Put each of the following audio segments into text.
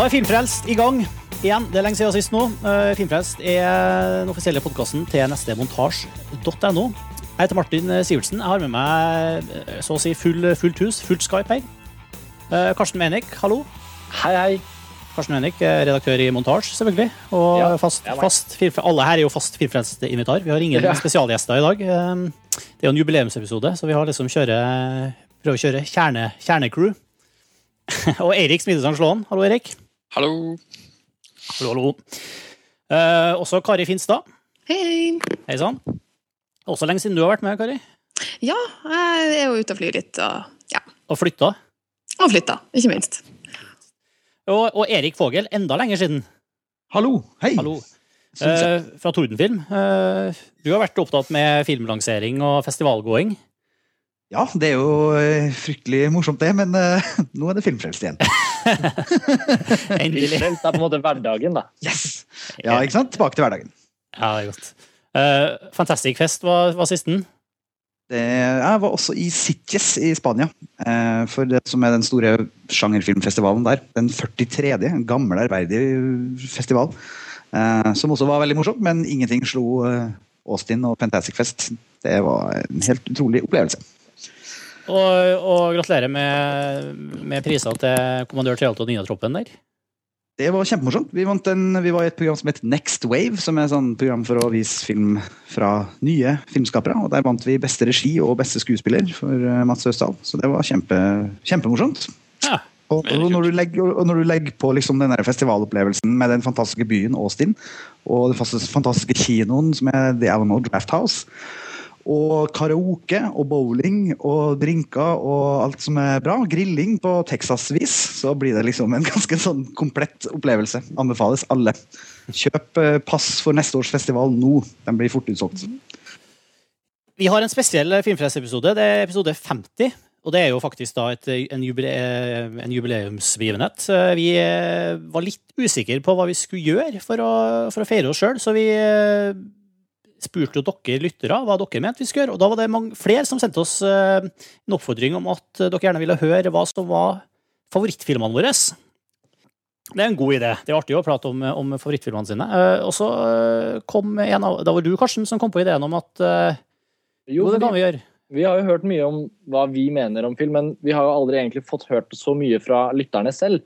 Da er Filmfrelst i gang igjen. Det er lenge siden sist nå. Eh, Filmfrelst er den offisielle podkasten til nestemontasj.no. Jeg heter Martin Sivertsen. Jeg har med meg eh, så å si full, fullt hus, fullt Skype her. Eh, Karsten Menik, hallo. Hei, hei. Karsten Menik, redaktør i Montasj, selvfølgelig. Og Ja, fast, fast alle her er jo fast Filmfrelst-invitar. Vi har ingen Ja. spesialgjester i dag. Det er jo en jubileumsepisode, så vi har liksom kjøre, prøver å kjøre kjerne, kjernecrew. og Eirik Smidesand Slåen. Hallo, Eirik. Hallo. Hallo, hallo. Eh, også Kari Finstad. Hei. Hei sann. Også lenge siden du har vært med, Kari. Ja, jeg er jo ute og flyr litt, og, ja. Og flytta. og flytta, ikke minst. Og, og Erik Fogel, enda lenger siden. Hallo. Hei. Hallo. Eh, fra Tordenfilm. Eh, du har vært opptatt med filmlansering og festivalgåing. Ja, det er jo eh, fryktelig morsomt det, men uh, nå er det filmfrelst igjen. Endelig. Filmfrelst er på en måte hverdagen, da. Yes! Ja, ikke sant? Tilbake til hverdagen. Ja, det er godt. Uh, Fantastic Fest var, var sisten. Det, jeg var også i Sitges i Spania, Uh, for det som er den store sjangerfilmfestivalen der. Den 43. En gammel, ærverdig festival. Uh, som også var veldig morsom, men ingenting slo Austin og Fantastic Fest. Det var en helt utrolig opplevelse. Og, og gratulerer med, med priser til kommandør Treholt og Nina-troppen der. Det var kjempemorsomt. Vi, vant en, vi var i et program som het Next Wave, som er et sånn program for å vise film fra nye filmskapere. og Der vant vi beste regi og beste skuespiller for eh, Mats Østdal. Så det var kjempe, kjempemorsomt. Ja. Og, og, når du legger, og når du legger på liksom den festivalopplevelsen med den fantastiske byen Austin, og den fantastiske kinoen som er The Alamo Draft House, og karaoke og bowling og drinker og alt som er bra, grilling på Texas-vis, så blir det liksom en ganske sånn komplett opplevelse. Anbefales alle. Kjøp eh, pass for neste års festival nå. Den blir fort utsolgt. Vi har en spesiell Filmfrelst-episode. Det er episode 50. Og det er jo faktisk da et, en, jubile, en jubileumsbegivenhet. Eh, Vi eh, var litt usikre på hva vi skulle gjøre for å, for å feire oss sjøl, så vi eh, spurte jo dere lyttere hva dere mente vi skulle gjøre. Og da var det mange, flere som sendte oss eh, en oppfordring om at dere gjerne ville høre hva som var favorittfilmene våre. Det er en god idé. Det er artig å prate om, om favorittfilmene sine. Eh, Og så eh, kom en av Da var du, Karsten, som kom på ideen om at eh, Jo, det kan vi, vi gjøre. vi har jo hørt mye om hva vi mener om film, men vi har jo aldri egentlig fått hørt så mye fra lytterne selv.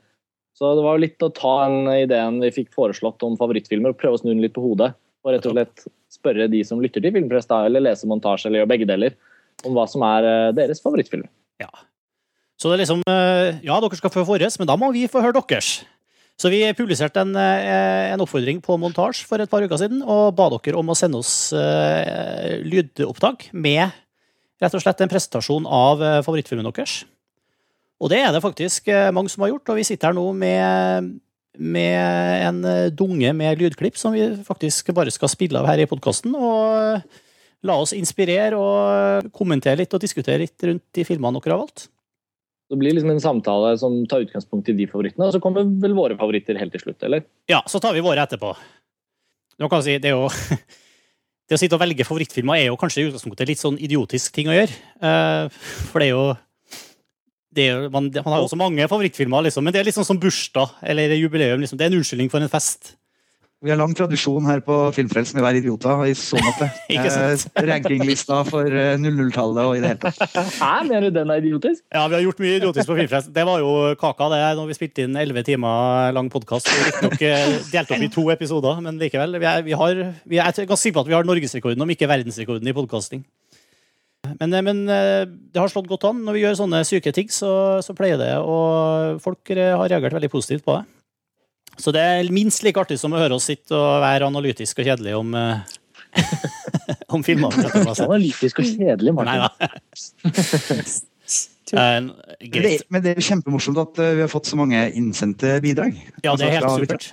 Så det var jo litt å ta den ideen vi fikk foreslått om favorittfilmer, og prøve å snu den litt på hodet. Og rett og slett spørre de som lytter til Filmpress, da, eller leser montasje, eller gjør begge deler, om hva som er eh, deres favorittfilm. Ja. Så det er liksom eh, Ja, dere skal få våres, men da må vi få høre deres. Så vi publiserte en, eh, en oppfordring på montasje for et par uker siden og ba dere om å sende oss uh, lydopptak med rett og slett en presentasjon av favorittfilmen deres. Og det er det faktisk mange som har gjort, og vi sitter her nå med, med en eh, dunge med lydklipp som vi faktisk bare skal spille av her i podkasten. Og eh, la oss inspirere og kommentere litt og diskutere litt rundt de filmene dere har valgt. Det blir liksom en samtale som tar utgangspunkt i de favorittene, og så kommer vel våre favoritter helt til slutt, eller? Ja, så tar vi våre etterpå. Nå kan jeg si, det er jo Det å sitte og velge favorittfilmer er jo kanskje i utgangspunktet litt sånn idiotisk ting å gjøre. Eh, for det er jo er man, man har jo også mange favorittfilmer, liksom, men det er sånn som bursdag eller jubileum. Liksom. Det er en unnskyldning for en fest. Vi har lang tradisjon her på Filmfrelst med å være idioter i så måte. Ikke sant? Eh, Rankinglista for eh, 00-tallet og i det hele tatt. Hæ, mener du den er idiotisk? Ja, vi har gjort mye idiotisk på Filmfrelsen. Det var jo kaka, det, når vi spilte inn elleve timer lang podkast. Riktignok eh, delt opp i to episoder, men likevel. Vi er, vi har, vi er, jeg er ganske sikker på at vi har norgesrekorden, om ikke verdensrekorden, i podkasting. Men, eh, men eh, det har slått godt an. Når vi gjør sånne syke ting, så, så pleier det, og folk eh, har reagert veldig positivt på det. Så det er minst like artig som å høre oss sitte og være analytisk og kjedelig om, om filmene. Analytisk og kjedelig, Nei Martin. Eh, Men det, greit. men det er kjempemorsomt at vi har fått så mange innsendte bidrag. Ja, det er Altså, helt supert.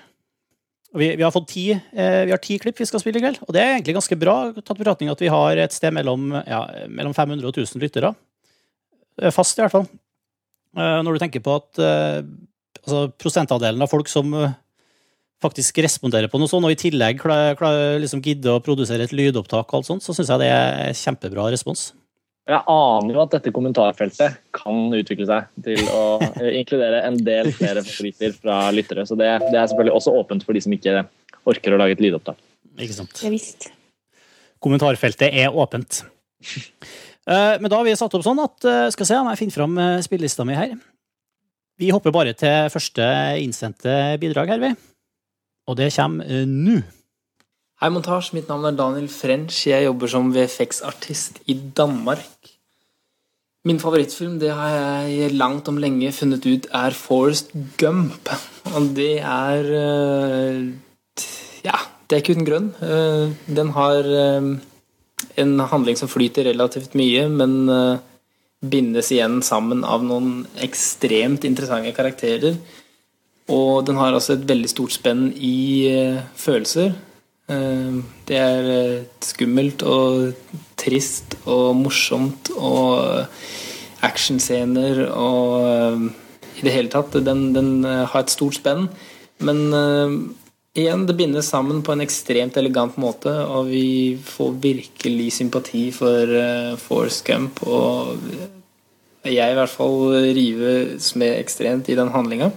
Vi, vi, har fått ti, eh, vi har ti klipp vi skal spille i kveld, og det er egentlig ganske bra, tatt betraktning at vi har et sted mellom, ja, mellom 500 og 1000 lyttere. Eh, Fast, i hvert fall. Eh, Når du tenker på at eh, altså, prosentandelen av folk som faktisk responderer på noe sånt, og i tillegg klar, klar, liksom gidder å produsere et lydopptak, og alt sånt, så syns jeg det er kjempebra respons. Jeg aner jo at dette kommentarfeltet kan utvikle seg til å eh, inkludere en del flere favoritter fra lyttere. Så det, det er selvfølgelig også åpent for de som ikke orker å lage et lydopptak. Ikke sant. Ja visst. Kommentarfeltet er åpent. Eh, Men da har vi satt opp sånn at eh, Skal se om jeg finner fram spillelista mi her. Vi hopper bare til første innsendte bidrag her, vi. Og det kommer nå. Hei, Montasj. Mitt navn er Daniel French. Jeg jobber som VFX-artist i Danmark. Min favorittfilm det har jeg langt om lenge funnet ut er Forest Gump. Og det er eh, Ja, det er ikke uten grunn. Eh, Den har eh, en handling som flyter relativt mye, men bindes igjen sammen av noen ekstremt interessante karakterer. Og den har altså et veldig stort spenn i følelser. Eh, Det er eh, skummelt og trist og morsomt og actionscener og eh, i det hele tatt. Den, den eh, har et stort spenn. Men eh, igjen, det bindes sammen på en ekstremt elegant måte, og vi får virkelig sympati for Force Gump. Og jeg i hvert fall rives med ekstremt i den handlinga.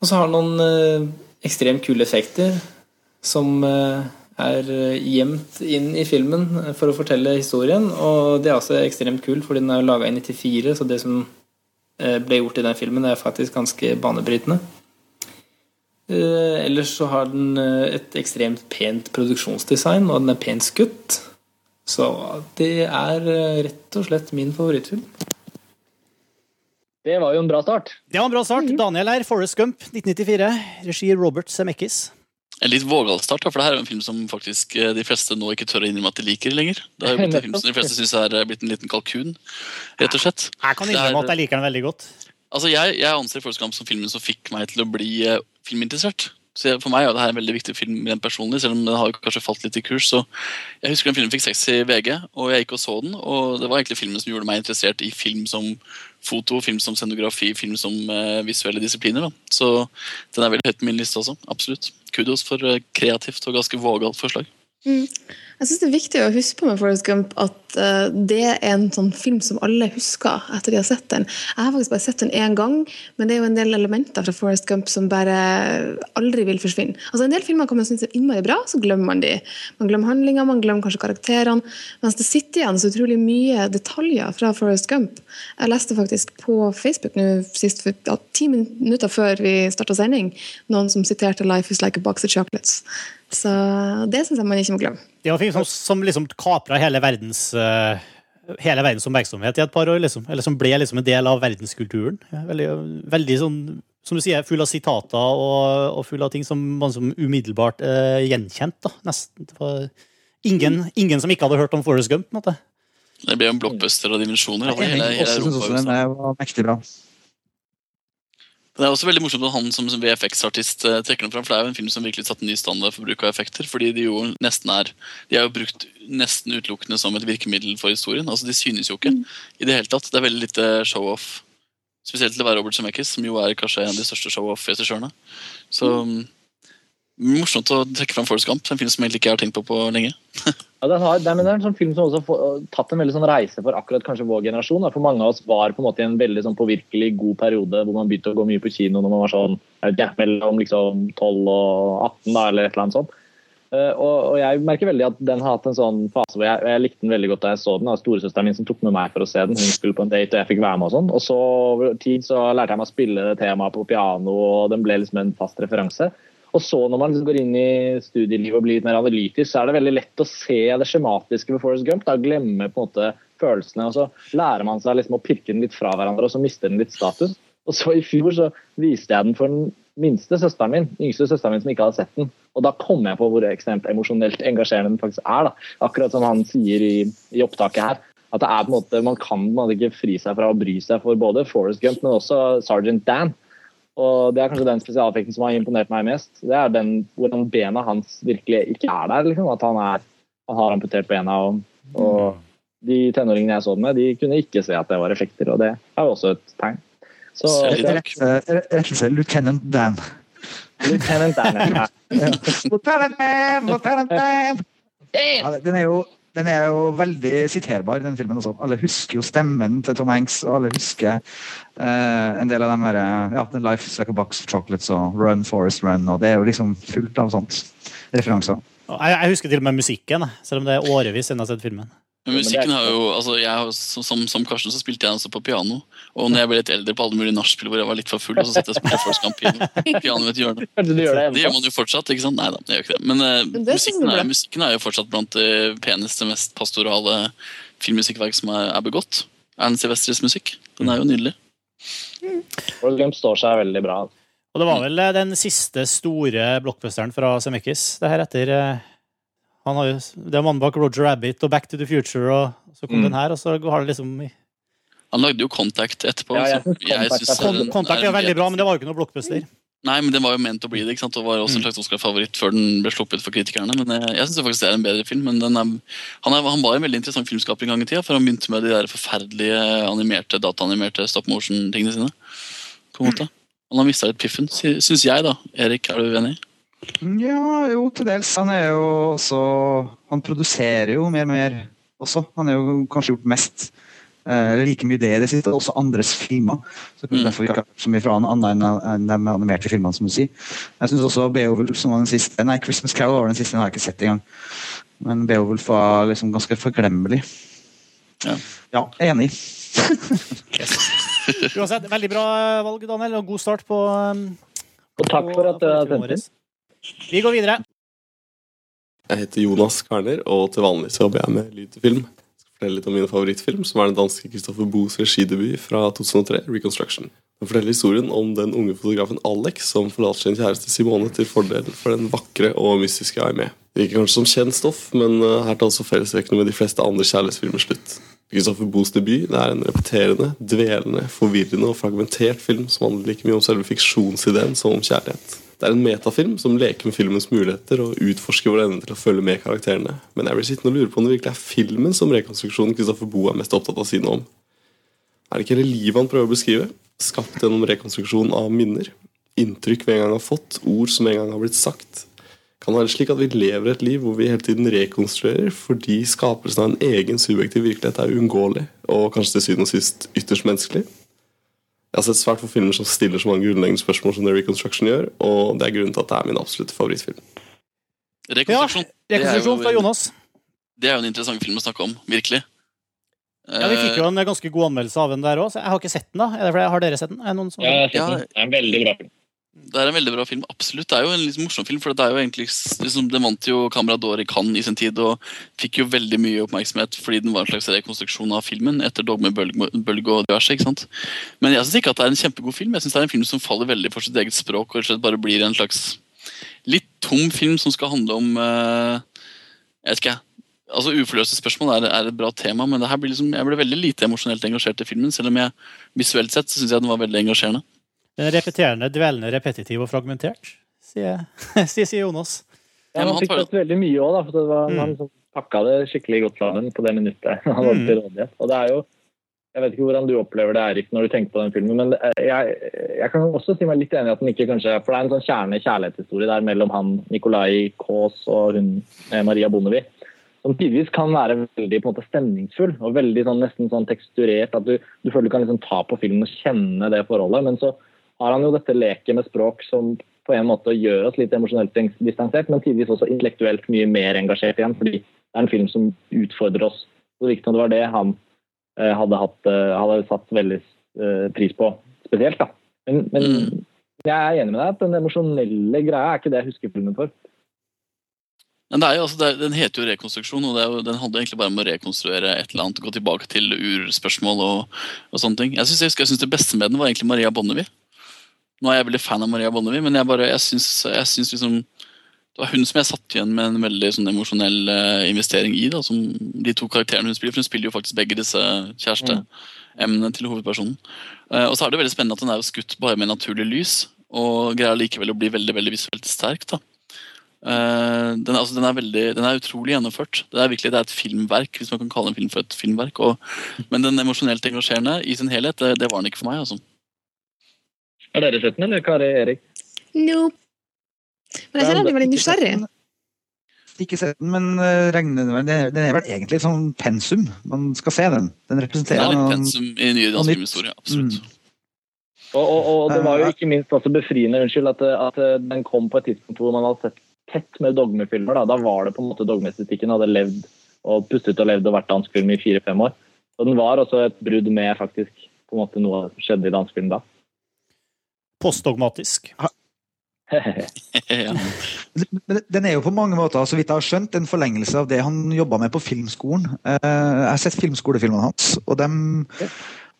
Og så har den noen eh, ekstremt kule effekter som eh, er eh, gjemt inn i filmen for å fortelle historien. Og det er også ekstremt kult, fordi den er laga i 94, så det som eh, ble gjort i den filmen, er faktisk ganske banebrytende. Eh, ellers så har den et ekstremt pent produksjonsdesign, og den er pent skutt. Så det er rett og slett min favorittfilm. Det var jo en bra start. Det var en bra start. Daniel her, Forest Gump, 1994. Regi Robert Zemeckis. En litt vågal start, for det her er en film som faktisk eh, de fleste nå ikke tør å innrømme at de liker lenger. Det har jo blitt en film som de fleste syns er eh, blitt en liten kalkun, rett og slett. Jeg kan innrømme at jeg liker den veldig godt. Altså, Jeg, jeg anser Forrest Gump som filmen som fikk meg til å bli eh, filminteressert. Så jeg, For meg er det her en veldig viktig film rent personlig, selv om den har kanskje falt litt i kurs. så Jeg husker den filmen fikk seks i VG, og jeg gikk og så den. Og det var egentlig filmen som gjorde meg interessert i film som foto, film som scenografi, film som eh, visuelle disipliner. da. Så den er veldig høyt på min liste også. Absolutt. Kudos for eh, kreativt og ganske vågalt forslag. Jeg synes det er viktig å huske på med Forrest Gump at eh, det er en sånn film som alle husker etter de har sett den. Jeg har faktisk bare sett den én gang, men det er jo en del elementer fra Forrest Gump som bare aldri vil forsvinne. Altså En del filmer kan man synes er innmari bra, så glemmer man de. Man glemmer handlinga, man glemmer kanskje karakterene. Mens det sitter igjen så utrolig mye detaljer fra Forrest Gump. Jeg leste faktisk på Facebook nå sist for ti minutter før vi starta sending, noen som siterte 'Life is like a box of chocolates'. Så det syns jeg man ikke må glemme. Det var en film som, som liksom kapra hele verdens uh, hele verdens oppmerksomhet i et par år, liksom. Eller som ble liksom en del av verdenskulturen. Ja, Veldig, veldig sånn, som du sier, full av sitater og, og full av ting som man som umiddelbart uh, gjenkjent. da, nesten. Det var ingen, ingen som ikke hadde hørt om Forest Gump. på en måte. Det ble jo en blockbuster av dimensjoner. Altså, Jeg jeg, jeg, jeg, jeg, jeg, synes jeg, også den er- var mektig bra. Det er også veldig morsomt at han som VFX-artist eh, trekker den fram, for det er jo en film som virkelig satte ny standard for bruk av effekter. fordi de jo nesten er De er jo brukt nesten utelukkende som et virkemiddel for historien. altså De synes jo ikke i det hele tatt. Det er veldig lite show-off. Spesielt til å være Robert Zemeckis, som jo er kanskje en av de største show-off-regissørene. Så mm. morsomt å trekke fram Forest Gump, en film som jeg egentlig ikke har tenkt på på lenge. Ja, den har, det er, en sånn film som også har tatt en veldig sånn reise for akkurat kanskje vår generasjon. Da. For mange av oss var på en måte i en veldig sånn påvirkelig god periode hvor man begynte å gå mye på kino når man var sånn, ikke, mellom liksom 12 og 18 da, eller et eller annet sånt. Eh, og, og jeg merker veldig at den har hatt en sånn fase hvor jeg, jeg likte den veldig godt da jeg så den. Det storesøsteren min som tok med meg for å se den. Hun skulle på en date og jeg fikk være med og sånn. Og så over tid så lærte jeg meg å spille temaet på piano, og den ble liksom en fast referanse. Og så når man går inn i studielivet og blir litt mer analytisk, så er det veldig lett å se det skjematiske ved Forrest Gump. Da, glemme på en måte følelsene, og så lærer man seg liksom å pirke den litt fra hverandre, og så mister den litt status. Og så i fjor så viste jeg den for den minste søsteren min, yngste søsteren min som ikke hadde sett den. Og da kom jeg på hvor ekstremt emosjonelt engasjerende den faktisk er. da. Akkurat som han sier i, i opptaket her. At det er på en måte, Man kan man ikke fri seg fra å bry seg for både Forrest Gump, men også Sergeant Dan. Og Det er kanskje den spesialeffekten som har imponert meg mest. Det er den hvordan bena hans virkelig ikke er der. liksom, At han, er, han har amputert bena. Og, og de tenåringene jeg så den med, de kunne ikke se at det var effekter. og Det er jo også et tegn. Så Ser litt ja, rart. Rett rett og slett Lieutenant Dan. Lieutenant Dan, ja. Lieutenant Dan! Lieutenant Dan! Ja, den er jo Den er jo veldig siterbar, den filmen også. Alle husker jo stemmen til Tom Hanks, og alle husker eh, en del av den derre ja, The Life like a box of chocolates og Run, Forest Run, og det er jo liksom fullt av sånt. Referanser. Jeg, jeg husker til og med musikken, selv om det er årevis siden jeg har sett filmen. Men musikken har jo, altså jeg, som, som, som Karsten så spilte jeg også på piano. Og når jeg ble litt eldre på alle mulige nachspiel hvor jeg var litt for full, og så satt jeg og spilte Forrest Gump i piano ved et hjørne. Du gjør det Det gjør man jo fortsatt, ikke sant? Nei da, det gjør ikke det. Men synes musikken, er er, musikken er jo fortsatt blant det peneste, mest pastorale filmmusikkverk som er, er begått. Ernst Silvestres musikk. Den er jo nydelig. Forrest Gump står seg veldig bra. Og det var vel eh, den siste store blockbusteren fra Zemeckis. Det her etter eh, han har jo, Det er mannen bak Roger Rabbit og Back to the Future, og så kom Mm. den her, og så har det liksom Han lagde jo Contact etterpå. Ja, jeg synes Contact synes er er en- Kontakt er veldig bra, men det var jo ikke noe blockbuster. Nei, men den var jo ment å bli det, ikke sant? og var også en slags Oscar-favoritt før den ble sluppet for kritikerne. Men Jeg, jeg syns faktisk det er en bedre film. Men den er, han, er, han var en veldig interessant filmskaper en gang i tida, for han begynte med de der forferdelige animerte, dataanimerte stop motion-tingene sine. På en måte. Han har mista litt piffen, syns jeg, da. Erik, er du enig? Ja, jo, til dels. Han er jo også Han produserer jo mer og mer også. Han har jo kanskje gjort mest eh, like mye det i det siste, også andres filmer. Så Mm. Derfor ikke har så mye fra han annet enn enn de animerte filmene, som du sier. Jeg syns også Beowulf, som var den siste Nei, Christmas Carol var den siste, den har jeg ikke sett engang. Men Beowulf var liksom ganske forglemmelig. Ja. ja enig. Uansett, veldig bra valg, Daniel, og god start på um, Og takk for at du har sendt inn. Vi går videre. Jeg heter Jonas Kverner, og til vanlig så jobber jeg med lyd til film. Jeg skal fortelle litt om min favorittfilm, som er den danske Christoffer Boes regidebut fra 2003, 'Reconstruction'. Den forteller historien om den unge fotografen Alex som forlater sin kjæreste Simone til fordel for den vakre og mystiske Aimee. Det virker kanskje som kjent stoff, men uh, her tar også fellestrekkene med de fleste andre kjærlighetsfilmer slutt. Christoffer Boes debut er en repeterende, dvelende, forvirrende og fragmentert film som handler like mye om selve fiksjonsideen som om kjærlighet. Det er en metafilm som leker med filmens muligheter og utforsker vår evne til å følge med karakterene. Men jeg blir sittende og lure på om det virkelig er filmen som rekonstruksjonen Christoffer Boe er mest opptatt av å si noe om. Er det ikke hele livet han prøver å beskrive? Skapt gjennom rekonstruksjon av minner? Inntrykk vi en gang har fått? Ord som en gang har blitt sagt? Kan det være slik at vi lever et liv hvor vi hele tiden rekonstruerer fordi skapelsen av en egen subjektiv virkelighet er uunngåelig og kanskje til syvende og sist ytterst menneskelig? Jeg har sett svært få filmer som stiller så mange grunnleggende spørsmål som The Reconstruction gjør, og det er grunnen til at det er min absolutte favorittfilm. Rekonstruksjon. er Rekonstruksjon fra Jonas. Det er jo en interessant film å snakke om. Virkelig. Ja, Vi fikk jo en ganske god anmeldelse av den der òg, så jeg har ikke sett den. da. Er det fordi, har dere sett den? Er det noen som... Ja, jeg har sett den. det er en veldig bra film. Det er en veldig bra film, absolutt. Det er jo en litt morsom film, for det er jo egentlig liksom, Den vant jo Camera d'Or i Cannes i sin tid, og fikk jo veldig mye oppmerksomhet fordi den var en slags rekonstruksjon av filmen etter Dogme, Bølge, og diverse. ikke sant? Men jeg syns ikke at det er en kjempegod film. Jeg synes det er en film som faller veldig for sitt eget språk, og slett bare blir en slags litt tom film som skal handle om uh, Jeg vet ikke. Altså, Uforløste spørsmål er, er et bra tema, men det her blir liksom, jeg ble veldig lite emosjonelt engasjert i filmen, selv om jeg visuelt sett så syns jeg den var veldig engasjerende. Den er repeterende, dvelende, repetitiv og fragmentert, sier, sier, Jonas. Ja, han fikk tatt veldig mye òg, for det var, Mm. Han liksom pakka det skikkelig godt sammen på det minuttet han hadde Mm. til rådighet. Og det er jo Jeg vet ikke hvordan du opplever det, Erik, når du tenker på den filmen, men jeg, jeg kan også si meg litt enig i at den ikke kanskje For det er en sånn kjerne kjærlighetshistorie der mellom han Nikolai Kaas og hun eh, Maria Bondevie. Som tidvis kan være veldig på en måte stemningsfull og veldig sånn, nesten sånn teksturert. At du, du føler du kan liksom ta på filmen og kjenne det forholdet. Men så har han jo dette leket med språk som på en måte gjør oss litt emosjonelt distansert, men tidvis også intellektuelt mye mer engasjert igjen, fordi det er en film som utfordrer oss. Så det var det han eh, hadde, hatt, eh, hadde satt veldig eh, pris på, spesielt. da. Men, men Mm. jeg er enig med deg at den emosjonelle greia er ikke det jeg husker filmen for. Men det er jo, altså, er, Den heter jo rekonstruksjon, og det jo, den handler egentlig bare om å rekonstruere et eller annet. Gå tilbake til urspørsmål og, og sånne ting. Jeg syns det beste med den var egentlig Maria Bonnevie. Nå er jeg veldig fan av Maria Bonnevie, men jeg bare, jeg syns, syns liksom det var hun som jeg satt igjen med en veldig sånn emosjonell eh, investering i. da, som De to karakterene hun spiller, for hun spiller jo faktisk begge disse kjæresteemnene til hovedpersonen. Eh, og så er det veldig spennende at den er jo skutt bare med naturlig lys, og greier likevel å bli veldig veldig visuelt sterk. da. Eh, den, altså, den, er veldig, den er utrolig gjennomført. Det er virkelig det er et filmverk, hvis man kan kalle en film for et filmverk. Og, men den emosjonelt engasjerende i sin helhet, det, det var den ikke for meg. altså. Har dere sett den, eller Kari Erik? Nope. Men jeg kjenner jeg er veldig nysgjerrig. ikke sett den, men eh, regner den den er vel egentlig sånn pensum. Man skal se den. Den representerer noe pensum i nye dansk nytt. filmhistorie. Absolutt. Og, og, og det var jo ikke minst også befriende unnskyld, at, at den kom på et tidspunkt hvor man hadde sett tett med dogmefilmer. Da, da var det på en måte dogmeestetikken hadde levd og pustet og levd og vært dansk film i fire-fem år. Og den var også et brudd med faktisk på en måte noe som skjedde i dansk film da. Postdogmatisk. Den er jo på mange måter så vidt jeg har skjønt, en forlengelse av det han jobba med på filmskolen. Eh, Jeg har sett filmskolefilmene hans, og dem,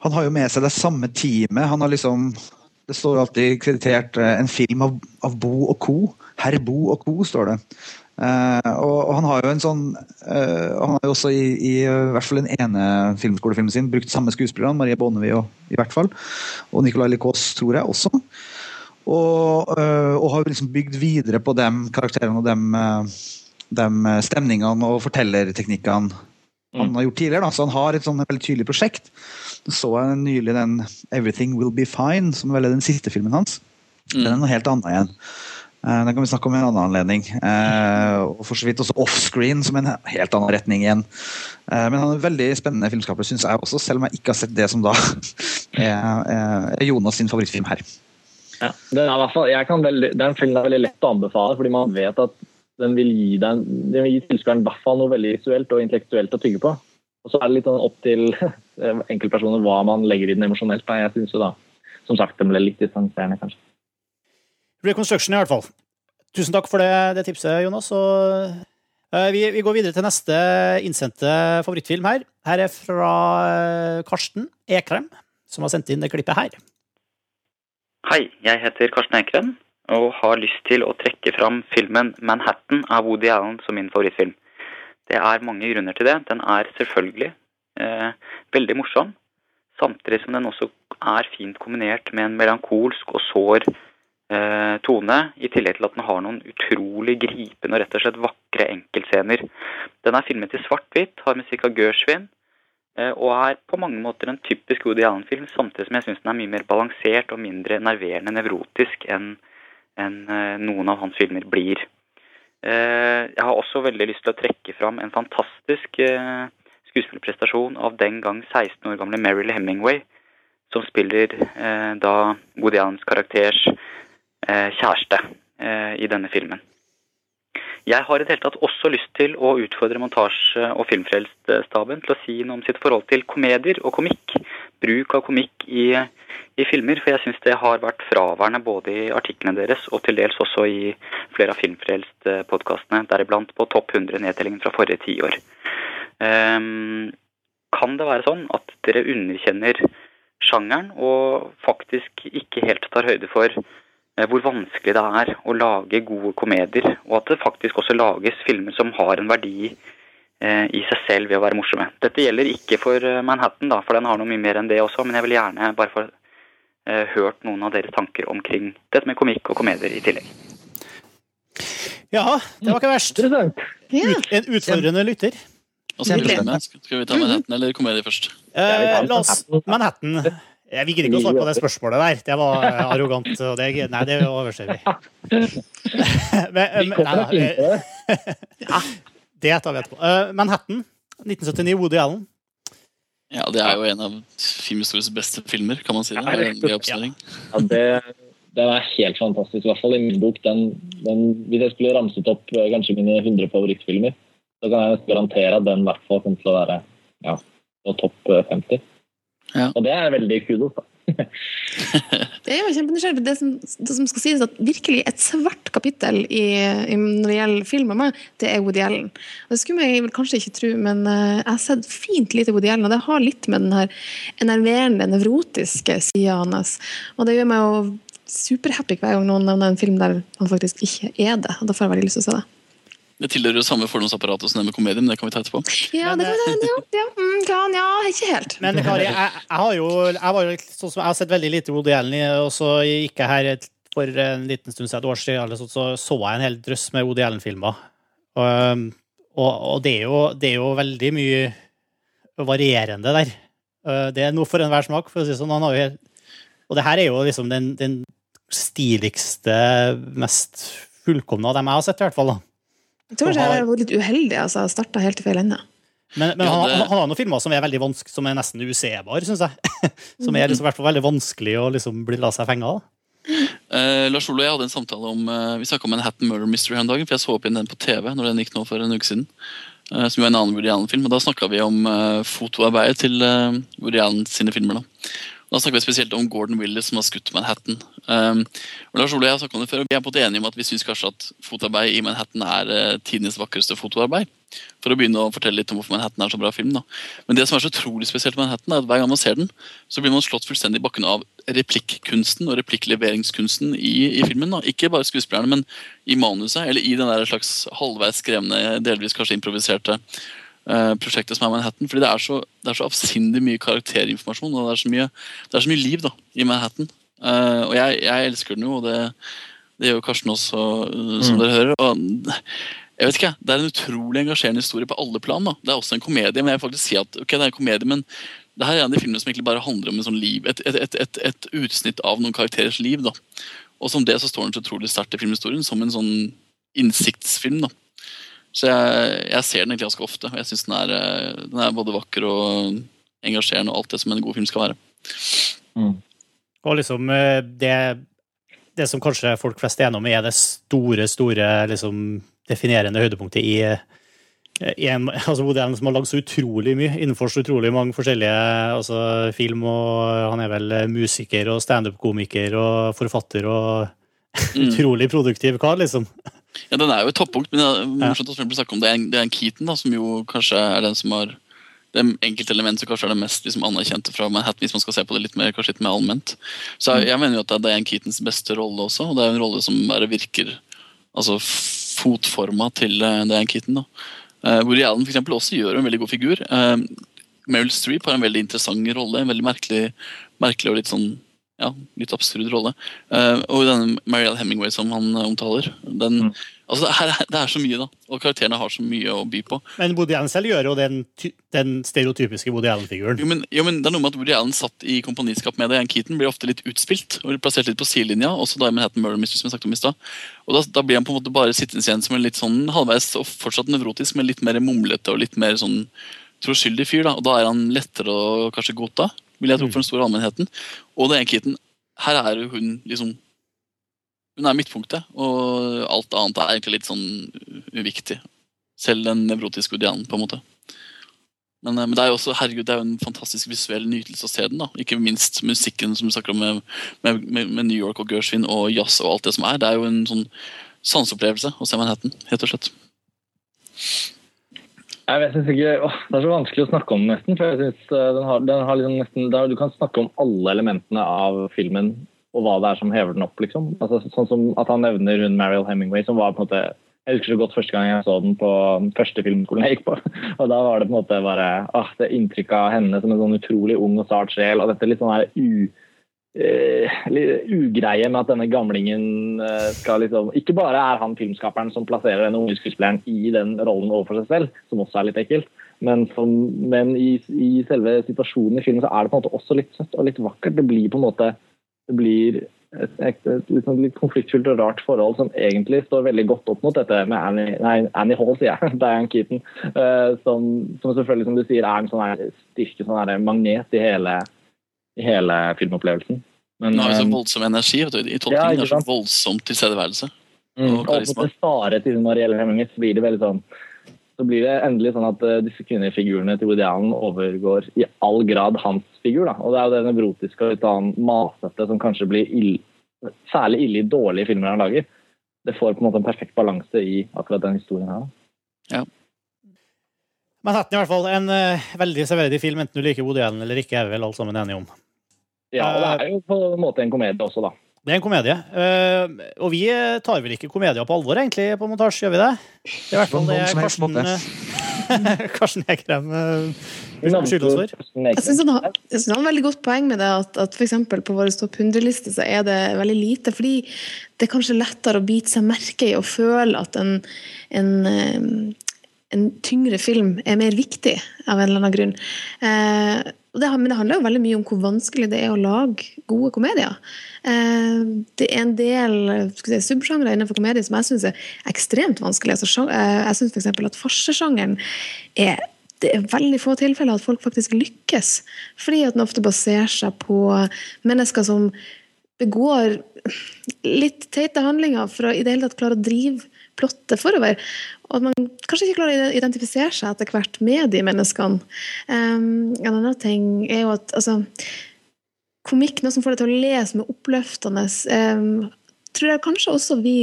han har jo med seg det samme teamet. Han har liksom Det står alltid kreditert eh, en film av, av Bo og co. Herr Bo og co. står det. Eh, og, han har jo en sånn uh, Han har jo også i, i, i hvert fall den ene filmskolefilmen sin brukt samme skuespillerne, Marie Bonnevie og, i hvert fall. Og Nicolai Licos, tror jeg også. Og, uh, og har liksom bygd videre på de karakterene og de, de stemningene og fortellerteknikkene han har gjort tidligere. Da. Så han har et sånn veldig tydelig prosjekt. Så jeg nylig den 'Everything Will Be Fine', som vel er den siste filmen hans. Den er noe helt annet igjen. Eh, Den kan vi snakke om i en annen anledning. Eh, Og for så vidt også offscreen, som en helt annen retning igjen. Eh, Men han er en veldig spennende filmskaper, syns jeg også, selv om jeg ikke har sett det som da er, Jonas sin favorittfilm her. Ja. Den er, hvert fall, veldig, den filmen er veldig lett å anbefale, fordi man vet at den vil gi, den, den vil gi tilskueren i hvert fall noe veldig visuelt og intellektuelt å tygge på. Og så er det litt sånn opp til enkeltpersoner hva man legger i den emosjonelt. Jeg synes jo da, som sagt, den ble litt distanserende, kanskje. Reconstruction, i hvert fall. Tusen takk for det, det tipset, Jonas. Og, uh, vi, vi går videre til neste innsendte favorittfilm her. Her er fra eh, Karsten Ekrem, som har sendt inn det klippet her. Hei, jeg heter Karsten Ekrem og har lyst til å trekke fram filmen 'Manhattan' av Woody Allen som min favorittfilm. Det er mange grunner til det. Den er selvfølgelig eh, veldig morsom, samtidig som den også er fint kombinert med en melankolsk og sår tone, i tillegg til at den har noen utrolig gripende og rett og slett vakre enkeltscener. Den er filmet i svart-hvitt, har musikk av Gershwin, Eh, og er på mange måter en typisk Woody Allen-film, samtidig som jeg syns den er mye mer balansert og mindre nerverende nevrotisk enn enn, eh, noen av hans filmer blir. Eh, Jeg har også veldig lyst til å trekke fram en fantastisk eh, skuespillerprestasjon av den gang 16 år gamle Meryl Hemingway, som spiller eh, da Woody Allens karakters eh, kjæreste eh, i denne filmen. Jeg har i det hele tatt også lyst til å utfordre montasje- og filmfrelst-staben til å si noe om sitt forhold til komedier og komikk. Bruk av komikk i, i filmer, for jeg syns det har vært fraværende både i artiklene deres og til dels også i flere av filmfrelst-podkastene, deriblant på topp 100-nedtellingen fra forrige tiår. Um, kan det være sånn at dere underkjenner sjangeren og faktisk ikke helt tar høyde for eh, hvor vanskelig det er å lage gode komedier, og at det faktisk også lages filmer som har en verdi eh, i seg selv ved å være morsomme. Dette gjelder ikke for eh, Manhattan, da, for den har noe mye mer enn det også, men jeg vil gjerne bare få eh, hørt noen av deres tanker omkring dette med komikk og komedier i tillegg. Ja, det var ikke verst. Ut, en utfordrende lytter. Er. Skal vi ta Manhattan eller komedie først? Eh, la oss Manhattan. Jeg vil ikke å svare på det spørsmålet der. Det var eh, arrogant. Og det, nei, det overser vi. men, nei, nei, det tar vi etterpå. Eh, Manhattan, 1979, Woody Allen. Ja, det er jo en av filmhistoriens beste filmer, kan man si det. Det er en gøy oppsummering. Ja, det, den er helt fantastisk, i hvert fall i min bok. Den, den, hvis jeg skulle ramset opp eh, kanskje mine 100 favorittfilmer, så kan jeg garantere at den i hvert fall kommer til å være ja, på topp eh, 50. Ja. Og det er veldig kudos. da. Det er jo kjempenysgjerrig det som, det som skal sies at virkelig et svart kapittel i, i, når det gjelder film av meg, det er Woody Allen. Og det skulle jeg kanskje ikke tro, men eh, jeg har sett fint lite Woody Allen, og det har litt med den her enerverende, nevrotiske sida hans. Og det gjør meg jo superhappy hver gang noen nevner en film der han faktisk ikke er det. Og da får jeg veldig lyst til å se det. Det tilhører jo samme fordomsapparatet som det med komedie, men det kan vi ta etterpå. Ja, det kan vi ja, ja, mm, ja, ikke helt. Men Kari, jeg, jeg har jo jeg, var jo sånn som, jeg har sett veldig lite Woody Allen, og så gikk jeg her et- for en liten stund siden, et år siden, så så jeg en hel drøss med Woody Allen-filmer. Og, og, og det, er jo, det er jo veldig mye varierende der. Eh, Det er noe for enhver smak, for å si det sånn. Han har jo helt, og det her er jo liksom den, den stiligste, mest fullkomne av dem jeg har sett, i hvert fall. da. Jeg tror ikke jeg var litt uheldig. altså starta helt i feil ende. Men, men Ja, han, det- han, han har noen filmer som er veldig vanske, som er nesten usebar, syns jeg. som er liksom, i hvert fall veldig vanskelig å liksom bli la seg fenge av. Uh, Lars Olo, og jeg hadde en samtale om uh, Vi om Manhattan Murder Mystery her en dag, for jeg så opp igjen den på TV når den gikk nå for en uke siden. Uh, som jo er en annen Woody Allen-film. og Da snakka vi om uh, fotoarbeidet til uh, Woody Allen sine filmer. Da Da snakker vi spesielt om Gordon Willis som har skutt Manhattan. Um, Lars Ole jeg har snakket om det før, og vi er på det enige om at vi syns kanskje at fotoarbeid i Manhattan er uh, tidenes vakreste fotoarbeid. For å begynne å fortelle litt om hvorfor Manhattan er så bra film. da Men det som er så utrolig spesielt med Manhattan, er at hver gang man ser den, så blir man slått fullstendig i bakken av replikkunsten og replikkleveringskunsten i, i filmen. da Ikke bare skuespillerne, men i manuset, eller i den der slags halvveis skrevne, delvis kanskje improviserte prosjektet som er Manhattan. Fordi det er så, det er så avsindig mye karakterinformasjon, og det er så mye, er så mye liv da i Manhattan. Uh, og jeg, jeg elsker den jo, og det, det gjør jo Karsten også, eh, som dere hører. og jeg vet ikke, Det er en utrolig engasjerende historie på alle plan. da. Det er også en komedie, men jeg vil faktisk si at ok, det er en komedie, men det her er en av de filmene som egentlig bare handler om en sånn liv, et, et, et, et, et utsnitt av noen karakterers liv. da. Og som det så står den så utrolig sterkt i filmhistorien, som en sånn innsiktsfilm. da. Så jeg, jeg ser den egentlig ganske ofte. og Jeg syns den, er, eh, den er både vakker og engasjerende og alt det som en god film skal være. Og liksom eh, det, det som kanskje folk flest er enige om, er det store, store liksom, definerende høydepunktet i, i en, altså Woody Allen som har lagd så utrolig mye innenfor så utrolig mange forskjellige altså, film. og Han er vel musiker og standup-komiker og forfatter og utrolig produktiv kar, liksom. Ja, Den er jo et toppunkt, men det er morsomt å snakke om det er, en, det er en Keaton, da, som jo kanskje er den som har det enkelte elementet som kanskje er det mest liksom, anerkjente fra Manhattan, hvis man skal se på det litt mer, kanskje litt mer allment. Så jeg, jeg mener jo at det er Diane Keatons beste rolle også, og det er jo en rolle som bare virker altså, fotforma til uh, Diane Keaton. da. Uh, Woody Allen for eksempel, også gjør en veldig god figur. Uh, Meryl Streep har en veldig interessant rolle, en veldig merkelig, merkelig og litt sånn ja, litt absurd rolle. Uh, og denne Marielle Hemingway som han uh, omtaler. Den, altså det, er, det er så mye, da. Og karakterene har så mye å by på. Men Woody Allen selv gjør jo den, den stereotypiske Woody Allen-figuren. Jo men, jo, men det er noe med at Woody Allen satt i kompaniskap med det. Jan Keaton, blir ofte litt utspilt og blir plassert litt på sidelinja. Også da i Manhattan Murder Mystery, som jeg snakket om i stad. Og da, da blir han på en måte bare sittende igjen som en litt sånn halvveis og fortsatt nevrotisk, men litt mer mumlete og litt mer sånn troskyldig fyr. da, Og da er han lettere å kanskje godta, vil jeg tro, for den store allmennheten. Og Diane Keaton, her er hun liksom Hun er midtpunktet, og alt annet er egentlig litt sånn uviktig. Selv den nevrotiske Udianen, på en måte. Men, eh, men det er jo også herregud, det er jo en fantastisk visuell nytelse å se den. da. Ikke minst musikken som vi snakker om med, med, med, med New York og Gershwin og jazz og alt det som er. Det er jo en sånn sanseopplevelse å se Manhattan, helt og slett. Jeg synes ikke, åh, Det er så vanskelig å snakke om den nesten. for jeg synes eh, den har, den har liksom nesten, der Du kan snakke om alle elementene av filmen og hva det er som hever den opp. liksom. Altså, sånn som At han nevner hun Mariel Hemingway, som var på en måte Jeg husker så godt første gang jeg så den på første filmskolen jeg gikk på. og Da var det på en måte bare åh, det inntrykket av henne som en sånn utrolig ung og sart sjel. og dette litt sånn her u, litt ugreie med at denne gamlingen eh, skal liksom Ikke bare er han filmskaperen som plasserer denne unge skuespilleren i den rollen overfor seg selv, som også er litt ekkelt, men, som, men i, i selve situasjonen i filmen så er det på en måte også litt søtt og litt vakkert. Det blir på en måte det blir et, et, et, litt, sånn konfliktfylt og rart forhold som egentlig står veldig godt opp mot dette med Annie, nei, Annie Hall, sier jeg. Diane Keaton. uh, som, som selvfølgelig, som du sier, er en sånn styrke, sånn magnet i hele, i hele filmopplevelsen. Men, Den har jo så eh, voldsom energi. vet du, I Ja, tolkningen ja, er så voldsomt voldsom tilstedeværelse. Mm, og og karisma. på det svare til Marielle Hemminger så blir det veldig sånn så blir det endelig sånn at eh, disse kvinnefigurene til Woody Allen overgår i all grad hans figur. Da. Og det er jo det nevrotiske og litt annen masete som kanskje blir ille, særlig ille i dårlige filmer han lager. Det får på en måte en perfekt balanse i akkurat den historien her. da. Manhattan i hvert fall. En uh, veldig severdig film, enten du liker Woody Allen eller ikke, er vi vel alle sammen enige om. Ja, og det er jo på en måte en komedie også, da. Det er en komedie. Uh, og vi tar vel ikke komedier på alvor, egentlig, på montasje, gjør vi det? Det er i hvert fall det er Karsten, eh, Karsten Ekrem uh, beskylder oss for. Jeg syns han, har- jeg synes han har veldig godt poeng med det at, at for eksempel på vår topp 100-liste så er det veldig lite. Fordi det er kanskje lettere å bite seg merke i og føle at en, en, eh, en tyngre film er mer viktig, av en eller annen grunn. Eh, det, men det handler jo veldig mye om hvor vanskelig det er å lage gode komedier. Eh, det er en del si, subsjangre innenfor komedie som jeg syns er ekstremt vanskelig. Altså, eh, jeg syns f.eks. at farsesjangeren er det er veldig få tilfeller at folk faktisk lykkes. Fordi at den ofte baserer seg på mennesker som begår litt teite handlinger for å i det hele tatt klare å drive plottet forover. Og at man kanskje ikke klarer å identifisere seg etter hvert med de menneskene. En annen ting er jo at altså, komikk, noe som får deg til å le, som er oppløftende, tror jeg kanskje også vi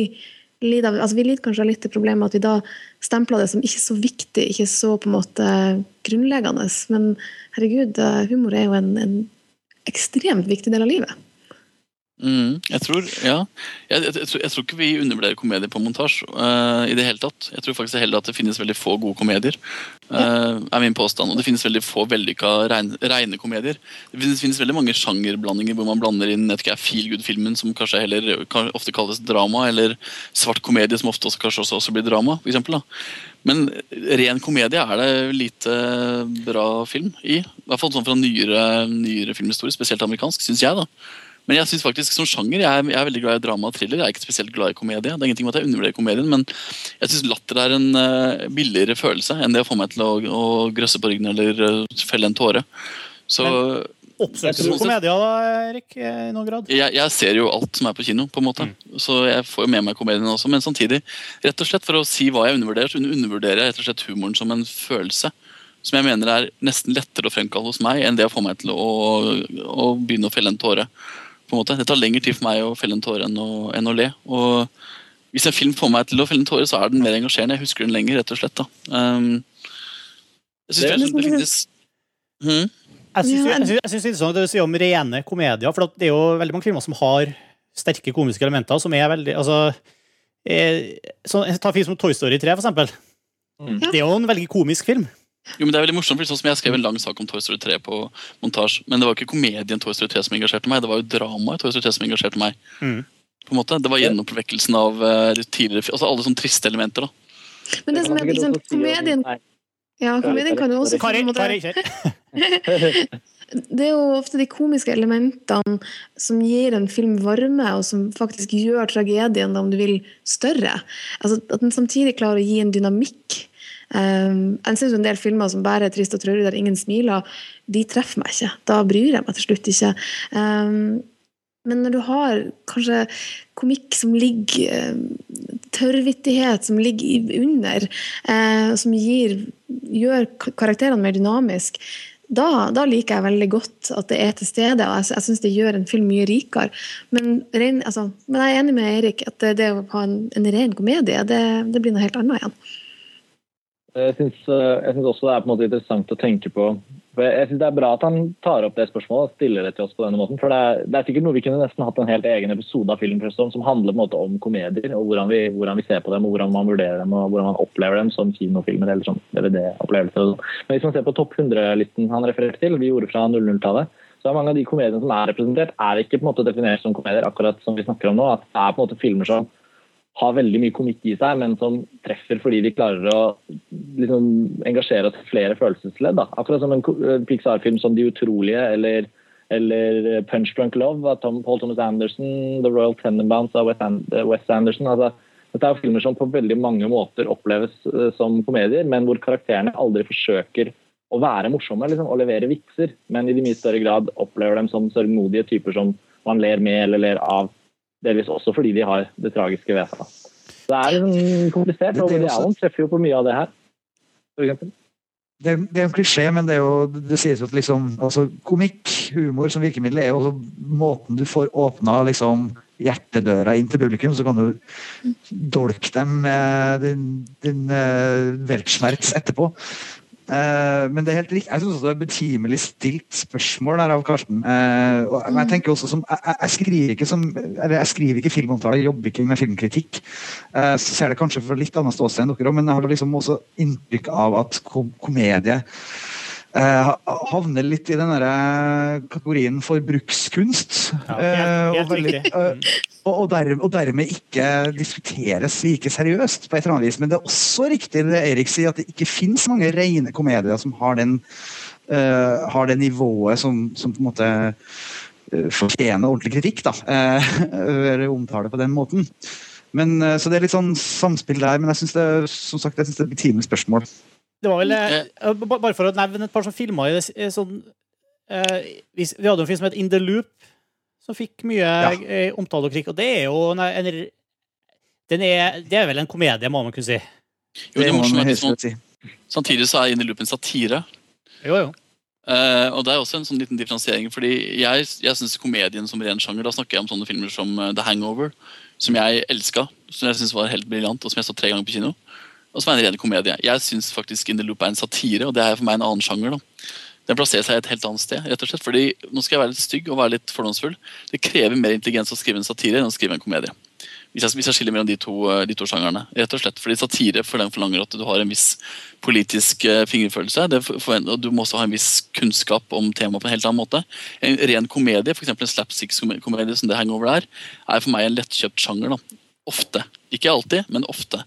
lider. Altså, vi lider kanskje litt det problemet at vi da stempler det som ikke så viktig, ikke så på en måte grunnleggende. Men herregud, eh, humor er jo en, en ekstremt viktig del av livet. Mm, jeg tror ja. Jeg, jeg, jeg, tror, jeg, tror, ikke vi undervurderer komedier på montasje uh, i det hele tatt. Jeg tror faktisk heller at det finnes veldig få gode komedier. Uh, er min påstand, Og det finnes veldig få vellykka reine, komedier. Det finnes, finnes, veldig mange sjangerblandinger hvor man blander inn jeg ikke, feel good-filmen, som kanskje heller kan, ofte kalles drama, eller svart komedie, som ofte også, kanskje også, også blir drama. For eksempel, da. Men ren komedie er det lite bra film i. I hvert fall sånn fra nyere, nyere filmhistorie, spesielt amerikansk, syns jeg. da men jeg synes faktisk som sjanger, jeg er, jeg er, veldig glad i drama og thriller. Jeg er ikke spesielt glad i komedie. Det er ingenting med at jeg undervurderer komedien, men jeg syns latter er en uh, billigere følelse enn det å få meg til å, å grøsse på ryggen eller uh, felle en tåre. Så Oppsøker du komedier da, Erik? i noen grad? Jeg, jeg, ser jo alt som er på kino, på en måte. Mm. Så jeg får jo med meg komedien også. Men samtidig, rett og slett for å si hva jeg undervurderer, så undervurderer jeg rett og slett humoren som en følelse. Som jeg mener er nesten lettere å fremkalle hos meg enn det å få meg til å, å begynne å felle en tåre på en måte. Det tar lengre tid for meg å felle en tåre enn å, enn å le. og hvis en film får meg til å felle en tåre, så er den mer engasjerende. Jeg husker den lenger, rett og slett. da. Um, jeg syns det, det, finnes hmm? Jeg syns det er interessant det du sier om rene komedier. For det er jo veldig mange filmer som har sterke komiske elementer, som er veldig altså, er, så, Ta film som Toy Story 3, for eksempel. Mm. Det er jo en veldig komisk film. Jo, men det er veldig morsomt, for sånn som Jeg skrev en lang sak om Toy Story 3 på montasje, men det var ikke komedien Toy Story 3 som engasjerte meg, det var jo dramaet Toy Story 3 som engasjerte meg. Mm. På en måte. Det var gjennompåvekkelsen av uh, tidligere altså alle sånne triste elementer. da. Men det som er liksom, komedien Ja, komedien kan jo også Kari, Kari, Det er jo ofte de komiske elementene som gir en film varme, og som faktisk gjør tragedien om du vil, større. Altså, at den samtidig klarer å gi en dynamikk Um, jeg syns en del filmer som bare er trist og traurig, der ingen smiler, de treffer meg ikke. Da bryr jeg meg til slutt ikke. Um, men når du har kanskje komikk som ligger Tørrvittighet som ligger under, uh, som gir, gjør karakterene mer dynamisk, da, da, liker jeg veldig godt at det er til stede, og jeg, jeg syns det gjør en film mye rikere. Men, ren, altså, men, jeg er enig med Eirik at det, det å ha en, en ren komedie, det, det blir noe helt annet igjen. Jeg syns, eh, også det er på en måte interessant å tenke på Jeg synes Det er bra at han tar opp det spørsmålet og stiller det til oss på denne måten. for Det er, det er sikkert noe vi kunne nesten hatt en helt egen episode av Filmprøstom som handler på en måte om komedier, og hvordan vi, hvordan vi, ser på dem, og hvordan man vurderer dem og hvordan man opplever dem som kinofilmer eller som DVD-opplevelser. Men hvis man ser på topp 100-listen han refererte til, vi gjorde fra 00-tallet, så er mange av de komediene som er representert, er ikke på en måte definert som komedier, akkurat som vi snakker om nå. at Det er på en måte filmer som har veldig mye komikk i seg, men som treffer fordi de klarer å liksom, engasjere oss i flere følelsesledd. Da. Akkurat som en Pixar-film som De utrolige eller, eller Punch Drunk Love av Tom, Paul Thomas Anderson, The Royal Tenenbounce av West Anderson. Altså, dette er filmer som på veldig mange måter oppleves som komedier, men hvor karakterene aldri forsøker å være morsomme liksom, og levere vitser, men i de mye større grad opplever dem som sørgmodige typer som man ler med eller ler av Delvis også fordi de har det tragiske ved seg. Det er liksom komplisert, og Woody Allen treffer jo på mye av det her. For det, det, er en klisjé, men det, jo, det sies jo at liksom, altså, komikk, humor som virkemiddel, er jo måten du får åpna liksom, hjertedøra inn til publikum, så kan du dolke dem med din, din uh, etterpå. Uh, men det er helt riktig. Jeg syns det er betimelig stilt spørsmål der av Karsten. Uh, og jeg tenker også som, jeg, jeg, skriver ikke som, eller jeg skriver ikke filmomtale, jobber ikke med filmkritikk. Uh, så ser det kanskje fra litt annet ståsted enn dere men jeg har liksom også inntrykk av at kom komedie eh, havner litt i den eh, kategorien for brukskunst. Ja, eh, helt, og, veldig, eh, og, der, og dermed ikke diskuteres like seriøst, på et eller annet vis. Men det er også riktig det Erik sier, at det ikke finnes mange rene komedier som har den eh, har det nivået som, som på en måte eh, fortjener ordentlig kritikk, da. Uh, Eller omtale på den måten. Men, eh, så det er litt sånn samspill der, men jeg syns det, som sagt, jeg synes det er et betimelig spørsmål. Det var vel, eh, Bare for å nevne et par som filma i det eh, sånn eh, Vi vi hadde en film som het In the Loop, som fikk mye Ja. eh, omtale og krig. Og det er jo en, en den er, Det er vel en komedie, må man kunne si. Jo, det er helt sånn. Samtidig så er In the Loop en satire. Jo, jo. Uh, og det er også en sånn liten differensiering, fordi jeg, jeg syns komedien som ren sjanger Da snakker jeg om sånne filmer som eh, The Hangover, som jeg elska, som jeg synes var helt briljant, og som jeg så tre ganger på kino. Og som er en ren komedie. Jeg syns faktisk In the Loop er en satire, og det er for meg en annen sjanger. da. Den plasserer seg et helt annet sted. rett og slett, fordi Nå skal jeg være litt stygg og være litt fordomsfull. Det krever mer intelligens å skrive en satire enn å skrive en komedie. Hvis jeg, hvis jeg skiller mellom de to, eh, de to sjangerne. rett og slett. Fordi satire for den forlanger at du har en viss politisk eh, fingerfølelse. Og du må også ha en viss kunnskap om temaet på en helt annen måte. En ren komedie, f.eks. en slapstick-komedie som det Hangover er, er for meg en lettkjøpt sjanger. da. Ofte. Ikke alltid, men ofte.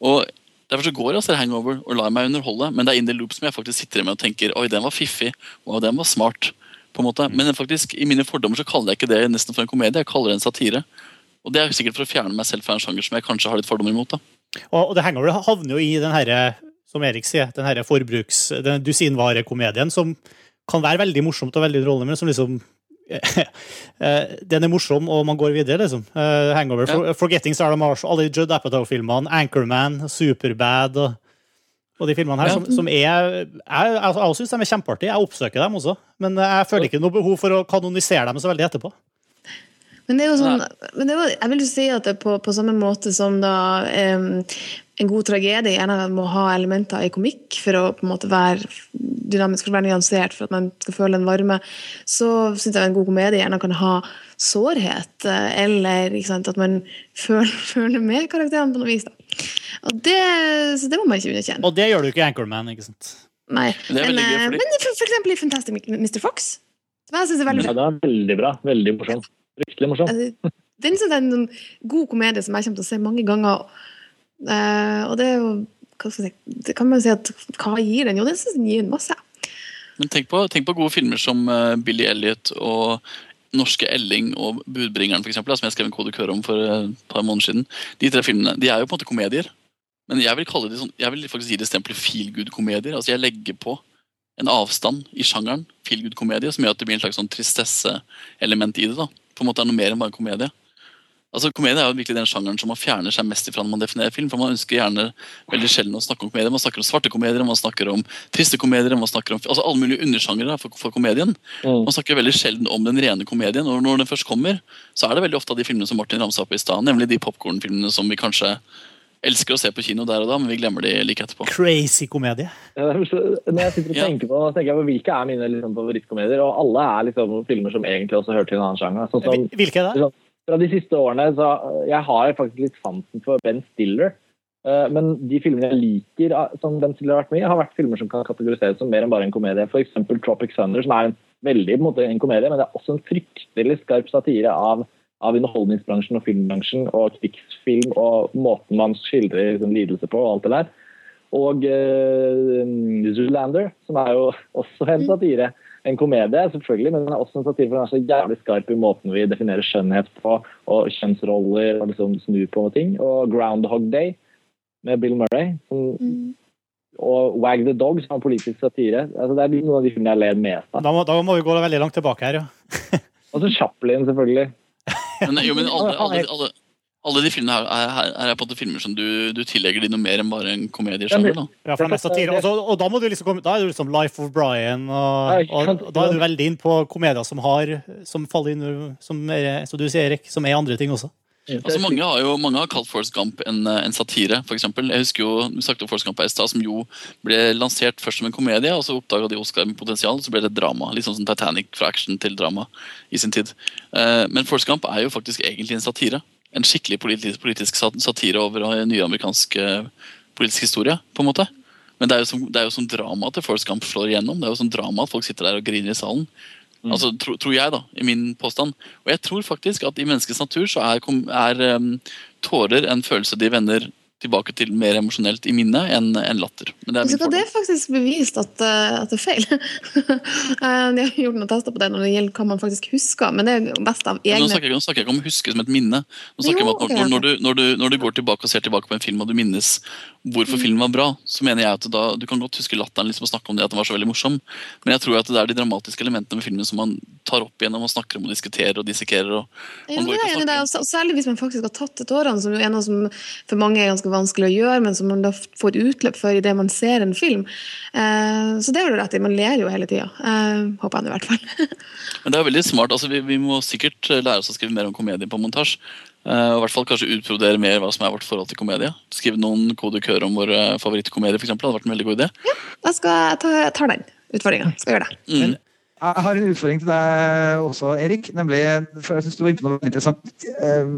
Og Derfor så går jeg og ser Hangover og lar meg underholde, men det er in the loop som jeg faktisk sitter med og tenker oi, den var fiffig, og den var smart. på en måte. Men faktisk, i mine fordommer så kaller jeg ikke det nesten for en komedie, jeg kaller det en satire. Og det er sikkert for å fjerne meg selv fra en sjanger som jeg kanskje har litt fordommer imot. da. Og, og det Hangover havner jo i den herre, som Erik sier, den herre forbruks... Den dusinvarekomedien som kan være veldig morsomt og veldig underholdende, men som liksom Den er morsom, og man går videre, liksom. Eh, Hangover, Ja. For, Forgetting Sarah Marshall, alle de Judd Apatow-filmene, Anchorman, Superbad og, og de filmene her, Ja. som, som er Jeg, jeg, jeg syns de er kjempeartige. Jeg oppsøker dem også, men jeg føler ikke noe behov for å kanonisere dem så veldig etterpå. Men det er jo sånn, men det er jo, jeg vil jo si at det er på, på samme måte som da um, en god tragedie gjerne må ha elementer i komikk for å på en måte være dynamisk, for å være nyansert, for at man skal føle en varme, så syns jeg en god komedie gjerne kan ha sårhet, eh, eller ikke sant, at man føler, føler med karakterene på noe vis. Da. Og det, så det må man ikke underkjenne. Og det gjør du ikke i Anchorman, ikke sant? Nei. Men Men, gøy, eh, fordi- men for, for eksempel i Fantastic Mr. Fox. Som jeg synes er veldig Ja, det er veldig bra. Veldig morsomt. Fryktelig morsomt. Altså, Den synes jeg er en sånn god komedie som jeg kommer til å se mange ganger. Eh, og det er jo hva si, det kan man si at Hva gir den? Jo, den synes den gir en masse. Men tenk på, tenk på gode filmer som eh, Billy Elliot og Norske Elling og Budbringeren, for eksempel, som jeg skrev en kodekør om for eh, et par måneder siden. De tre filmene de er jo på en måte komedier. Men jeg vil kalle det sånn, jeg vil faktisk gi det stempelet feel good-komedier. Altså Jeg legger på en avstand i sjangeren feel good-komedie som gjør at det blir en slags sånn tristesse-element i det. da. På en måte er det noe mer enn bare komedie. Altså Komedie er jo virkelig den sjangeren som man fjerner seg mest ifra når man definerer film. for Man ønsker gjerne veldig sjelden å snakke om komedier. Man snakker om svarte komedier, man snakker om triste komedier, man snakker om altså alle mulige undersjangere for, for komedien. Mm. Man snakker veldig sjelden om den rene komedien. Og når den først kommer, så er det veldig ofte av de filmene som Martin ramsa opp i stad, nemlig de popkornfilmene som vi kanskje elsker å se på kino der og da, men vi glemmer de like etterpå. Crazy komedie. Ja, det så- Når jeg sitter og tenker på, så tenker jeg på hvilke er mine liksom, favorittkomedier, og alle er liksom filmer som egentlig også hører til en annen sjanger. Sånn som, Hvilke er det? Fra de siste årene, så Jeg har faktisk litt sansen for Ben Stiller. eh, Men de filmene jeg liker ah, som Ben Stiller har vært med i, har vært filmer som kan kategoriseres som mer enn bare en komedie. F.eks. Tropic Thunder, som er en veldig på en, måte, en komedie, men det er også en fryktelig skarp satire av, av underholdningsbransjen og filmbransjen og krigsfilm og måten man skildrer liksom, lidelse på og alt det der. Og uh, Zoolander, som er jo også en satire. En komedie, selvfølgelig, men den er også en satire, for den er så jævlig skarp i måten vi definerer skjønnhet på, og kjønnsroller og liksom snur på ting. Og Groundhog Day med Bill Murray. Som, Mm. og Wag the Dog, som er politisk satire. Altså, det er noen av de filmene jeg ler mest av. Da må, da må vi gå veldig langt tilbake her, ja. Og så Chaplin, selvfølgelig. Men, jo, men alle, alle, alle, alle de filmene her er, her er på en måte filmer som du, du tillegger de noe mer enn bare en komediesjanger. da. Ja, for det er tid. satire. Og, så, og da, må du liksom da er du liksom Life of Brian, og, og, og da er du veldig inn på komedier som har Som faller inn som er, som du sier, Erik, som er andre ting også. Altså, mange, har jo, mange har kalt Forrest Gump en, en satire, for eksempel. Jeg husker jo, Vi snakket om Forrest Gump her i stad, som jo ble lansert først som en komedie, og så oppdaga de Oscar med potensial, så ble det et drama. Litt sånn som Titanic fra action til drama i sin tid. Eh, men Forrest Gump er jo faktisk egentlig en satire. En skikkelig politisk, politisk satire over en ny amerikansk eh, politisk historie, på en måte. Men det er, jo som, det er jo som drama at Forrest Gump slår igjennom. Det er jo som drama at folk sitter der og griner i salen. Mm. Altså, tro, tror jeg, da, i min påstand. Og jeg tror faktisk at i menneskets natur så er, er um, tårer en følelse de vender tilbake til mer emosjonelt i minnet enn en latter. Men det er min Det er faktisk bevist at, eh, at det er feil. Jeg De har gjort noen tester på det når det gjelder hva man faktisk husker, men det er best av Nå egne snakker, jeg, nå snakker jeg ikke om å huske som et minne. Nå snakker jeg om at når, når, du, når, du, når du går tilbake og ser tilbake på en film og du minnes hvorfor filmen var bra, så mener jeg at da, du kan godt huske latteren liksom, og snakke om det at den var så veldig morsom, men jeg tror at det er de dramatiske elementene med filmen som man tar opp igjennom og snakker om og diskuterer og dissekerer. Og, Ja, det er særlig hvis man faktisk har tatt til tårene, som jo er noe som for mange er ganske vanskelig å gjøre, men som man da får utløp for idet man ser en film. Eh, så det har du rett i, man ler jo hele tida. Uh, håper jeg nå i hvert fall. Men det er veldig smart. altså Vi, vi må sikkert eh, lære oss å skrive mer om komedie på montasje. Eh, og i hvert fall kanskje utbrodere mer hva som er vårt forhold til komedie. Skrive noen kodekører om vår uh, favorittkomedie, f.eks. hadde vært en veldig god idé. Skal jeg ta, jeg tar den utfordringa. Skal gjøre det. Mm. Jeg har en utfordring til deg også, Erik. nemlig, for jeg synes du var inne på noe interessant. eh,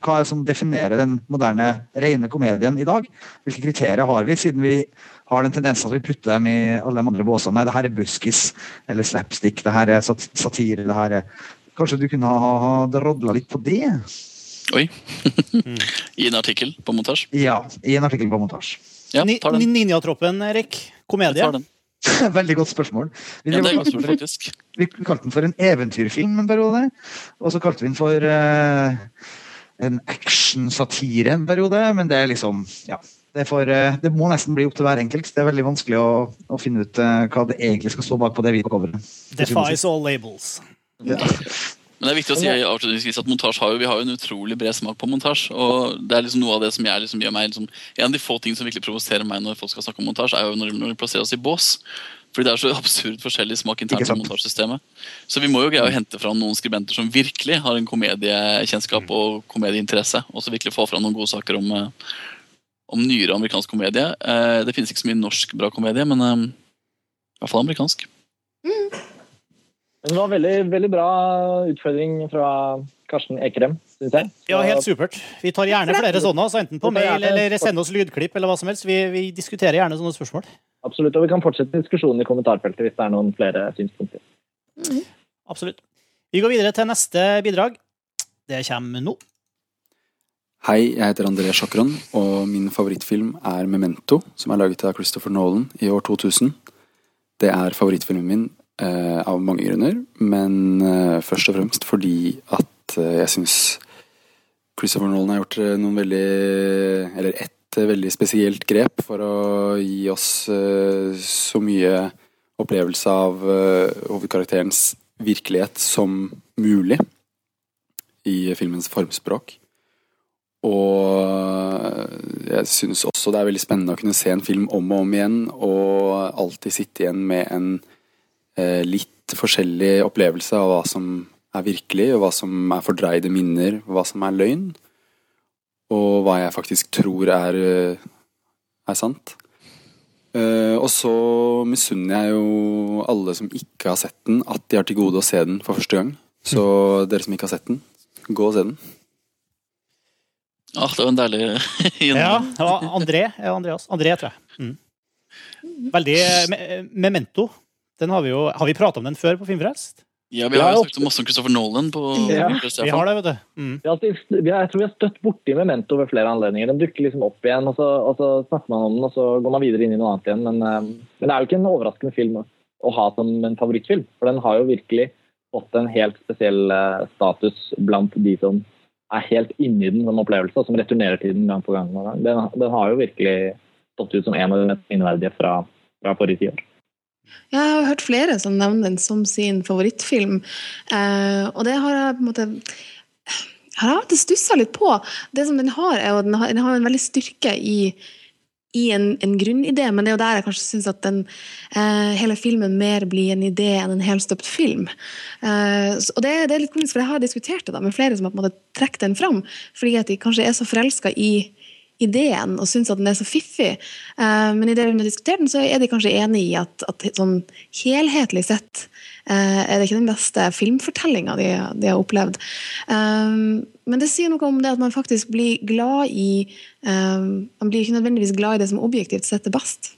Hva er det som definerer den moderne, rene komedien i dag? Hvilke kriterier har vi, siden vi har den tendensen at vi putter dem i alle de andre båsene? Nei, det her er buskis eller slapstick, det her er satire. det her er... Kanskje du kunne ha, ha drodla litt på det? Oi. I en artikkel på montasje. Ja, i en artikkel på montasje. Ja. Ninjatroppen, Erik. Jeg tar den. Veldig godt spørsmål. Vi, Ja, er vi kalte den for en eventyrfilm en periode. Og så kalte vi den for uh, en actionsatire en periode. Men det er liksom Ja. Det, er for, uh, det må nesten bli opp til hver enkelt. Det er veldig vanskelig å, å finne ut uh, hva det egentlig skal stå bak på det hvite coveret. Defies all labels. Ja. Men det er viktig å si avslutningsvis at montasje har jo, vi har jo en utrolig bred smak på montasje. Og det er liksom noe av det som jeg liksom gjør meg liksom, En av de få tingene som virkelig provoserer meg når folk skal snakke om montasje, er jo når, når de plasserer oss i bås. Fordi det er så absurd forskjellig smak internt i montasjesystemet. Så vi må jo greie å hente fram noen skribenter som virkelig har en komediekjennskap og komedieinteresse. Og så virkelig få fram noen gode saker om, eh, om nyere amerikansk komedie. Eh, Det finnes ikke så mye norsk bra komedie, men eh, i hvert fall amerikansk. Men det var veldig, veldig bra utfordring fra Karsten Ekrem, syns jeg. Ja, helt supert. Vi tar gjerne flere sånne, altså enten på mail eller send oss lydklipp eller hva som helst. Vi, vi diskuterer gjerne sånne spørsmål. Absolutt. Og vi kan fortsette diskusjonen i kommentarfeltet hvis det er noen flere synspunkter. Absolutt. Vi går videre til neste bidrag. Det kommer nå. Hei, jeg heter André Sjakron, og min favorittfilm er Memento, som er laget av Christopher Nolan i år 2000. Det er favorittfilmen min eh, av mange grunner, men uh, først og fremst fordi at uh, jeg syns Christopher Nolan har gjort noen veldig Eller ett veldig spesielt grep for å gi oss så mye opplevelse av hovedkarakterens virkelighet som mulig i filmens formspråk. Og jeg syns også det er veldig spennende å kunne se en film om og om igjen, og alltid sitte igjen med en litt forskjellig opplevelse av hva som er virkelig, og hva som er fordreide minner, hva som er løgn, og hva jeg faktisk tror er, eh, er sant. Eh, og så misunner jeg jo alle som ikke har sett den, at de har til gode å se den for første gang. Så dere som ikke har sett den, gå og se den. Ah, det var en deilig Ja, det var André. Andreas. André, tror jeg. Mm. Veldig me Memento. Den har vi jo Har vi prata om den før på Filmfrelst? Ja, vi har jo snakket masse om Christopher Nolan på Ja. Vi har det, vet du. Mm. Vi har, vi har, jeg tror vi har støtt borti Memento ved flere anledninger. Den dukker liksom opp igjen, og så, og så snakker man om den, og så går man videre inn i noe annet igjen. Men, eh, men det er jo ikke en overraskende film å, å ha som en favorittfilm. For den har jo virkelig fått en helt spesiell eh, status blant de som er helt inni den som opplevelse, og som returnerer til den gang på gang. Den, den har jo virkelig stått ut som en av de mest minneverdige fra, fra forrige tiår. Jeg har hørt flere som nevner den som sin favorittfilm, eh, og det har jeg på en måte jeg alltid stussa litt på. Det som den har, er jo den har, den har en veldig styrke i, i en, en grunnidé, men det er jo der jeg kanskje syns at den, eh, hele filmen mer blir en idé enn en helstøpt film. Eh, og det, det er litt komisk, for jeg har diskutert det da, med flere som har på en måte trukket den fram, fordi at de kanskje er så forelska i ideen og syns at den er så fiffig. Eh, men i det vi har diskutert den, så er de kanskje enig i at, at sånn helhetlig sett eh, er det ikke den beste filmfortellinga de, de har opplevd. Eh, men det sier noe om det at man faktisk blir glad i Man blir ikke nødvendigvis glad i det som objektivt sett er best.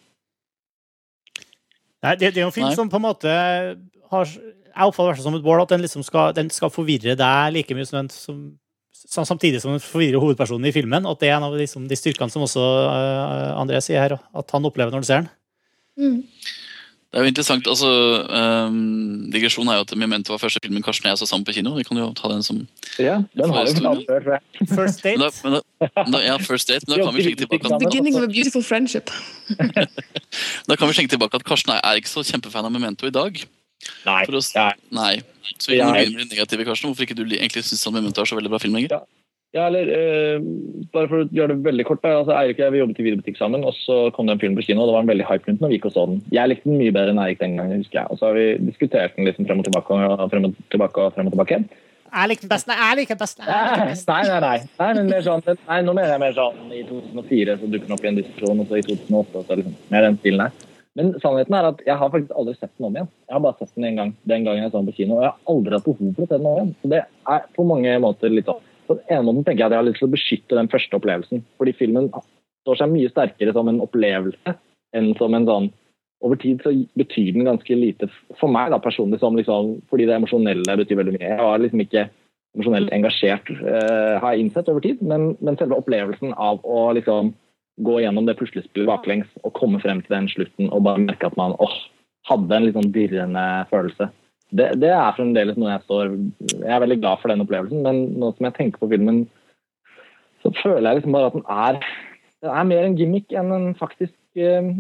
Nei, det, det er jo en film Nei. som på en måte har Jeg oppfatter det som et mål at den liksom skal, den skal forvirre deg like mye som, den som Samtidig som den forvirrer hovedpersonen i filmen. Og at det er en av liksom, de styrkene som også uh, André sier her, at han opplever når han ser den. Mm. Det er jo interessant, altså um, Digresjonen er jo at Memento var første filmen Karsten og jeg så sammen på kino. Vi kan jo ta den som Ja, den har vi tatt før, tror jeg. First date. men da, men da, Ja, first date. Men da kan vi slenge tilbake at, Beginning of a beautiful friendship. da kan vi slenge tilbake at Karsten er, ikke så kjempefan av Memento i dag. Nei. For oss, nei. Så Jeg- begynner med det negative, Karsten. Hvorfor ikke du egentlig syns han Memento er så veldig bra film lenger? Ja, eller eh, Bare for å gjøre det veldig kort. altså Eirik og jeg vi jobbet i videobutikk sammen, og så kom det en film på kino. og Det var en veldig hype rundt når vi gikk og så den. Jeg likte den mye bedre enn Eirik den gangen. husker jeg. Og så har vi diskutert den liksom frem og tilbake og frem og tilbake. og frem og tilbake. Jeg liker den best. Nei, jeg liker den den best. nei, nei. nei. nei, men mer sånn, nei nå mener jeg mer sånn i 2004 så dukker den opp i en diskusjon, og så i 2008 og så liksom, mer den stilen her. Men sannheten er at jeg har faktisk aldri sett den om igjen. Jeg har bare sett den en gang den gangen jeg så den på kino, og jeg har aldri hatt behov for å se den om igjen. Så det er på mange måter litt sånn. På den ene måten tenker jeg at jeg har lyst til å beskytte den første opplevelsen, fordi filmen står seg mye sterkere som en opplevelse enn som en sånn over tid så betyr den ganske lite for meg da personlig, som liksom, fordi det emosjonelle betyr veldig mye. Jeg var liksom ikke emosjonelt engasjert, uh, har jeg innsett over tid, men, men selve opplevelsen av å liksom gå gjennom det puslespillet baklengs og komme frem til den slutten og bare merke at man åh, hadde en litt sånn dirrende følelse. Det, det er fremdeles noe jeg står Jeg er veldig glad for den opplevelsen, men nå som jeg tenker på filmen, så føler jeg liksom bare at den er den er mer en gimmick enn en faktisk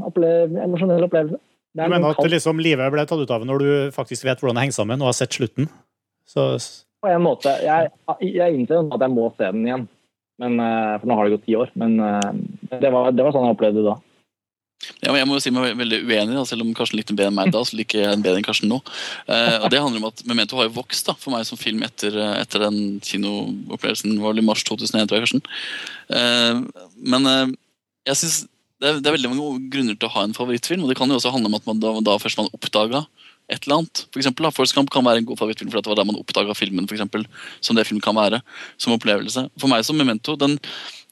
opplev, emosjonell opplevelse. Det Du er mener at kaldt liksom, livet ble tatt ut av når du faktisk vet hvordan det henger sammen, og har sett slutten? Så på en måte. Jeg, jeg innser jo at jeg må se den igjen. Men, eh, for nå har det gått ti år. Men eh, det var, det var sånn jeg opplevde det da. Ja, jeg må jo si meg veldig uenig, da, selv om Karsten likte bedre enn meg da, så liker jeg bedre enn Karsten nå. Eh, og det handler om at Memento har jo vokst da, for meg som film etter, etter den kinoopplevelsen var vel i mars 2001, tror jeg, Karsten. Men jeg synes det er, det er veldig mange grunner til å ha en favorittfilm, og det kan jo også handle om at man da, da først man oppdaga et eller annet. For eksempel, da, Forrest Gump kan være en god favorittfilm, for det var der man oppdaga filmen, for eksempel, som det film kan være, som opplevelse. For meg som Memento, den,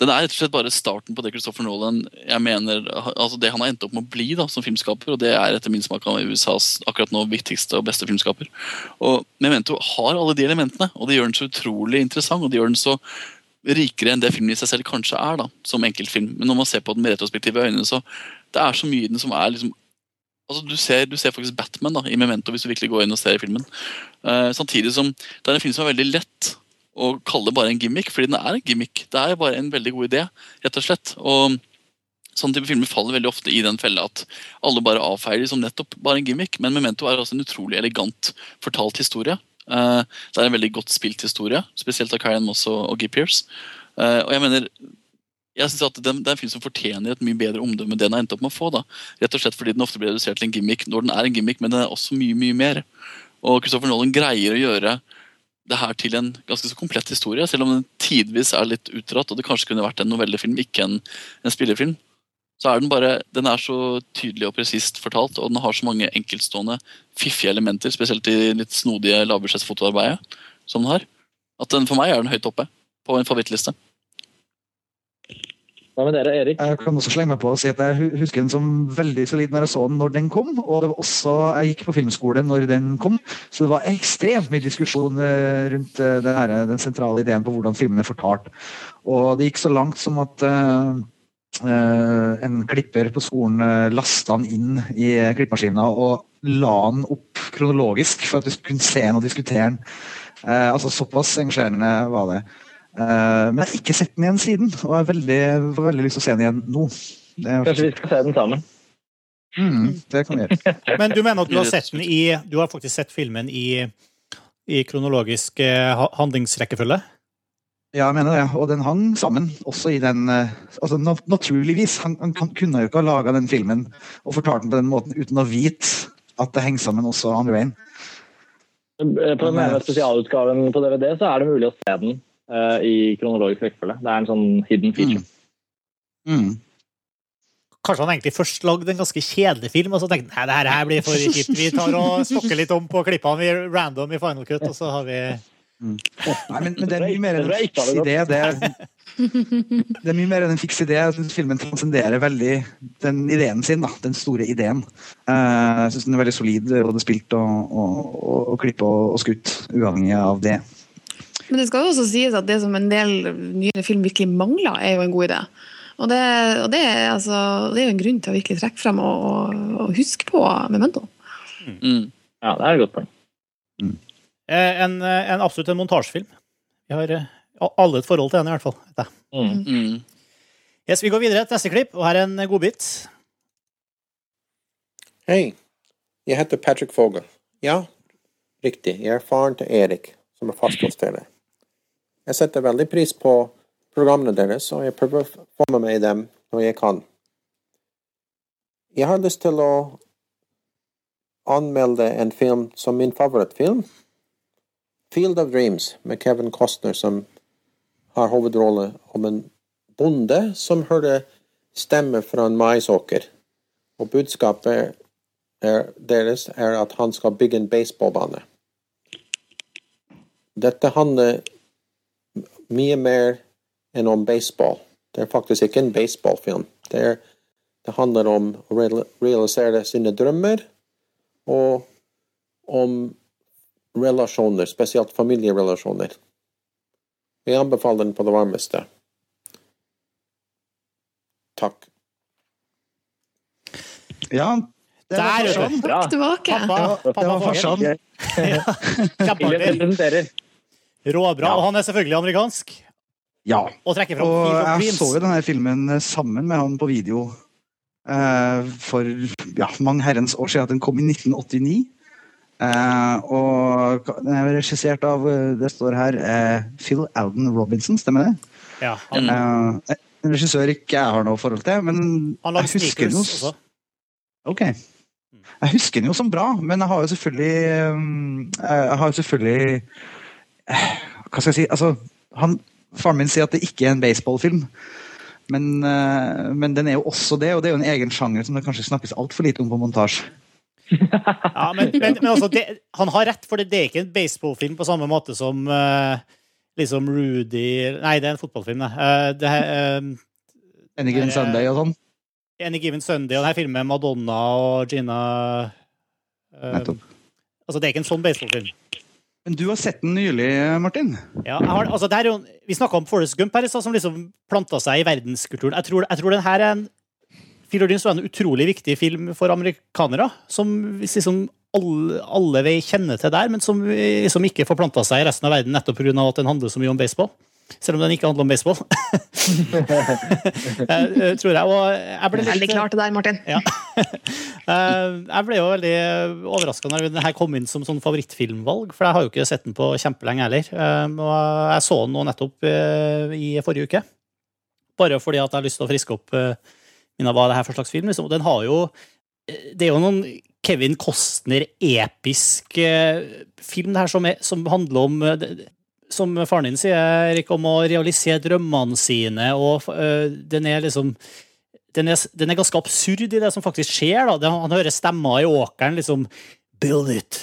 den er rett og slett bare starten på det Christopher Nolan jeg mener, altså det han har endt opp med å bli da, som filmskaper, og det er etter min smak av USAs akkurat nå viktigste og beste filmskaper. Og Memento har alle de elementene, og det gjør den så utrolig interessant, og det gjør den så rikere enn det filmen i seg selv kanskje er, da, som enkeltfilm. Men når man ser på den med retrospektive øyne, så det er så mye i den som er liksom Altså, du, ser, du ser faktisk Batman da, i Memento hvis du virkelig går inn og ser filmen. Uh, samtidig som det er en film som er veldig lett å kalle bare en gimmick, fordi den er en gimmick. Det er bare en veldig god idé, rett og slett. Og Sånne type filmer faller veldig ofte i den fella at alle bare avfeier de som nettopp bare en gimmick. Men Memento er også en utrolig elegant fortalt historie. Uh, det er en veldig godt spilt historie, spesielt av Karen Moss og, og Guy Pearce. Uh, og jeg mener jeg synes at Det er en film som fortjener et mye bedre omdømme enn den har endt opp med å få. da. Rett og slett fordi den ofte blir redusert til en gimmick når den er en gimmick, men den er også mye mye mer. Og Christopher Nolan greier å gjøre det her til en ganske så komplett historie, selv om den tidvis er litt utdratt og det kanskje kunne vært en novellefilm, ikke en, en spillefilm. Så er den bare, den er så tydelig og presist fortalt, og den har så mange enkeltstående fiffige elementer, spesielt i litt snodige lavbudsjettsfotoarbeidet som den har, at den for meg er den høyt oppe på en favorittliste. Hva med dere, Erik? Jeg kan også slenge meg på og si at jeg husker den som veldig solid når jeg så den når den kom. Og det var også, jeg gikk på filmskole når den kom, så det var ekstremt mye diskusjon eh, rundt eh, den, her, den sentrale ideen på hvordan filmen er fortalt. Og det gikk så langt som at uh, Uh, en klipper på skolen uh, lasta den inn i klippemaskina og la den opp kronologisk for at vi kunne se den og diskutere den. Uh, altså Såpass engasjerende var det. Eh, men jeg har ikke sett den igjen siden, og jeg har veldig, veldig lyst til å se den igjen nå. Det, er, Kanskje vi skal se den sammen? mm, det kan vi gjøre. Men du mener at du har sett den i Du har faktisk sett filmen i, i kronologisk eh, handlingsrekkefølge? Ja, jeg mener det. Og den hang sammen, også i den eh, altså Naturligvis. Han, han, han kunne jo ikke ha laga den filmen og fortalt den på den måten uten å vite at det henger sammen også andre veien. På den ene spesialutgaven på DVD så er det mulig å se den eh, i kronologisk rekkefølge. Det er en sånn hidden feature. Mm. Kanskje han egentlig først lagde en ganske kjedelig film, og så tenkte han nei, det her, her blir for kjipt. Vi tar og stokker litt om på klippene, vi random i Final Cut, og så har vi Nei, men, men det er mye mer enn en fiks idé. Det er, det er mye mer enn en fiks idé. Jeg synes filmen transcenderer veldig den ideen sin. da, Den store ideen. Eh, jeg syns den er veldig solid, både spilt og, og, og, og klippet og, og skutt, uavhengig av det. Men det skal jo også sies at det som en del nyere film virkelig mangler, er jo en god idé. Og det, og det, er, altså, det er jo en grunn til å virkelig trekke frem og, og, og huske på Memento. Mm. Ja, det er et godt poeng. Mm. En, eh, en absolutt en montasjefilm. Vi har eh, alle et forhold til den, i hvert fall. Mm. Mm. Yes, vi går videre til neste klipp, og her er en godbit. Hei, jeg heter Patrick Fogel. Ja, riktig, jeg er faren til Erik, som er fast hos dere. Jeg setter veldig pris på programmene deres, og jeg prøver å få med meg dem når jeg kan. Jeg har lyst til å anmelde en film som min favorittfilm. Field of Dreams med Kevin Costner som har hovedrolle om en bonde som hører stemme fra en maisåker. Og budskapet er, deres er at han skal bygge en baseballbane. Dette handler mye mer enn om baseball. Det er faktisk ikke en baseballfilm. Det, er, det handler om å realisere sine drømmer og om relasjoner, spesielt familierelasjoner. Jeg anbefaler den på det varmeste. Takk. Ja, det var Der, sånn. Takk tilbake. Pappa, Det var, det pappa var Fogel. farsan. Ille Ja. Råbra. Og han er selvfølgelig amerikansk. Ja. Og fram Og jeg så jo denne filmen eh, sammen med han på video eh, for ja, mange herrens år siden. Den kom i 1989. Eh, og den er regissert av eh, det står her eh, Phil Alden Robinson, stemmer det? Ja, han, Eh, en regissør ikke jeg har noe forhold til, men han jeg husker den jo også. Ok. Jeg husker den jo som bra, men jeg har jo selvfølgelig Jeg har jo selvfølgelig Hva skal jeg si altså, han, Faren min sier at det ikke er en baseballfilm. Men, eh, men den er jo også det, og det er jo en egen sjanger som det kanskje snakkes altfor lite om på montasje. Ja, men, men, men altså, det, han har rett, for det, det er ikke en baseballfilm på samme måte som uh, liksom Rudy Nei, det er en fotballfilm, det. Uh, det eh, Any Given Sunday og sånn. Any Given Sunday og denne filmen med Madonna og Gina Nettopp. Altså, det er ikke en sånn baseballfilm. Men du har sett den nylig, Martin? Ja, har, altså, jo, vi snakka om Forest Gump her som liksom planta seg i verdenskulturen. Jeg tror, jeg tror den her er en Phil Ordins var en utrolig viktig film for amerikanere, som liksom alle, alle vi kjenner til der, men som liksom ikke forplanta seg i resten av verden nettopp pga. at den handler så mye om baseball. Selv om den ikke handler om baseball. Jeg, eh, tror jeg. Og jeg ble litt Veldig klart det der, Martin. ja. Eh, jeg ble jo veldig overraska når den her kom inn som sånn favorittfilmvalg, for jeg har jo ikke sett den på kjempelenge heller. Eh, Og jeg så den nå nettopp eh, i forrige uke. Bare fordi at jeg har lyst til å friske opp eh, hva det her for slags film. Liksom. Den har jo eh, Det er jo noen Kevin Costner-episk eh, film det her som, er, som handler om eh, som faren din sier, Erik, om å realisere drømmene sine, og eh, den er liksom den er, den er ganske absurd i det som faktisk skjer. Da. Han hører stemmer i åkeren liksom Build it,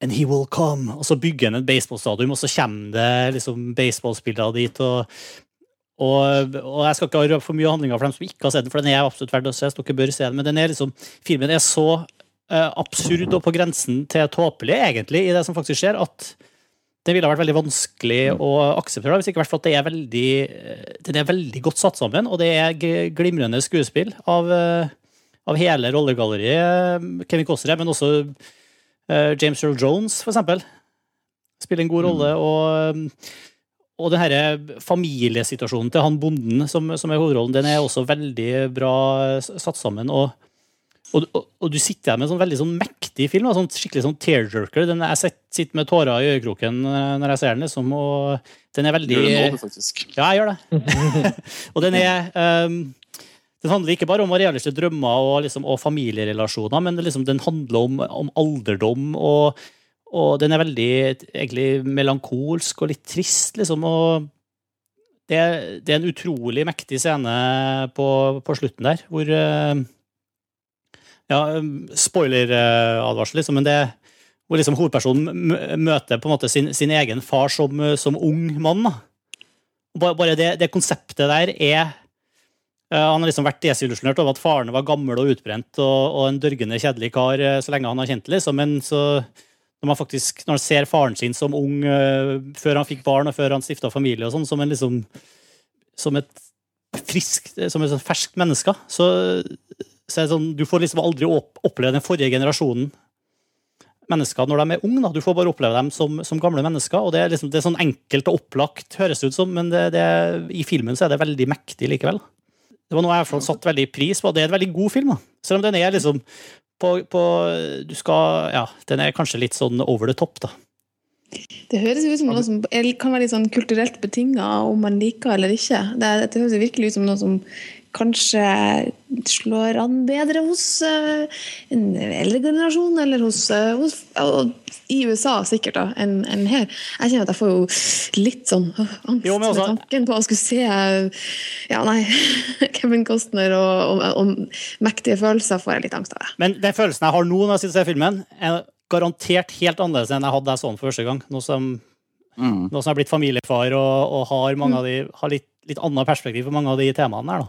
and he will come. Og så bygger han en baseballstadion, og så kommer det liksom baseballspillere dit. Og, og, og jeg skal ikke røpe for mye handlinger for dem som ikke har sett den, for den er absolutt verdt å se. så dere bør se den, Men den er liksom, filmen er så uh, absurd og på grensen til tåpelig, egentlig, i det som faktisk skjer, at det ville vært veldig vanskelig å akseptere, hvis ikke vært for at det er veldig, eh, den er veldig godt satt sammen, og det er glimrende skuespill av, eh, av hele rollegalleriet. Kevin Costner, men også eh, James Earl Jones, for eksempel. Spiller en god rolle. Og, og den her familiesituasjonen til han bonden som, som er hovedrollen, den er også veldig bra satt sammen. og og, og, og du sitter her med en sånn veldig sånn mektig film, sånn skikkelig sånn tearjerker. Den, jeg sitter, med tårer i øyekroken eh, når jeg ser den, liksom, og den er veldig Gjør det nå, du, faktisk. Ja, jeg gjør det. og den er um, Den handler ikke bare om å realisere drømmer og, liksom, og familierelasjoner, men liksom, den handler om, om alderdom, og, og den er veldig egentlig melankolsk og litt trist, liksom. og det, det er en utrolig mektig scene på, på slutten der, hvor eh, Ja, spoiler-advarsel, liksom, men det Hvor liksom hovedpersonen møter på en måte sin, sin egen far som, som ung mann. Bare, bare det, det konseptet der er eh, Han har liksom vært desillusjonert over at faren var gammel og utbrent og, og en dørgende kjedelig kar eh, så lenge han har kjent det, liksom. men så når man faktisk når han ser faren sin som ung eh, før han fikk barn og før han stifta familie, og sånn, som en liksom som et friskt, som et sånn ferskt menneske, så, så er det sånn, du får liksom aldri oppleve den forrige generasjonen mennesker når de er unge. Da. Du får bare oppleve dem som, som gamle mennesker. og Det er, liksom, det er sånn enkelt og opplagt, høres det ut som, men det, det, i filmen så er det veldig mektig likevel. Det var noe jeg satt veldig pris på. Det er en veldig god film. da. Selv om den er liksom på, på Du skal Ja, den er kanskje litt sånn over the top, da. Det høres ut som noe som kan være litt sånn kulturelt betinga, om man liker eller ikke. Det, det høres virkelig ut som noe som kanskje slår an bedre hos eh, en eldre generasjon, eller hos, eh, hos I USA sikkert, da, enn en her. Jeg kjenner at jeg får jo litt sånn øh, angst Jo, også- med tanken på å skulle se Ja, nei, Kevin Costner og, og, og mektige følelser får jeg litt angst av. det. Men den følelsen jeg har nå når jeg sitter og ser filmen, er garantert helt annerledes enn jeg hadde jeg så den for første gang. Nå som, Mm. nå som jeg er blitt familiefar og, og har, mange av de, har litt, litt annet perspektiv på mange av de temaene her. da.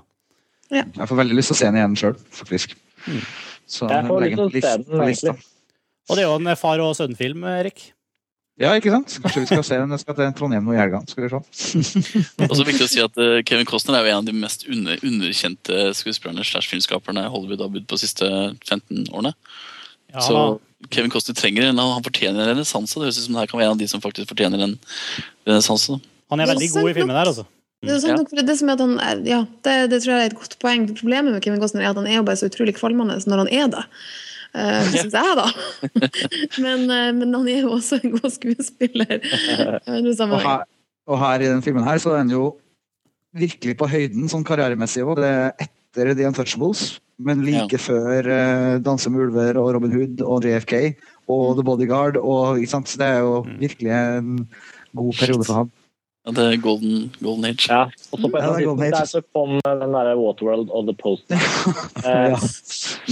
Jeg får veldig lyst til å se den igjen sjøl, faktisk. Så Jeg får lyst til å se den, egentlig. Og det er jo en far- og sønn-film, Erik. Ja, ikke sant? Kanskje vi skal se den. Jeg skal til Trondheim nå i helga. Skal vi se. Også viktig å si at eh, Kevin Costner er jo en av de mest under, underkjente skuespillerne slash filmskaperne Hollywood har budt på de siste 15 årene. Ja, Så Kevin Costner trenger en, han fortjener en renessanse. Det høres ut som det her kan være en av de som faktisk fortjener en renessanse. Han er er veldig god i filmen der, altså. Det, er sånn, Ja. det, som er at han er, ja, det, det tror jeg er et godt poeng. Problemet med Kevin Costner er at han er jo bare så utrolig kvalmende når han er det. Uh, Syns jeg, da. men, uh, men han er jo også en god skuespiller. Eh, er Og her, og her i den filmen her så er han jo virkelig på høyden sånn karrieremessig òg. Det er etter The Untouchables, men like før uh, 'Danse med ulver' og 'Robin Hood' og 'JFK' og 'The Bodyguard'. Og, ikke sant? Så det er jo virkelig en god periode for ham. Ja, det er golden, golden age. Ja, og så på et Ja, er der så kom den derre Waterworld og The Post. Eh, Ja.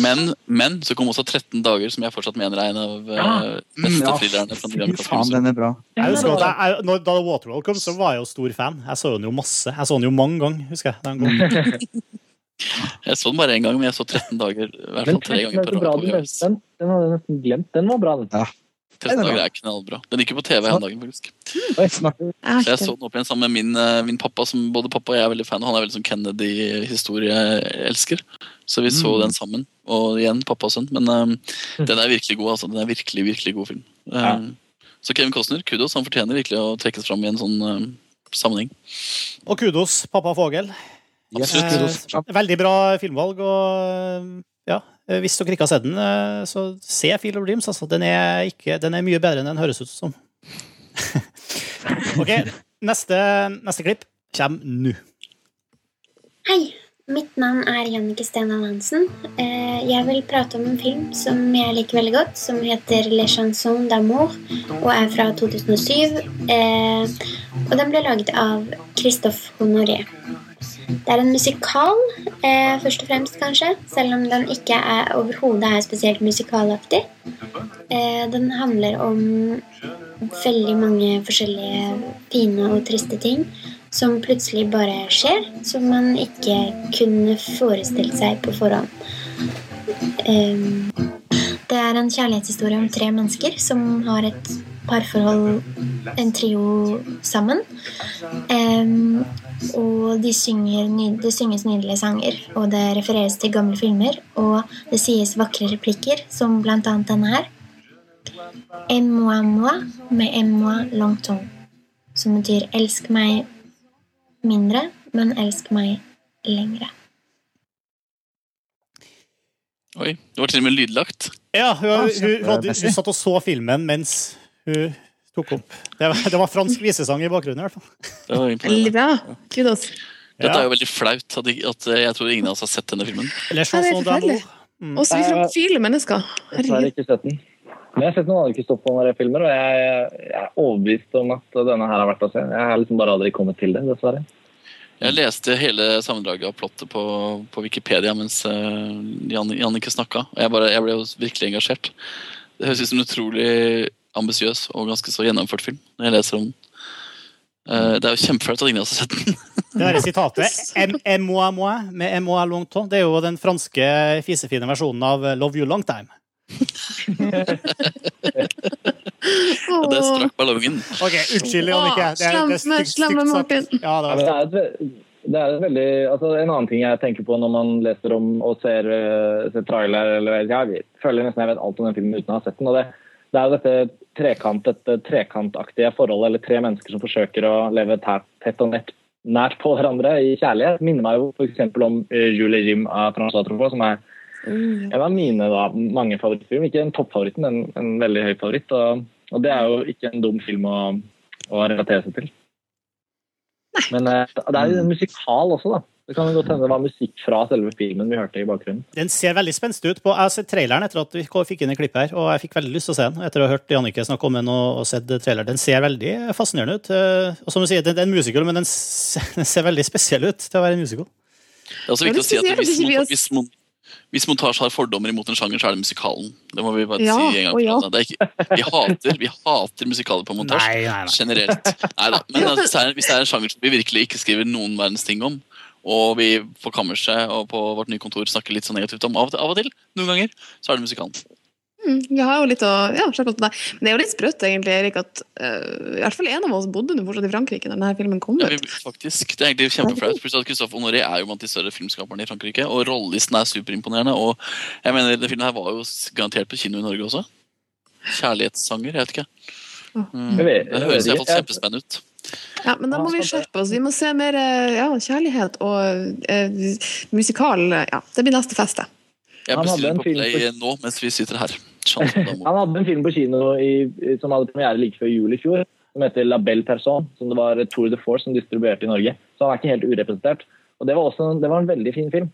Men, men så kom også 13 dager, som jeg fortsatt mener er en av uh, beste Mm, ja. thrillerne. den faen, den er bra. Jeg husker at jeg, jeg, da Waterworld kom, så var jeg jo stor fan. Jeg så den jo masse. Jeg så den jo mange ganger, husker jeg. Den gang Jeg så den bare én gang, men jeg så 13 dager. I hvert fall tre ganger på du nevnte den. Den hadde jeg nesten glemt. Den var bra, den. 13 dager er knallbra. Den gikk jo på TV om dagen, faktisk. Jeg Så jeg så den opp igjen sammen med min, eh, min pappa, som både pappa og jeg er veldig fan av. Han er veldig sånn Kennedy-historieelsker. Så vi så Mm. den sammen. Og igjen, pappa og sønn. Men um, den er virkelig god, altså. Den er virkelig, virkelig god film. Um, Ja. Så Kevin Costner, kudos. Han fortjener virkelig å trekkes fram i en sånn um, sammenheng. Og kudos, pappa Fogel. Yes, Absolutt. kudos. Eh, veldig bra filmvalg. og ja, Hvis dere ikke har sett den, eh, så se Field of Dreams. Altså. Den, er ikke, den er mye bedre enn den høres ut som. ok, neste, neste klipp kommer nå. Hei, mitt navn er Jannike Stenal Hansen. Eh, Jeg vil prate om en film som jeg liker veldig godt, som heter Le Chanson d'amour og er fra 2007. Eh, Og den ble laget av Christophe Honoré. Det er en musikal, eh, først og fremst, kanskje, selv om den ikke er overhodet er spesielt musikalaktig. Eh, Den handler om veldig mange forskjellige fine og triste ting som plutselig bare skjer, som man ikke kunne forestilt seg på forhånd. Eh, Det er en kjærlighetshistorie om tre mennesker som har et parforhold, en trio, sammen. Ehm, og de synger, det synges nydelige sanger, og det refereres til gamle filmer, og det sies vakre replikker, som blant annet denne her. Aime-moi med mais aime-moi. Som betyr 'elsk meg mindre, men elsk meg lengre'. Oi, det var til og med lydlagt. Ja, hun, hun, hun, kjempemessig. hun satt og så filmen mens hun tok opp. Det var, det var fransk visesang i bakgrunnen, i hvert fall. Det var Veldig bra. Kudos. Dette er jo veldig flaut at, jeg- at jeg tror ingen av oss har sett denne filmen. Eller Ja, det er forferdelig. Mm. Også vi framfile mennesker. Jeg Herregud. ikke sett den. Men jeg har sett noen andre Kristoffer-filmer, og jeg, jeg er overbevist om at denne her har vært å se. Jeg har liksom bare aldri kommet til det, dessverre. Jeg leste hele sammendraget av plottet på, på Wikipedia mens uh, Jan, Jannicke snakka. Og jeg, bare, jeg ble jo virkelig engasjert. Det høres ut som en utrolig ambisiøs og ganske så gjennomført film. når jeg leser om den. Eh, Det er jo kjempeflaut at ingen har sett den. Det der sitatet «Em- moi, moi» med moi longtemps», det er jo den franske fisefine versjonen av Love You Long Time. ja, det strakk ballongen. Ok, unnskyld, Jannicke. Er- er stygt- stygt sagt. Ja, det Ja, det er et, det er et veldig, altså En annen ting jeg tenker på når man leser om og ser, eh, ser trailer eller Jeg føler nesten jeg vet alt om den filmen uten å ha sett den. og Det, det er dette trekant, dette trekantaktige forholdet, eller tre mennesker som forsøker å leve tett, og nett, nært på hverandre i kjærlighet. Minner meg jo f.eks. om eh, Julie Jim av Francois Truffaut, som er en av mine da, mange favorittfilmer. Ikke en toppfavoritt, men en veldig høy favoritt. Og, og det er jo ikke en dum film å, å relatere seg til. Men eh, det er jo musikal også, da. Det kan godt hende det var musikk fra selve filmen vi hørte i bakgrunnen. Den ser veldig spenstig ut. på, Jeg har sett traileren etter at vi fikk inn i klippet her, og jeg fikk veldig lyst til å se den etter å ha hørt Jannicke snakke om den og, og sett traileren. Den ser veldig fascinerende ut. eh, Og som du sier, det er en musical, men den, ser veldig spesiell ut til å være en musical. Det er også viktig å si at hvis, har- hvis, mon- hvis montasje har fordommer imot en sjanger, så er det musikalen. Det må vi bare Ja, si en gang. ja. Det er ikke, vi, hater, vi hater musikaler på montasje. Nei, nei, nei. Generelt. Neida. Men altså, er, hvis det er en sjanger som vi virkelig ikke skriver noen verdens ting om, og vi på kammerset og på vårt nye kontor snakker litt så negativt om av og til, til noen ganger, så er det musikalen. Mm, jeg har jo litt å ja, sjekke på deg. Men det er jo litt sprøtt, egentlig, Erik, at uh, i hvert fall en av oss bodde fortsatt i Frankrike når denne filmen kom Ja, ut. vi, faktisk, Det er egentlig kjempeflaut. Christophe Honoré er jo blant de større filmskaperne i Frankrike. Og rollelisten er superimponerende. Og jeg mener, denne filmen her var jo garantert på kino i Norge også. Kjærlighetssanger, jeg vet ikke. Mm, det høres iallfall kjempespennende ut. Ja, men da må vi skjerpe oss. Vi må se mer eh, ja, kjærlighet og eh, musikal. Ja, det blir neste fest, det. Jeg bestiller på Play Play nå mens vi sitter her. D'amour. Han hadde en film på kino i, som hadde premiere like før jul i fjor, som heter La Belle Person, som det var Tour de Force som distribuerte i Norge. Så han er ikke helt urepresentert. Og det var, også, det var en veldig fin film.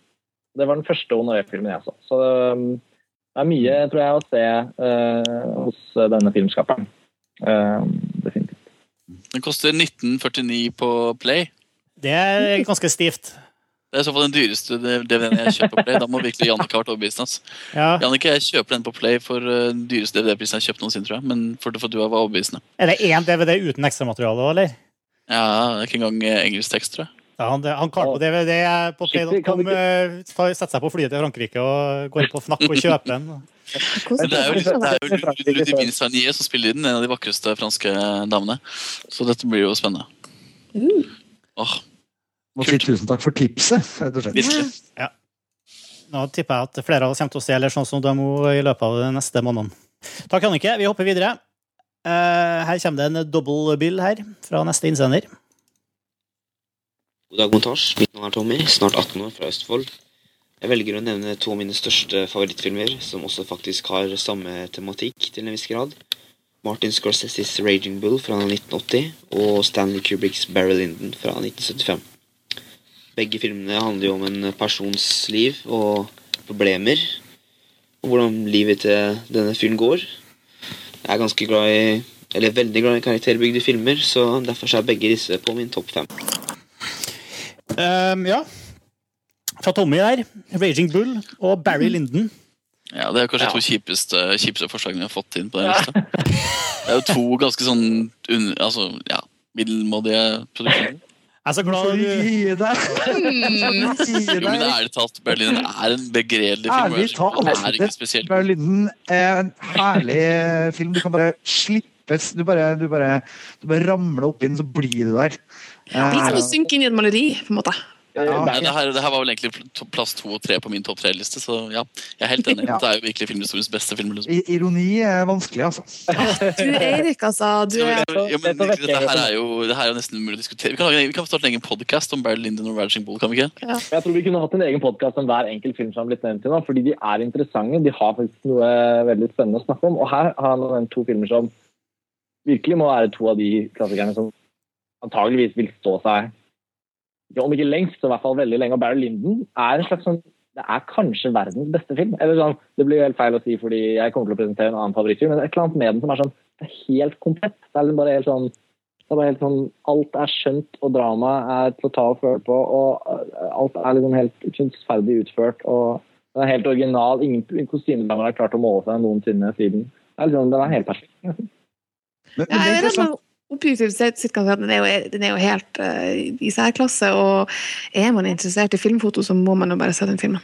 Det var den første Honoré-filmen jeg så. Så um, det er mye, tror jeg, å se uh, hos denne filmskaperen. Definitivt. Den koster 1949 på Play. Det er ganske stivt. Det er i så fall den dyreste DVD-en jeg kjøper på Play. Da må virkelig Jannicke ha vært overbevist. Altså. Ja. Jannicke, jeg kjøper den på Play for uh, den dyreste DVD-prisen jeg har kjøpt noensinne, tror jeg. Men for, for du var overbevisende. Er det én DVD uten ekstramateriale, eller? Ja, det er ikke engang eh, engelsk tekst, tror jeg. Ja, han, han kalte på DVD på kan Play.com, Sette eh, seg på flyet til Frankrike og går på Fnac og kjøper den. Det er jo, det er jo Ludivine Sagnier som spiller i den, en av de vakreste franske damene. Så dette blir jo spennende. Åh, Må si tusen takk for tipset, rett og slett. virkelig. Nå tipper jeg at flere av oss kommer til å se eller sånn som Demo i løpet av de neste månedene. Takk, Annike. Vi hopper videre. Eh, her kommer det en double bill her fra neste innsender. God dag, montasje. Mitt navn er Tommy, snart 18 år, fra Østfold. Jeg velger å nevne to av mine største favorittfilmer, som også faktisk har samme tematikk til en viss grad. Martin Scorseses Raging Bull fra 1980 og Stanley Kubricks Barry Linden' fra 1975. Begge filmene handler jo om en persons liv og problemer, og hvordan livet til denne fyren går. Jeg er ganske glad i, eller veldig glad i karakterbygde filmer, så derfor er begge disse på min topp fem. Um, ja. Fra Tommy der. Raging Bull og Barry Linden. Ja, Det er kanskje ja. to kjipeste, kjipeste forslagene vi har fått inn på den lista. Det er jo to ganske sånn un, altså, ja, middelmådige produksjoner. Jeg er så glad du Gi deg! Jo, men ærlig talt, Berlin er en begredelig film. Ærlig talt, Det er ikke spesielt. Berlin er en herlig film. Du kan bare slippes. Du bare, du bare, du bare ramler opp inn, så blir du der. Litt som å synke inn i et maleri, på en måte. Ja, det, her, det her var vel egentlig plass to og tre på min topp tre-liste, så ja, jeg er helt enig. Ja. Det er jo virkelig filmhistoriens beste film. Liksom. Ironi er vanskelig, altså. Du, Eirik, altså. Du er Ja, men dette her er jo, det her er jo nesten umulig å diskutere. Vi kan, vi kan starte en egen podkast om Barry Lyndon og Raging Bull, kan vi ikke? Jeg tror vi kunne hatt en egen podkast om hver enkelt film som har blitt nevnt til nå, fordi de er interessante. De har faktisk noe veldig spennende å snakke om. Og her har han nevnt to filmer som virkelig må være to av de klassikerne som antageligvis vil stå seg om ikke lengst, så i hvert fall veldig lenge. Og Barry Linden er en slags sånn det er kanskje verdens beste film. Eller sånn, Det blir helt feil å si fordi jeg kommer til å presentere en annen favorittfilm, men det er et eller annet med den som er sånn det er helt komplett. Det er liksom bare helt sånn det er bare helt sånn, Alt er skjønt, og dramaet er til å ta og føle på. og Alt er liksom helt kunstferdig utført. og Den er helt original. Ingen, kostymedamer har klart å måle seg noensinne siden. Det er liksom, den er helt perfekt. Men, men det er interessant. Objektivt sett sett kan si at den er jo, den er jo helt uh, i særklasse, og er man interessert i filmfoto, så må man jo bare se den filmen.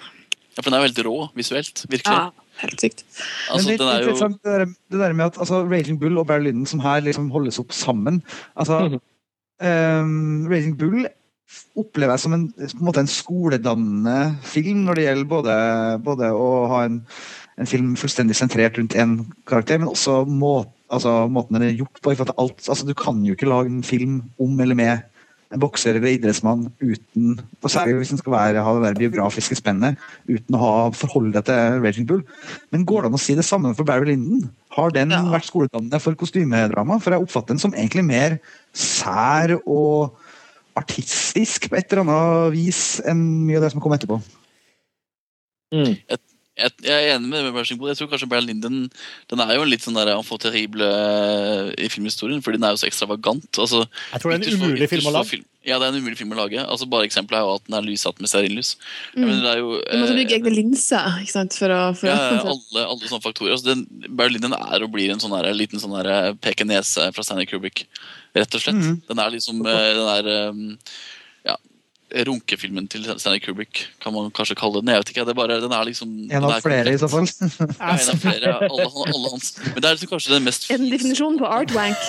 Ja, for den er jo helt rå visuelt. Virkelig. Ja, helt sykt. Altså, Men det, er jo det, der, det der med at altså, Raging Bull og Barry Lyndon som her liksom holdes opp sammen altså, ehm, Raging Bull opplever jeg som en, på en, måte en skoledannende film når det gjelder både, både å ha en, en film fullstendig sentrert rundt én karakter, men også må, altså, måten den er gjort på. alt, altså, du kan jo ikke lage en film om eller med en bokser eller idrettsmann uten og Særlig hvis den skal være, ha det der biografiske spennet uten å ha forholde deg til Raging Bull. Men går det an å si det samme for Barry Lyndon? Har den vært skoledannende for kostymedrama? For jeg oppfatter den som egentlig mer sær og artistisk på et eller annet vis enn mye av det som kom etterpå. jeg, jeg er enig med Bull. Jeg tror kanskje Brad Linden Den er jo en litt sånn der enfant terrible eh, i filmhistorien, fordi den er jo så ekstravagant. Altså, Jeg tror det er en umulig film å lage. lage. Ja, det er en umulig film å lage. Altså, bare Eksempelet er jo at den er lyssatt med stearinlys. Mm. Men det er jo Du måtte eh, bygge egne linser ikke sant, for å, for, ja, ja, alle, alle sånne faktorer. Altså, den, Barry Linden er og blir en sånn der, liten sånn der pekenese fra Stanley Kubrick, rett og slett. Mm. Den er liksom eh, den er, eh, runkefilmen til Stanley Kubrick, kan man kanskje kalle den. Jeg vet ikke, det er bare, den er liksom En den av er flere, i så fall. Ja, en av flere, alle, alle hans. Men det er liksom kanskje den mest En definisjon på artwank.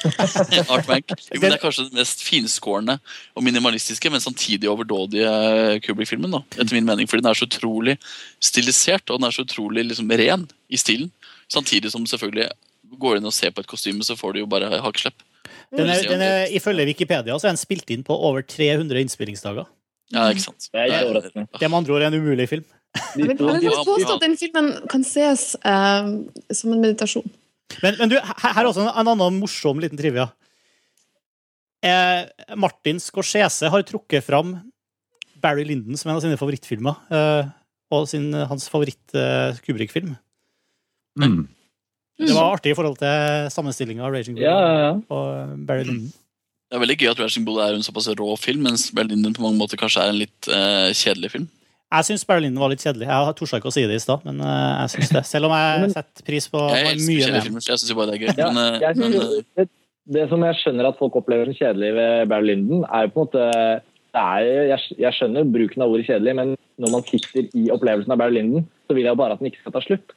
artwank. Jo, men det er kanskje den mest finskårne og minimalistiske, men samtidig overdådige Kubrick-filmen. da, etter min mening, Fordi den er så utrolig stilisert, og den er så utrolig liksom, ren i stilen. Samtidig som selvfølgelig går inn og ser på et kostyme, så får du jo bare hakeslepp. Den er, den er, ifølge Wikipedia så er den spilt inn på over 300 innspillingsdager. Ja, ikke sant? Det er ikke. Det er med andre ord en umulig film. Vil jeg vil påstå at den filmen kan ses uh, som en meditasjon. Men, men du, her er også en, en annen morsom liten trivia. Eh, Martin Scorsese har trukket fram Barry Lyndon som en av sine favorittfilmer. Eh, og sin, hans favoritt-Kubrik-film. Mm. Det var artig i forhold til sammenstillinga av Raging Bull Ja, ja, ja. og Barry Lyndon. Det er veldig gøy at Raging Bull er en såpass rå film, mens Berlinen på mange måter kanskje er en litt uh, kjedelig film. Jeg syns Barry Lyndon var litt kjedelig. Jeg torde ikke å si det i stad, men uh, jeg synes det. Selv om jeg setter pris på Jeg mye mer. filmer, jeg syns bare det er gøy. Ja, Men, uh, men synes, eh, det, som jeg skjønner at folk opplever som kjedelig ved Barry Lyndon, er jo på en måte det er, jeg, jeg skjønner bruken av ordet kjedelig, men når man sitter i opplevelsen av Barry Lyndon, så vil jeg bare at den ikke skal ta slutt.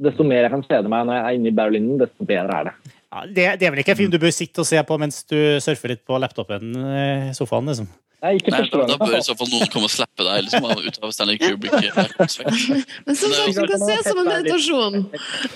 Desto mer jeg kan kjede meg når jeg er inne i Berlinen, desto bedre er det. Ja, det, det er vel ikke en film du bør sitte og se på mens du surfer litt på laptopen eh, i sofaen, liksom. Nei, ikke Nei, da, da bør i så fall noen komme og slappe deg liksom, ut av Stanley Kubrick. Men som sagt, du kan se som en meditasjon.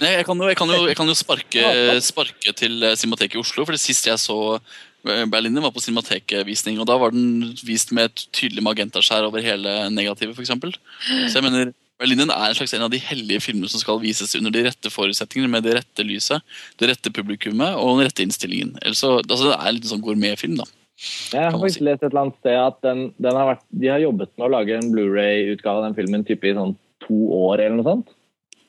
Nei, jeg kan jo, jeg kan jo, jeg kan jo sparke, sparke til eh, Cinemateket i Oslo, for det sist jeg så eh, Berliner var på Cinemateket-visning, og da var den vist med et tydelig magentaskjær over hele negativet, f.eks. Så jeg mener, Berlinen er en slags en av de hellige filmene som skal vises under de rette forutsetningene, med det rette lyset, det rette publikummet og den rette innstillingen. Så, altså, det er en liten sånn gourmetfilm, da. Jeg har faktisk si. lest et eller annet sted at den, den har vært, de har jobbet med å lage en Blu-ray-utgave av den filmen type i sånn to år eller noe sånt.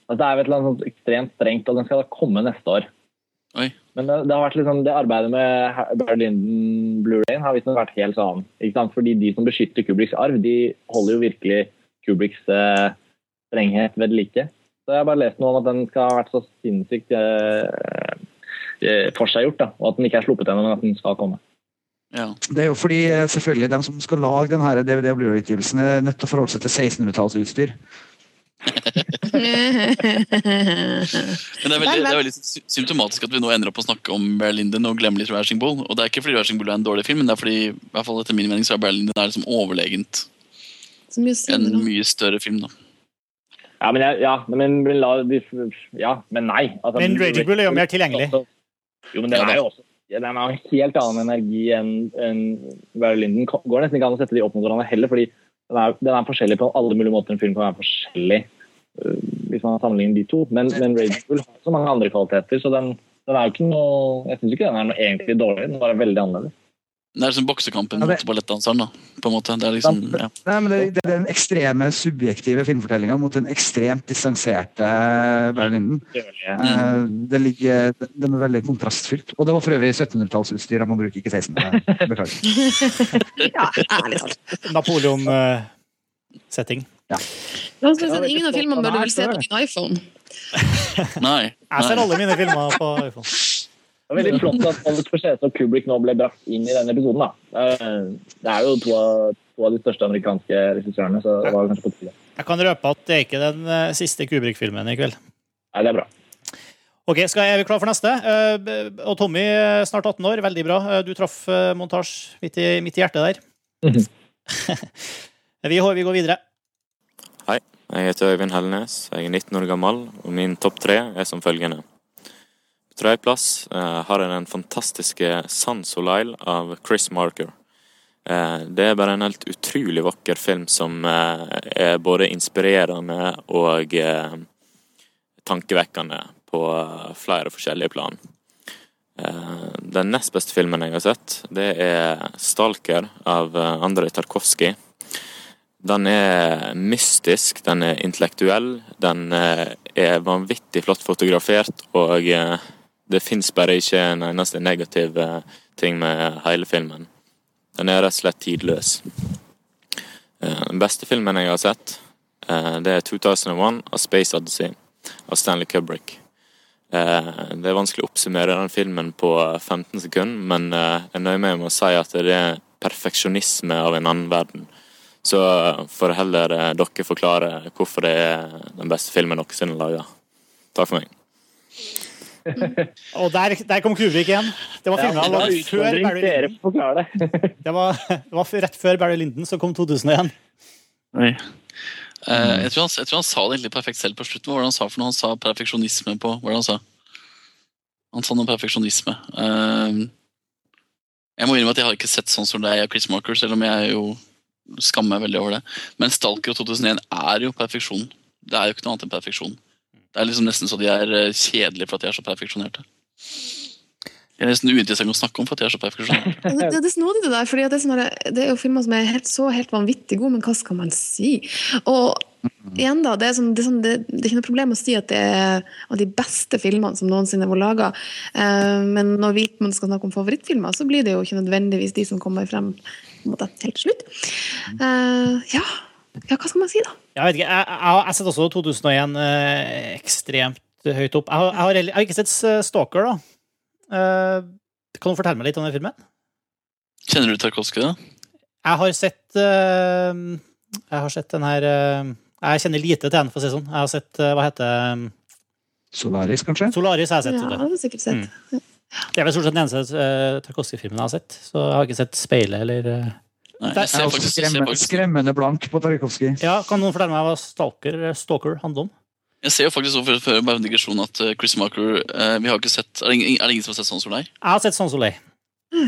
Altså, det er et eller annet sånt ekstremt strengt, og den skal da komme neste år. Oi. Men det, det har vært sånn, det arbeidet med Berlinden Blu-rayen har visstnok vært helt sånn. Ikke sant? Fordi de som beskytter Kubriks arv, de holder jo virkelig Kubriks eh, strenghet ved like. Så jeg har bare lest noe om at den skal ha vært så sinnssykt eh, eh, forseggjort, da, og at den ikke er sluppet ennå, men at den skal komme. Ja. Det er jo fordi eh, selvfølgelig de som skal lage denne DVD- og Blu-ray-utgivelsen, er nødt til å forholde seg til 1600-tallsutstyr. Men det er, veldig, det er veldig symptomatisk at vi nå ender opp å snakke om Berlinden og glemmer litt Raging Bull. Og det er ikke fordi Raging Bull er en dårlig film, men det er fordi i hvert fall etter min mening så er Berlinden er liksom overlegent en mye større film. da. Ja, men, jeg, ja, men, men, la, de, ja, men nei. Altså, Men Raging Bull er jo mer tilgjengelig. Jo, men den er jo også ja, den har en helt annen energi enn en Barry Lyndon. Går nesten ikke an å sette de opp mot hverandre heller, fordi den er, den er forskjellig på alle mulige måter. En film kan være forskjellig øh, hvis man sammenligner de to. Men, men Raging Bull har så mange andre kvaliteter, så den, den er jo ikke noe Jeg syns ikke den er noe egentlig dårlig, den er bare veldig annerledes. Det er liksom boksekampen Ja, det- mot ballettdanseren. da, på en måte. Det er liksom, ja. Nei, men det, det er den ekstreme subjektive filmfortellinga mot den ekstremt distanserte Barry Ja. Uh, det ligger, den er veldig kontrastfylt. Og det var for øvrig 1700-tallsutstyr. man bruker, bruke ikke 16. Beklager. Ja, ærlig talt. Napoleon-setting. Ja. oss si at ingen av filmene bør du vel se på din iPhone. Nei. Jeg ser alle mine filmer på iPhone. Det er veldig flott at Alex Forsese og Kubrick nå ble brakt inn i denne episoden. da. Eh, Det er jo to av, to av de største amerikanske regissørene, så det var kanskje på tide. Jeg kan røpe at det er ikke den eh, siste Kubrick-filmen i kveld. Nei, det er bra. Ok, skal jeg, Er vi klar for neste? Eh, og Tommy, snart 18 år. Veldig bra. Du traff montasje midt i, midt i hjertet der. vi, vi går videre. Hei, jeg heter Øyvind Hellnes. Jeg er 19 år gammel, og min topp tre er som følgende. Tredjeplass eh, har jeg den fantastiske Sun Soleil av Chris Marker. Eh, det er bare en helt utrolig vakker film som eh, er både inspirerende og eh, tankevekkende på eh, flere forskjellige plan. Eh, Den nest beste filmen jeg har sett, det er 'Stalker' av eh, Andrej Tarkovskij. Den er mystisk, den er intellektuell, den eh, er vanvittig flott fotografert, og eh, det fins bare ikke en eneste negativ eh, ting med hele filmen. Den er rett og slett tidløs. Eh, Den beste filmen jeg har sett, eh, det er 2001 av Space Odyssey av Stanley Kubrick. Det er vanskelig å oppsummere den filmen på 15 sekunder, men jeg nøyer meg med å si at det er perfeksjonisme av en annen verden. Så får heller dere forklare hvorfor det er den beste filmen noensinne laga. Takk for meg. Og der, der kom Kubrick igjen. Det var filmen ja, før Barry forklare det. Det var, det var rett før Barry Lyndon, så kom 2001. Oi. Uh, jeg, tror han, jeg tror han sa det egentlig perfekt selv på slutten. Hvordan han sa for noe? Han sa perfeksjonisme på Hvordan han sa? Han sa noe perfeksjonisme. Uh, jeg må innrømme at jeg har ikke sett sånn som deg, Chris Marker, selv om jeg jo skammer meg veldig over det. Men Stalker og 2001 er jo perfeksjon. Det er jo ikke noe annet enn perfeksjon. Det er liksom nesten så de er eh, kjedelige for at de er så perfeksjonerte. De er nesten uinteressante å snakke om for at de er så perfeksjonerte. Det, det, det er snodig det der, fordi det, er sånn det er jo filmer som er helt, så helt vanvittig gode, men hva skal man si? Og igjen da, det er, sånn, det, er sånn, det, det er ikke noe problem å si at det er av de beste filmene som noensinne var laga, men når vi man skal snakke om favorittfilmer, så blir det jo ikke nødvendigvis de som kommer frem måte, helt til slutt. Eh, ja. Ja, hva skal man si, da? Jeg vet ikke, jeg, jeg, jeg setter også 2001 eh, ekstremt høyt opp. Jeg har, jeg har, jeg har ikke sett eh, Stalker, da. Eh, kan du fortelle meg litt om den filmen? Kjenner du Tarkovskij, da? Jeg har sett eh, Jeg har sett den her eh, Jeg kjenner lite til den, for å si det sånn. Jeg har sett eh, Hva heter det? Solaris, kanskje? Solaris har jeg sett. Ja, det har sikkert sett. Det er vel stort sett den eneste uh, Tarkovskij-filmen jeg har sett. Så jeg har ikke sett Speilet eller eh, Nei, jeg ser faktisk, også jeg ser skremmende, blank på Tarkovskij. Ja, Kan noen fortelle meg hva Stalker, Stalker handler om? Jeg ser jo faktisk for, for bare en digresjon at eh, Chris Marker eh, Vi har ikke sett Er det ingen, er det ingen som har sett Sans som? Jeg har sett Sans Soleil.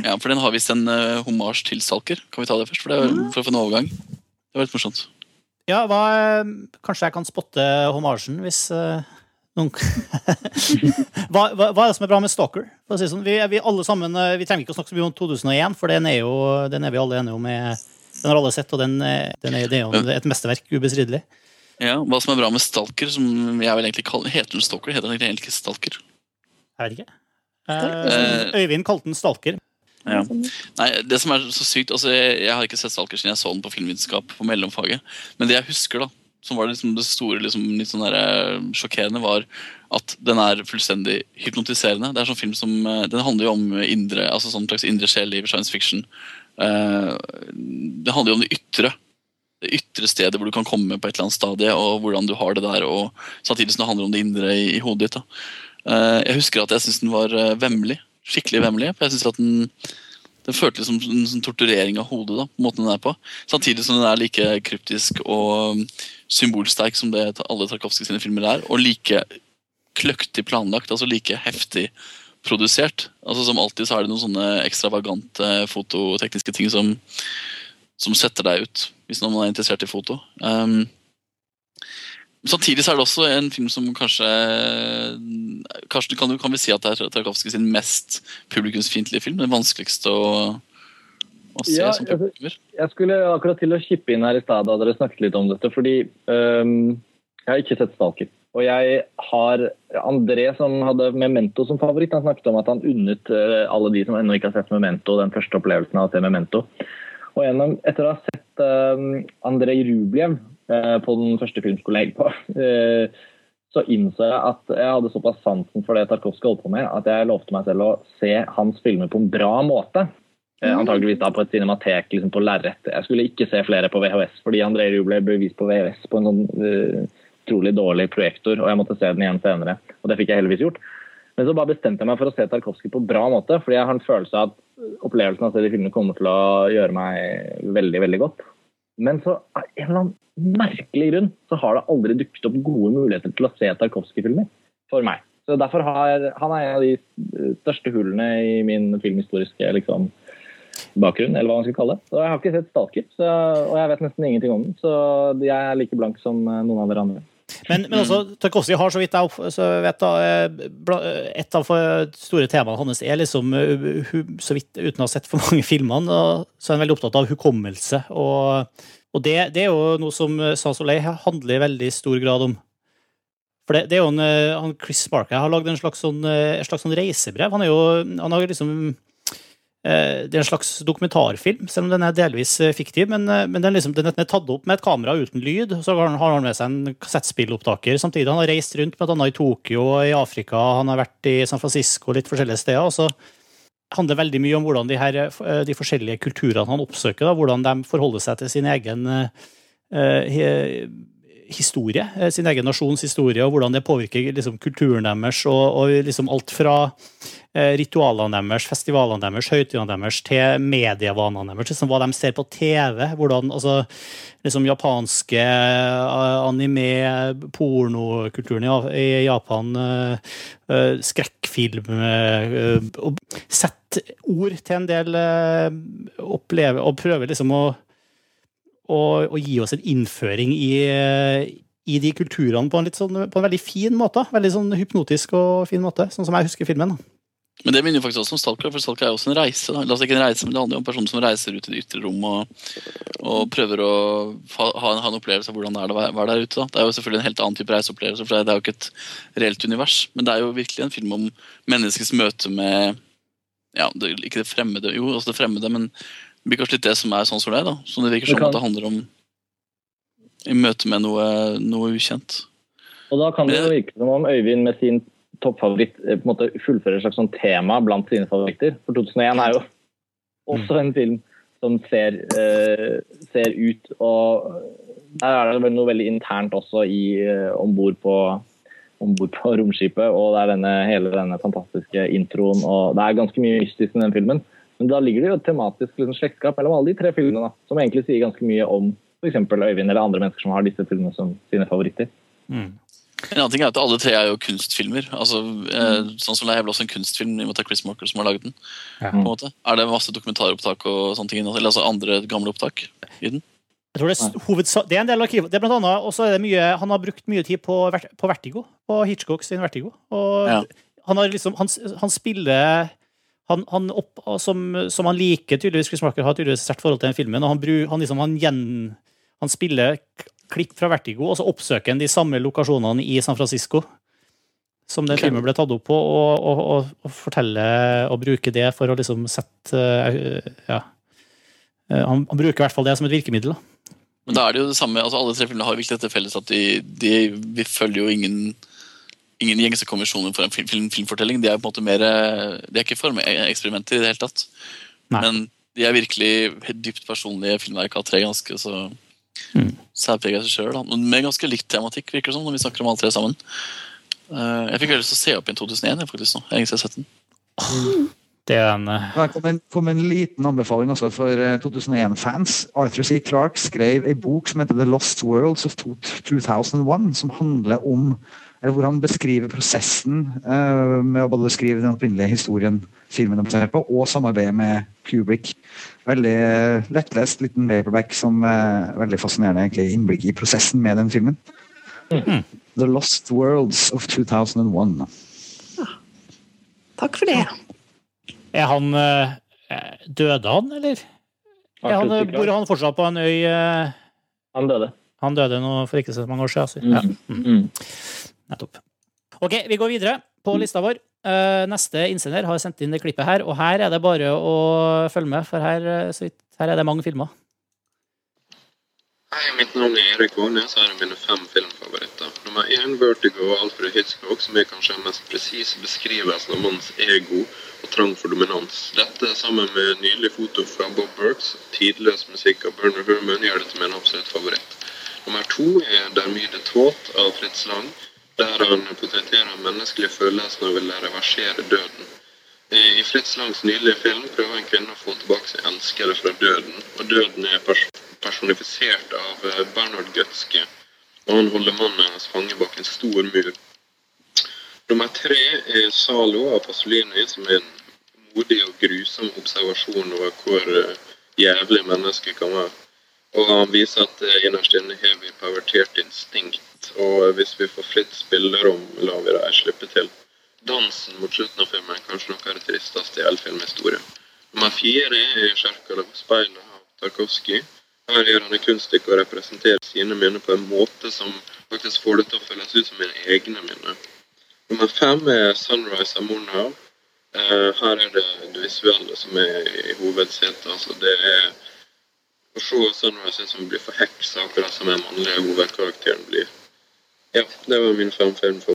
Ja, for den har visst en uh, homasj til Stalker. Kan vi ta det først? For, det for å få en overgang. Det var litt morsomt. Ja, hva, eh, kanskje jeg kan spotte homasjen hvis eh, noen hva, hva, hva er det som er bra med Stalker? For å si sånn? vi, vi alle sammen, eh, vi trenger ikke å snakke så mye om 2001, for den er, jo, den er vi alle enige om. Er, den har alle sett, og den, er- den er, det er jo et mesterverk, ubestridelig. Ja, Hva som er bra med Stalker, som jeg vil egentlig kalle Heter den Stalker? Heter den egentlig ikke Stalker? Jeg vet ikke. Stalker. Eh, Øyvind kalte den Stalker. Ja. Nei, det som er så sykt altså jeg, jeg har ikke sett Stalker siden jeg så den på filmvitenskap på mellomfaget. Men det jeg husker, da, som var liksom det store liksom, litt sånn der, eh, sjokkerende, var at den er fullstendig hypnotiserende. Det er sånn film som, eh, Den handler jo om indre altså sånn slags indre sjel i science fiction. Eh, det handler jo om det ytre. Det ytre stedet hvor du kan komme på et eller annet stadie, og hvordan du har det der. og Samtidig som det handler om det indre i, i hodet ditt. da. Jeg husker at jeg syntes den var vemmelig. Skikkelig vemmelig. For jeg synes at den, den føltes som en sånn torturering av hodet. da, på måten den er på. Samtidig som den er like kryptisk og um, symbolsterk som det alle Tarkovskij sine filmer er. Og like kløktig planlagt, altså like heftig produsert. Altså Som alltid så er det noen sånne ekstravagante fototekniske ting som, som setter deg ut, hvis noen er interessert i foto. Um, Samtidig så er det også en film som kanskje Kanskje kan, kan vi si at det er Tarkovskij sin mest publikumsfiendtlige film? Den vanskeligste å, å se Ja, som publikummer? Jeg skulle akkurat til å kippe inn her i stad da dere snakket litt om dette, fordi um, jeg har ikke sett Stalker. Og jeg har André som hadde Memento som favoritt. Han snakket om at han unnet øh, alle de som ennå ikke har sett Memento, den første opplevelsen av å se Memento. Og gjennom, etter å ha sett um, André Rubljev eh, på den første filmskolen jeg gikk på, eh, så innså jeg at jeg hadde såpass sansen for det Tarkovskij holdt på med, at jeg lovte meg selv å se hans filmer på en bra måte. Antakeligvis antageligvis da på et cinematek liksom på lerret. Jeg skulle ikke se flere på VHS, fordi André Rieu ble bevist på VHS på en sånn uh, utrolig dårlig projektor, og jeg måtte se den igjen senere. Og det fikk jeg heldigvis gjort. Men så bare bestemte jeg meg for å se Tarkovskij på bra måte, fordi jeg har en følelse av at opplevelsen av å se de filmene kommer til å gjøre meg veldig, veldig godt. Men så av en eller annen merkelig grunn så har det aldri dukket opp gode muligheter til å se Tarkovskij-filmer for meg. Så derfor har Han er en av de største hullene i min filmhistoriske liksom, bakgrunn, eller hva man skal kalle det. Og jeg har ikke sett Stalker, så, og jeg vet nesten ingenting om den, så jeg er like blank som eh, noen av dere andre. Men, men også, Tarkovskij har, så vidt jeg så vet da, eh, et av store temaene hans er liksom, eh, så vidt, uten å ha sett for mange filmer, så er han veldig opptatt av hukommelse. Og, og det, det er jo noe som Sans Olay handler i veldig stor grad om. For det, det er jo en, eh, Chris Marker har lagd en slags, sånn, en slags sånn reisebrev. Han jo han har liksom eh, det er en slags dokumentarfilm, selv om den er delvis eh, fiktiv. Men, eh, men den, liksom, den er tatt opp med et kamera uten lyd. Så har han, med seg en kassettspillopptaker samtidig. Han har reist rundt annet i Tokyo og i Afrika. Han har vært i San Francisco og litt forskjellige steder. og så handler veldig mye om hvordan de, her, eh, de forskjellige kulturene han oppsøker, da, hvordan de forholder seg til sin egen eh, eh, historie, eh, sin egen nasjons historie, og hvordan det påvirker liksom, kulturen deres, og, og liksom alt fra eh, ritualene deres, festivalene deres, høytidene deres, til medievanene deres, liksom, hva de ser på TV, hvordan altså, liksom, japanske eh, anime, pornokulturen i, Japan, eh, eh, skrekkfilm eh, og Sett ord til en del opplever, oppleve, og prøve liksom å å, å gi oss en innføring i, i de kulturene på en, litt sånn, på en veldig fin måte. Veldig sånn hypnotisk og fin måte, sånn som jeg husker filmen. da. Men det minner jo faktisk også om Stalker, for Stalker er jo også en reise. Da. La oss ikke en reise, men Det handler jo om personer som reiser ut i det ytre rom og, og prøver å ha, ha en, ha en opplevelse av hvordan det er å være- der ute. Da. Det er jo selvfølgelig en helt annen type reiseopplevelse, for det er jo ikke et reelt univers. Men det er jo virkelig en film om menneskets møte med ja, det, ikke det fremmede, jo, også det fremmede, men det blir kanskje litt det som er sånn som det da. Som det virker som kan- at det handler om i møte med noe, noe ukjent. Og da kan det jo virke som om Øyvind med sin toppfavoritt eh, på en måte fullfører et slags sånn tema blant sine favoritter. For 2001 er jo også en film som ser, eh, ser ut og Der er det vel noe veldig internt også i eh, om bord på om bord på romskipet, og det er denne, hele denne fantastiske introen. og Det er ganske mye mystisk i den filmen, men da ligger det jo et tematisk liksom, slektskap mellom alle de tre filmene, da, som egentlig sier ganske mye om f.eks. Øyvind eller andre mennesker som har disse filmene som sine favoritter. En annen ting er at Alle tre er jo kunstfilmer. altså eh, sånn som Det er vel også en kunstfilm i og med at det er Chris Marker som har laget den. Ja. på en måte. Er det masse dokumentaropptak og sånne ting? Eller altså andre gamle opptak i den? Jeg tror det, er, hovedsa- det er en del arkiv. Det er blant annet, også er det mye, han har brukt mye tid på, på Vertigo, på Hitchcock sin Vertigo. Og Ja. han, har liksom, han, han spiller han, han opp, som, som han liker tydeligvis, Chris Marker har tydeligvis et sterkt forhold til den filmen. og Han, bru, han, liksom, han, gjen, han spiller klipp fra Vertigo, og så oppsøker han de samme lokasjonene i San Francisco som den filmen ble tatt opp på, og, og, og, og fortelle og bruke det for å liksom sette eh, Ja. Eh, Han, han bruker i hvert fall det som et virkemiddel. da. Men da er det jo det samme, altså Alle tre filmene har virkelig dette felles at de, de vi følger jo ingen ingen gjengse konvensjoner for en film, film, filmfortelling. De er på en måte mer eh, De er ikke formeksperimenter i det hele tatt. Men de er virkelig dypt personlige filmverk av tre ganske så særprega seg sjøl. Med ganske likt tematikk, virker det som, når vi snakker om alle tre sammen. Uh, Jeg fikk veldig lyst til å se opp igjen 2001. Jeg, faktisk, nå. Jeg har sett den. Det er en uh... Det kom en, kom en liten anbefaling også for eh, 2001-fans. Arthur C. Clarke skrev en bok som heter The Lost Worlds of 2001, som handler om hvor han beskriver prosessen uh, med å både skrive den opprinnelige historien filmen de ser på, og samarbeidet med Kubrick. Veldig uh, lettlest liten paperback som er veldig fascinerende egentlig, innblikk i prosessen med den filmen. The Lost Worlds of 2001. Takk for det. Er han eh, Døde han, eller? Er han, bor han fortsatt på en øy? eh, Han døde. Han døde nå for ikke så mange år siden. Altså. Ja. Mm. Nettopp. Ok, vi går videre på lista vår. Eh, neste innsender har sendt inn det klippet her, og her er det bare å følge med, for her, eh, her er det mange filmer. Hei, mitt navn er Erik Vågnes, og her er mine fem filmfavoritter. Nummer én Vertigo og Alfred Hitchcock, som er kanskje den mest presise beskrivelsen av manns ego og trang for dominans. Dette sammen med nydelige foto fra Bob Burks tidløs musikk av Bernard Herman gjør det til min absolutt favoritt. Nummer to er Der myde tåt av Fritz Lang, der han portretterer menneskelige følelser og vil reversere døden. I Fritz Langs nydelige film prøver en kvinne å få tilbake sin elskede fra døden, og døden er pers personifisert av eh, Bernhard Götzke, og han holder mannen hennes fange bak en stor mur. Nummer tre er Zalo av Pasolini, som er en modig og grusom observasjon over hvor eh, jævlig mennesket kan være. Og han viser at eh, innerst inne har vi pervertert instinkt, og hvis vi får fritt spillerom, lar vi dem slippe til. Dansen mot slutten av filmen er kanskje noe av det tristeste i hele filmhistorien. Nummer fire er 'Sjerkala på speilet av Tarkovskij. Her gjør han et kunststykke og representerer sine minner på en måte som faktisk får det til å føles ut som mine egne minner. Nummer fem er 'Sunrise of Murnau'. Eh, her er det det visuelle som er i hovedsetet. Altså det er å se 'Sunrise' som blir forheksa, akkurat som den mannlige hovedkarakteren blir. Ja, det var min fem filmfavoritter.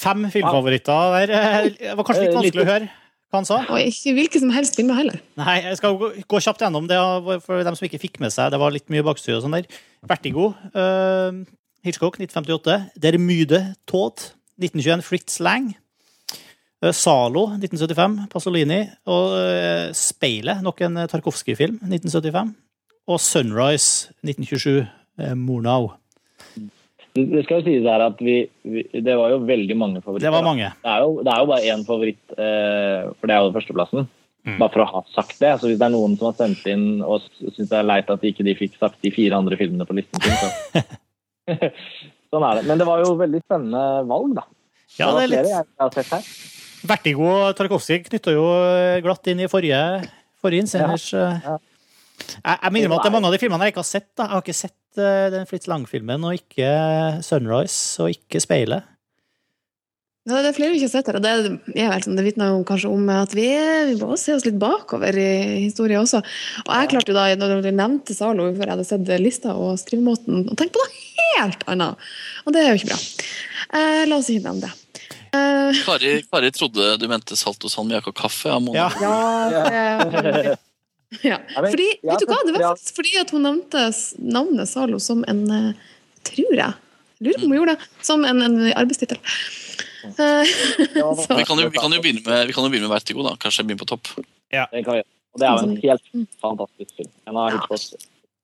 Fem filmfavoritter der. Eh, Det var kanskje litt vanskelig å høre hva han sa. Og ikke hvilke som helst filmer heller. Nei, jeg skal gå, gå kjapt gjennom det for dem som ikke fikk med seg. Det var litt mye bakstyr og sånn der. Vertigo, Uh, Hitchcock 1958. Der myde Tåt 1921. Fritz Lang. Eh, Zalo 1975. Pasolini. Og eh, Speilet, nok en Tarkovskij-film, 1975. Og Sunrise 1927. eh, Murnau. Det skal jo sies her at vi, vi Det var jo veldig mange favoritter. Det var mange. Det er jo, det er jo bare én favoritt, eh, for det er jo førsteplassen. Mm. Bare for å ha sagt det. Så hvis det er noen som har sendt inn og syns det er leit at ikke de fikk sagt de fire andre filmene på listen sin, så Sånn er det. Men det var jo veldig spennende valg, da. Ja, det er litt. Vertigo og Tarkovskij knytta jo glatt inn i forrige, forrige innsenders eh. Jeg, jeg minner om at det er mange av de filmene jeg ikke har sett. da Jeg har ikke sett den Fritz Lang-filmen, og ikke Sunrise, og ikke Speilet. Ja, det er flere vi ikke har sett her, og det, er sånn, det vitner jo kanskje om at vi, vi må se oss litt bakover i historien også. Og jeg klarte jo da, når du nevnte Zalo før jeg hadde sett lista og skrivemåten, å tenke på noe helt annet. Og det er jo ikke bra. Eh, la oss ikke nevne det. Eh, Kari, Kari trodde du mente salt og salmiakk og kaffe. Ja, ja, det, ja. Fordi, ja, vet du hva, det var faktisk fordi at hun nevnte navnet Zalo som en eh, Tror jeg. Lurer på om hun gjorde det. Som en, en arbeidstittel. Eh, Vi kan, jo, vi, kan jo begynne med, vi kan jo begynne med Vertigo, da. Kanskje begynne på topp. Ja. Det kan vi gjøre. Og det er jo en helt fantastisk film. En av Hitchcocks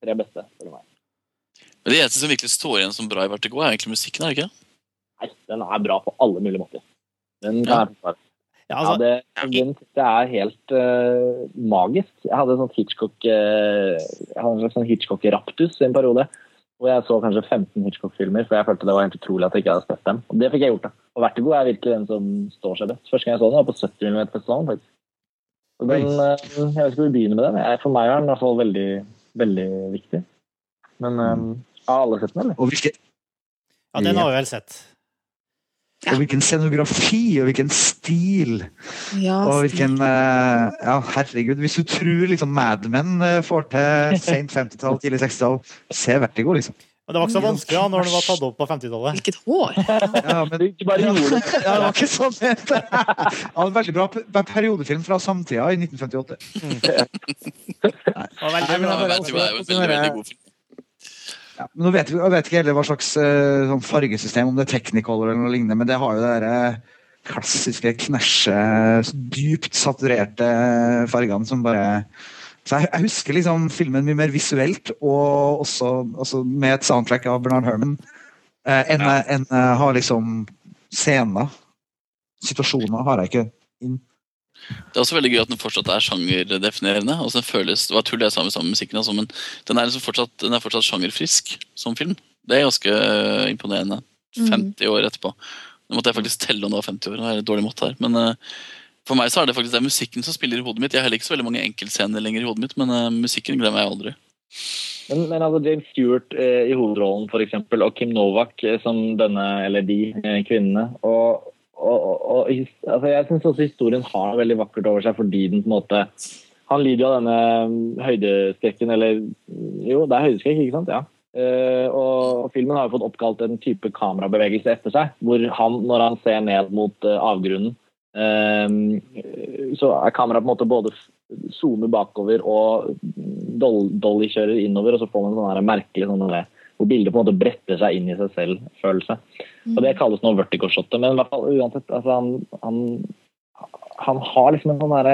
tre beste, for meg. Men Det eneste som virkelig står igjen som bra i Vertigo, er egentlig musikken. er det ikke? Nei, den er bra på alle mulige måter. Den kan Ja. Forsvare. altså, Ja, det, den synes er helt uh, magisk. Jeg hadde sånn Hitchcock en slags sånn Hitchcock-raptus en periode. Hvor jeg så kanskje 15 Hitchcock-filmer, for jeg følte det var helt utrolig at jeg ikke hadde sett dem. Og det fikk jeg gjort. da. Og Vertigo er virkelig den som står seg best. Første gang jeg så den, var på 70 mm-festivalen. faktisk. Den, eh, jeg vet ikke hvor vi begynner med den. Jeg, for meg er den i hvert fall veldig, veldig viktig. Men um, har alle sett den, eller? Og hvilken, ja, den har vi vel sett. Og hvilken scenografi og hvilken stil. ja, Og hvilken eh, Ja, herregud. Hvis du tror liksom Mad Men eh, får til sent 50-tall, tidlig 60-tall, se Vertigo, liksom. Men det var ikke så vanskelig da, når den var tatt opp på 50-tallet. Hvilket hår! Ja, men ikke bare gjorde det. ja, det var ikke sånn. Ja, en veldig bra periodefilm fra samtida i 1958. Mm. veldig Nei, men bra. jeg bare- Vertigo er veldig, veldig god film. Ja, men nå vet vi, Jeg vet ikke heller hva slags eh, sånn fargesystem, om det er Technicolor eller noe lignende, men det har jo det derre klassiske knæsje, dypt saturerte fargene som bare så jeg, jeg husker liksom filmen mye mer visuelt, og også, også med et soundtrack av Bernard Herman, eh, enn enn jeg har liksom scener. Situasjoner har jeg ikke inn. Det er også veldig gøy at den fortsatt er sjangerdefinerende. Altså den føles, Det var tull jeg sa med sammen med musikken, altså, men den er, liksom fortsatt, den er fortsatt sjangerfrisk som film. Det er ganske eh, imponerende. Mm. 50 år etterpå. Nå måtte jeg faktisk telle om det var 50 år. Det er dårlig mått her. Men eh, for meg så er det faktisk det er musikken som spiller i hodet mitt. Jeg har heller ikke så veldig mange enkeltscener lenger i hodet mitt, men uh, musikken glemmer jeg aldri. Men, men altså James Stewart eh, i hovedrollen for eksempel, og Kim Novak som denne, eller de eh, kvinnene. Og, og, og, altså Jeg syns også historien har veldig vakkert over seg fordi den på en måte Han lider jo av denne mm, høydeskrekken, eller mm, Jo, det er høydeskrekk, ikke sant? Ja. Uh, og, filmen har jo fått oppkalt en type kamerabevegelse etter seg, hvor han, når han ser ned mot uh, avgrunnen, uh, så er kameraet på en måte både zoomer bakover og doll, dolly-kjører innover, og så får man sånn merkelig sånn der, hvor bildet på en måte bretter seg inn i seg selv-følelse. Og Det kalles nå vertigo-shotet, men i hvert fall uansett altså han, han, han har liksom en sånn der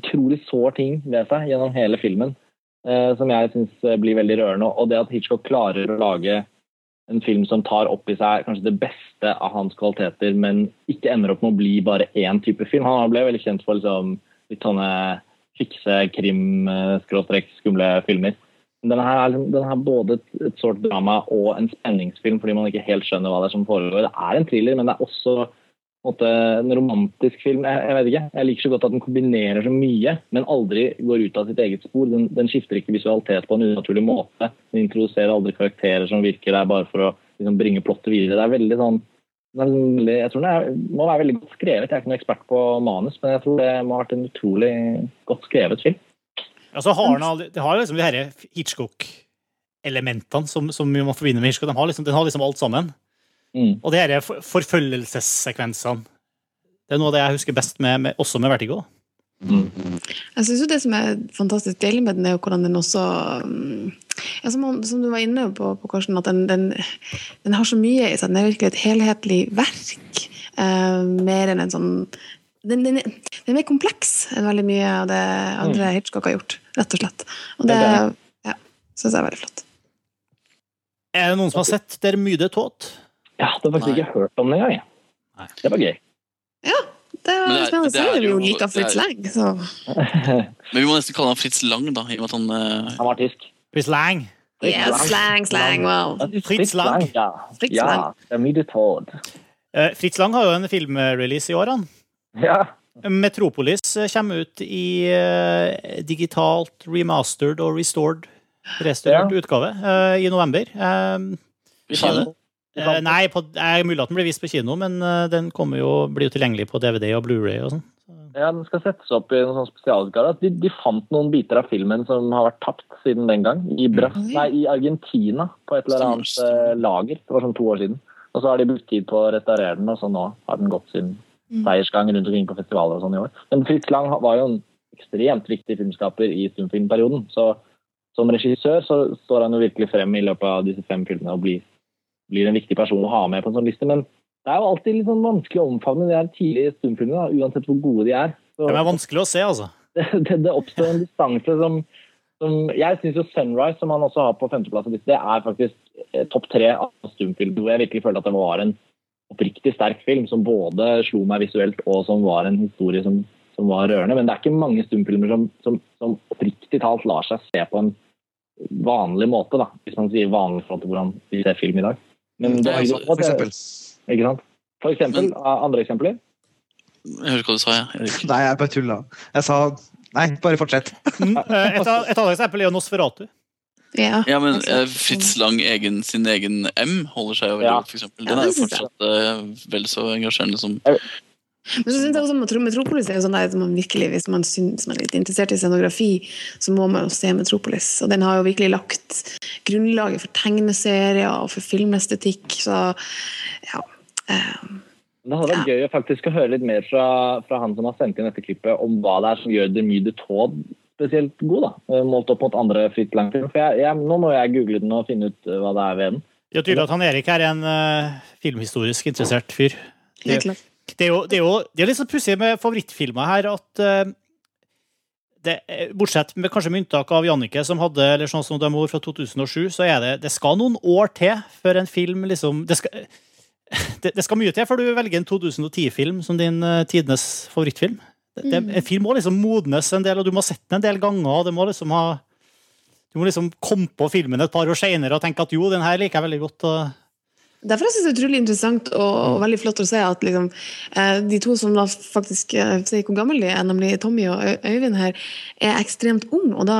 utrolig sår ting ved seg gjennom hele filmen eh, som jeg syns blir veldig rørende. Og det at Hitchcock klarer å lage en film som tar opp i seg kanskje det beste av hans kvaliteter, men ikke ender opp med å bli bare én type film. Han ble veldig kjent for liksom, litt sånne fikse krim, eh, filmer. Her er liksom, den har både et, et sort drama og en spenningsfilm, fordi man ikke helt skjønner hva det er som foregår. Det er en thriller, men det er også måte, en romantisk film. Jeg, jeg vet ikke, jeg liker så godt at den kombinerer så mye, men aldri går ut av sitt eget spor. Den, den skifter ikke visualitet på en unaturlig måte. Den introduserer aldri karakterer som virker der bare for å liksom, bringe plottet videre. Det er veldig sånn den jeg tror den må være veldig godt skrevet. Jeg er ikke noen ekspert på manus, men jeg tror det må ha vært en utrolig godt skrevet film. Ja, så har den, aldri- det har liksom de her Hitchcock-elementene som, som man forbinder med Hitchcock. De har liksom, den har liksom alt sammen. Mm. Og de for- forfølgelsessekvensene. Det er noe av det jeg husker best, med, med, også med Vertigo. Jeg synes jo Det som er fantastisk deilig med den, er jo hvordan den også mm, ja, som, som du var inne på, på Karsten, at den, den, den har så mye i seg. Den er virkelig et helhetlig verk. eh, mer enn en sånn den, den, er- den er mer kompleks enn veldig mye av det andre Hitchcock har gjort. Rett og slett. Og det det ja, syns jeg er veldig flott. Er det noen som har sett Der myde tåt? Jeg hadde faktisk ikke hørt om det engang. Det var gøy. Det var det er- spennende. det er om vi jo like Fritz er- Lang. Så. Men vi må nesten kalle han Fritz Lang, da. I og med at han uh... Han var tysk. Fritz Lang. Yeah, slang, slang, wow. Fritz Lang. Ja. Fritz ja. Lang. Det er mye tåd. Eh, Fritz Lang har jo en filmrelease i år, han. Ja. Metropolis eh, kommer ut i eh, digitalt remastered og restored restaurert utgave eh, i november. I Vi får det. eh, nei, på, er mulig at den blir vist på kino, men den kommer jo, blir jo tilgjengelig på DVD og Blu-ray og sånn. Ja, Den skal settes opp i noen sånn spesialutgave. De, de fant noen biter av filmen som har vært tapt siden den gang. I, Bras nei, i Argentina, på et eller annet lager. Det var sånn to år siden. Og så har de brukt tid på å restaurere den, og så nå har den gått sin seiersgang rundt omkring på festivaler og sånn i år. Men Fritz Lang var jo en ekstremt viktig filmskaper i stumfilmperioden. Så som regissør så står han jo virkelig frem i løpet av disse fem filmene og blir, blir en viktig person å ha med på en sånn liste. Men det er jo alltid litt sånn vanskelig å omfavne de her tidlige stumfilmene, da, uansett hvor gode de er. Så Det er vanskelig å se, altså. det, det, det oppstår en distanse som, som Jeg syns jo 'Sunrise', som han også har på femteplass, det er faktisk eh, topp tre av stumfilm. Hvor jeg virkelig føler at det var en oppriktig sterk film som både slo meg visuelt og som var en historie som, som var rørende. Men det er ikke mange stumfilmer som, som, som oppriktig talt lar seg se på en vanlig måte, da, hvis man sier vanlig forhold til hvordan vi ser film i dag. Men det, Ja, altså, for eksempel. Ikke sant? For eksempel, andre eksempler? Jeg hører hva du sa, jeg. Erik. Nei, jeg bare tulla. Jeg sa Nei, bare fortsett. Mm, eh, Et, et annet eksempel er Nosferatu. Ja. Ja, men eh, Fritz Lang egen, sin egen M holder seg jo veldig Ja. godt. Ja, Den er jo fortsatt uh, vel så engasjerende som Men så synes jeg også at Metropolis er jo sånn at man virkelig, Hvis man synes man er litt interessert i scenografi, så må man jo se Metropolis. Og den har jo virkelig lagt grunnlaget for tegneserier og for filmestetikk. Så ja. Um, Det hadde vært gøy å faktisk å høre litt mer fra, fra han som har sendt inn dette klippet, om hva det er som gjør The Mew de Taude spesielt god, da, eh, målt opp mot andre Lang-film. For jeg, jeg, Nå må jeg google den og finne ut eh, hva det er ved den. Det er tydelig at han Erik er en uh, filmhistorisk interessert fyr. Det, det er jo, det er jo det er litt sånn pussig med favorittfilmer her at uh, det, Bortsett med kanskje med unntak av Jannicke, som hadde eller sånn som d'amour fra 2007, så er det det skal noen år til før en film liksom Det skal, det, det skal mye til før du velger en 2010-film som din uh, tidenes favorittfilm. Det, det, en film må liksom modnes en del, og du må ha sett den en del ganger. må liksom ha du må liksom komme på filmen et par år senere og tenke at jo, den her liker jeg veldig godt. Og Derfor synes jeg det er utrolig interessant og, og veldig flott å se at liksom, eh, de to som da faktisk eh, sier hvor gamle de er, nemlig Tommy og Øyvind her, er ekstremt unge. Og da,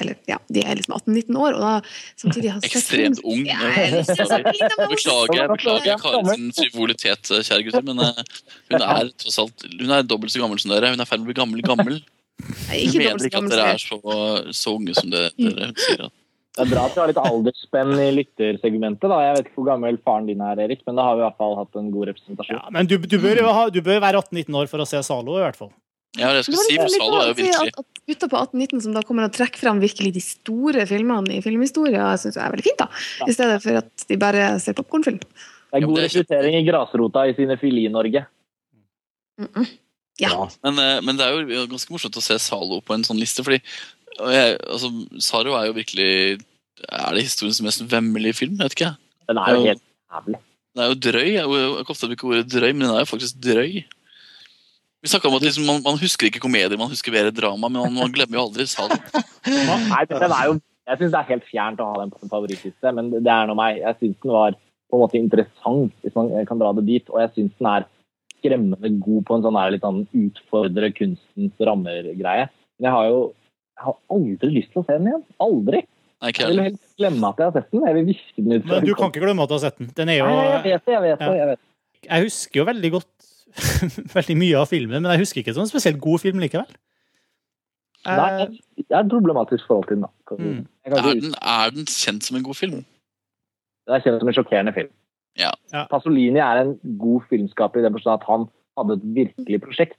eller ja, de er liksom 18-19 år, og da samtidig har ekstremt ung. Ja, men- Beklager, beklager Karen frivolitet, kjære gutter, men eh, hun er tross alt Hun er dobbelt så gammel som dere. Hun er i ferd med å bli gammel gammel. Hun mener ikke at dere er så, så unge som det, dere sier. At. Det er bra at vi har litt aldersspenn i lyttersegmentet. da. Jeg vet ikke hvor gammel faren din er, Erik, men da har vi i hvert fall hatt en god representasjon. Ja, men du, du, bør, ha, du bør være 18-19 år for å se Zalo, i hvert fall. Ja, det skal si litt Salo er jo at, at gutter på 18-19 som da kommer og trekker fram virkelig de store filmene i filmhistoria, syns jeg er veldig fint. da. I stedet for at de bare ser popkornfilm. Det er god rekruttering i grasrota i Cinefili-Norge. Ja. Men, eh, men det er jo ganske morsomt å se Zalo på en sånn liste, fordi og jeg, altså, Saro er jo virkelig Er det historiens mest vemmelige film? Jeg vet ikke. Den er jo helt jævlig. Den er jo drøy. Jeg jeg ofte bruke ordet drøy, men den er jo faktisk drøy. Vi snakket om at liksom, man, man husker ikke komedier, man husker mer drama, men man, man glemmer jo aldri salen. Nei, den er jo, jeg syns det er helt fjernt å ha den på en favorittliste, men det er nå meg. Jeg syns den var på en måte interessant, hvis man kan dra det dit. Og jeg syns den er skremmende god på en sånn her litt sånn utfordre kunstens rammer-greie. Men jeg har jo jeg har aldri lyst til å se den igjen. Aldri. Nei, ikke Jeg vil helst glemme at jeg har sett den. Jeg vil viske den ut. Men du kan ikke glemme at du har sett den. Den er jo Nei, jeg vet det, jeg vet det. Jeg vet. Jeg husker jo veldig godt veldig mye av filmen, men jeg husker ikke sånn spesielt god film likevel. Eh, Nei, jeg- jeg har et problematisk forhold til den. da. Mm. Er den, er den kjent som en god film? Det er kjent som en sjokkerende film. Ja. Pasolini er en god filmskaper i den forstand at han hadde et virkelig prosjekt.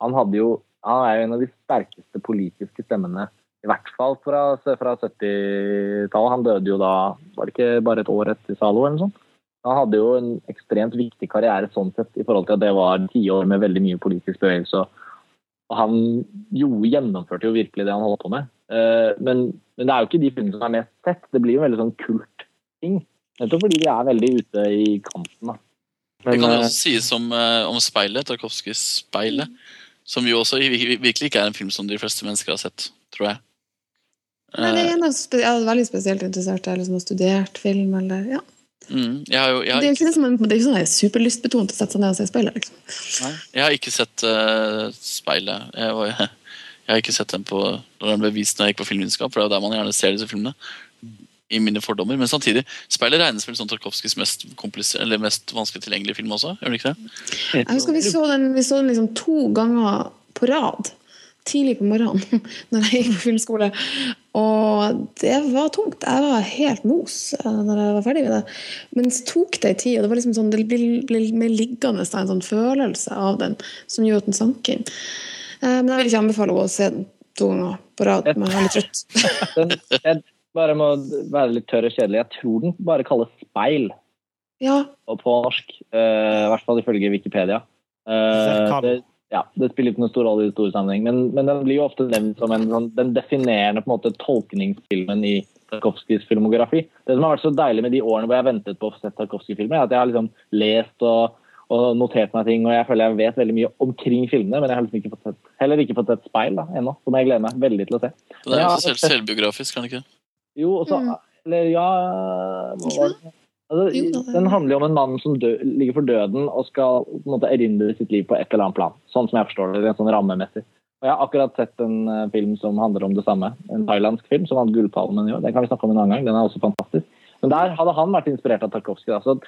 Han, hadde jo, han er jo en av de sterkeste politiske stemmene, i hvert fall fra, fra 70-tallet. Han døde jo da var det ikke bare et år etter Zalo eller noe sånt. Han hadde jo en ekstremt viktig karriere sånn sett, i forhold til at det var tiår med veldig mye politisk bevegelse. Og han jo, gjennomførte jo virkelig det han holdt på med. Eh, Men, men det er jo ikke de filmene som er mest sett. Det blir jo en veldig sånn kult-ting. Nettopp fordi de er veldig ute i kanten. da. Det kan jo eh, også sies om, eh, om Speilet, Tarkovskijs Speilet, som jo også virkelig ikke er en film som de fleste mennesker har sett, tror jeg. Nei, det Eh, er en av jeg er veldig spesielt interessert eller som har studert film, eller ja. mm, jeg, har jo, jeg, Det er jo ikke sånn, det er sånn superlystbetont å sette seg ned og se speilet, liksom. nei, jeg har ikke sett uh, Speilet. Jeg, var, jeg har ikke sett den på, når den ble vist når jeg gikk på filmvitenskap, for det er jo der man gjerne ser disse filmene. I mine fordommer. Men samtidig, Speilet regnes vel som Tarkovskijs mest, mest vanskelig tilgjengelige film også? Gjør det ikke det? Jeg husker vi så den, vi så den liksom to ganger på rad. Tidlig på morgenen når jeg gikk på filmskole. Og det var tungt. Jeg var helt mos eh, når jeg var ferdig med det. Men så tok det en tid, og det var liksom sånn, det ble, ble mer liggende da, en sånn følelse av den som gjorde at den sank inn. Eh, Men jeg vil ikke anbefale å se den to ganger på rad, men jeg er litt trøtt. den, jeg bare må være litt tørr og kjedelig. Jeg tror den bare kalles Speil Ja, og på norsk. Uh, I hvert fall ifølge Wikipedia. Uh, det, ja, det spiller ikke noen stor rolle i stor sammenheng, men, men den blir jo ofte nevnt som en, sånn, den definerende på en måte, tolkningsfilmen i Tarkovskijs filmografi. Det som har vært så deilig med de årene hvor jeg har ventet på å få sett Tarkovskij-filmer, er at jeg har liksom lest og, og notert meg ting, og jeg føler jeg vet veldig mye omkring filmene, men jeg har liksom ikke fått sett, heller ikke fått sett speil da, ennå, som jeg gleder meg veldig til å se. Den er Ja, selv, selvbiografisk, kan det ikke? Jo, og så Mm. Eller ja? Altså, Den handler jo om en mann som dø, ligger for døden og skal på en måte erindre sitt liv på et eller annet plan. Sånn som jeg forstår det, rent sånn rammemessig. Og Jeg har akkurat sett en eh, film som handler om det samme. En thailandsk film som vant Gullpalmen i år. Den kan vi snakke om en annen gang. Den er også fantastisk. Men der hadde han vært inspirert av Tarkovskij. Så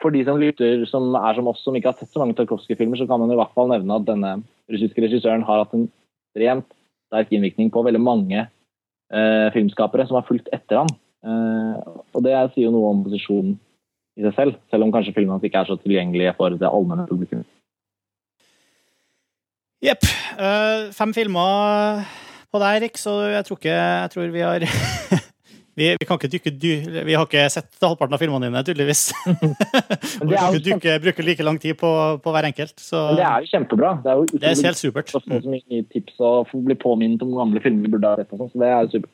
for de som lytter, som er som oss, som ikke har sett så mange Tarkovskij-filmer, så kan man i hvert fall nevne at denne russiske regissøren har hatt en ekstremt sterk innvirkning på veldig mange filmskapere som har fulgt etter han. Eh, og det sier jo noe om posisjonen i seg selv, selv om kanskje filmene hans ikke er så tilgjengelige for det allmenne publikum. Jepp. Uh, fem filmer på deg, Erik, så jeg tror ikke Jeg tror vi har vi, vi kan ikke dykke dy Vi har ikke sett halvparten av filmene dine, tydeligvis. Vi er kan ikke dykke, bruke like lang tid på, på hver enkelt. Så Men det er jo kjempebra. Det er jo det er helt supert. å få så mye tips og få bli påminnet om gamle filmer vi burde ha sett. og sånn, Så det er jo supert.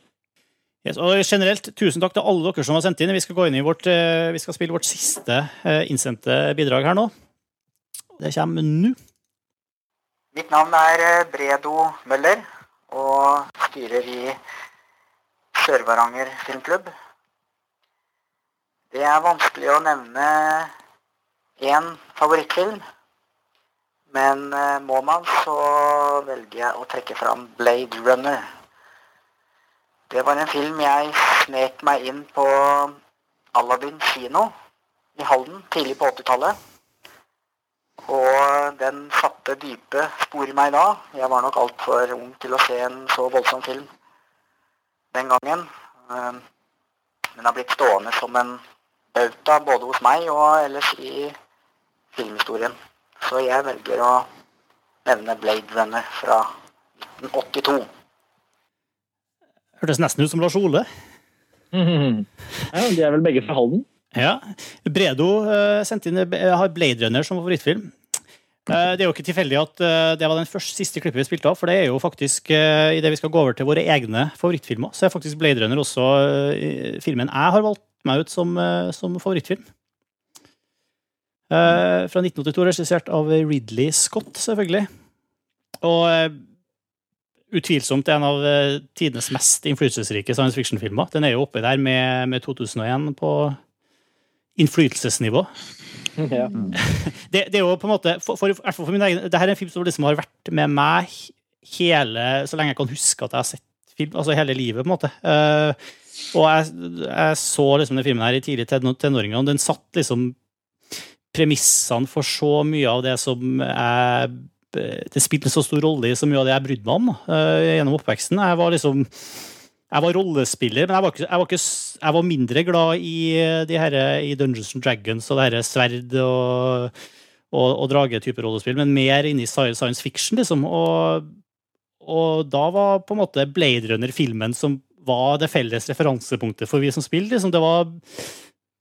Yes, og generelt, tusen takk til alle dere som har sendt inn. Vi skal gå inn i vårt, eh, vi skal spille vårt siste eh, innsendte bidrag her nå. Det kommer nå. Mitt navn er eh, Bredo Møller og styrer i Sør-Varanger filmklubb. Det er vanskelig å nevne én favorittfilm, men eh, må man, så velger jeg å trekke fram Blade Runner. Det var en film jeg snek meg inn på Aladdin kino i Halden tidlig på 80-tallet. Og den satte dype spor i meg da. Jeg var nok altfor ung til å se en så voldsom film den gangen. Eh, Den har blitt stående som en bauta både hos meg og ellers i filmhistorien. Så jeg velger å nevne Blade Runner fra 1982. Hørtes nesten ut som Lars Ole. Ja, De er vel begge fra Halden? Ja. Bredo uh, sendte inn, eh, har Blade Runner som favorittfilm. Eh, Det er jo ikke tilfeldig at eh, det var den første siste klippet vi spilte av, for det er jo faktisk i idet vi skal gå over til våre egne favorittfilmer, så er faktisk Blade Runner også eh, filmen jeg har valgt meg ut som, eh, som favorittfilm. Eh, Fra 1982, regissert av Ridley Scott, selvfølgelig. Og eh, utvilsomt en av eh, tidenes mest innflytelsesrike science fiction-filmer. Den er jo oppe der med, med 2001 på innflytelsesnivå. Ja. det, det er jo på en måte for, for, for, for min egen, det her er en film som liksom har vært med meg hele, så lenge jeg kan huske at jeg har sett film, altså hele livet, på en måte. Uh, og jeg, jeg så liksom den filmen her i tidlig tenå- tenåringer, og den satt liksom premissene for så mye av det som jeg Det spilte så stor rolle i så mye av det jeg brydde meg om uh, gjennom oppveksten. Jeg var liksom jeg var rollespiller, men jeg var, ikke, jeg, var ikke, jeg var mindre glad i, de her, i Dungeons and Dragons og det her sverd og, og, og drage-type rollespill, men mer inne i science fiction, liksom. Og, og da var på en måte Blade Runner filmen som var det felles referansepunktet for vi som spiller. Liksom. Det var,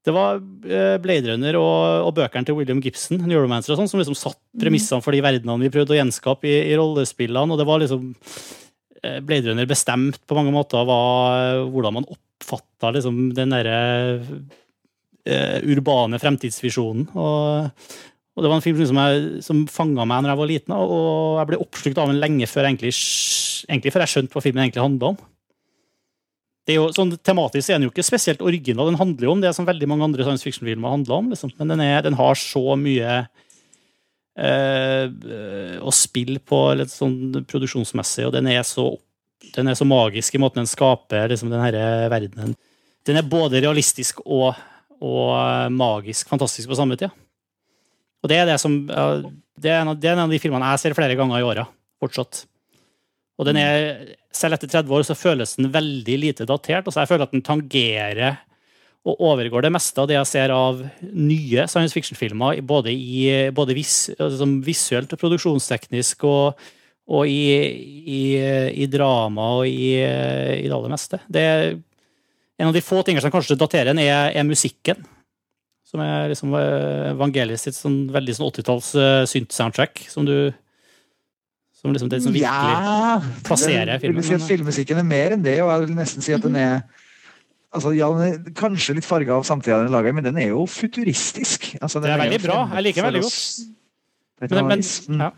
det var eh, Blade Runner og, og bøkene til William Gibson, Neuromancer og sånn, som liksom satt premissene for de verdenene vi prøvde å gjenskape i, i rollespillene, og det var liksom eh, Blade Runner bestemt på mange måter hva, hvordan man oppfatta liksom, den derre uh, urbane fremtidsvisjonen. Og, og det var en film som, jeg, som fanga meg når jeg var liten, og jeg ble oppslukt av den lenge før, egentlig, egentlig før jeg skjønte hva filmen egentlig handla om. Det er jo, sånn Tematisk er den jo ikke spesielt original. Den handler jo om det som veldig mange andre science fiction-filmer handler om. Liksom. Men den, er, den har så mye eh, å spille på litt sånn produksjonsmessig, og den er så, den er så magisk i måten den skaper liksom, den her verdenen. Den er både realistisk og, og magisk fantastisk på samme tid. Og det er det som det er, av, det er en av de filmene jeg ser flere ganger i åra, fortsatt. Og den er, selv etter 30 år så føles den veldig lite datert. Altså jeg føler at den tangerer og overgår det meste av det jeg ser av nye science fiction-filmer, både, i, både vis, altså visuelt og produksjonsteknisk, og, og i, i, i drama og i, i det aller meste. Det er en av de få tingene som kanskje daterer en, er, er musikken. Som er liksom eh, sitt sånn, veldig sånn 80-talls uh, synt-soundtrack, som du som liksom det som virkelig Ja, plasserer filmen. at filmmusikken er mer enn det, og jeg vil nesten si at den er Altså, ja, kanskje litt farga av samtida den lager, men den er jo futuristisk. Altså, Det er veldig bra. Jeg liker den veldig godt. Men, men, ja.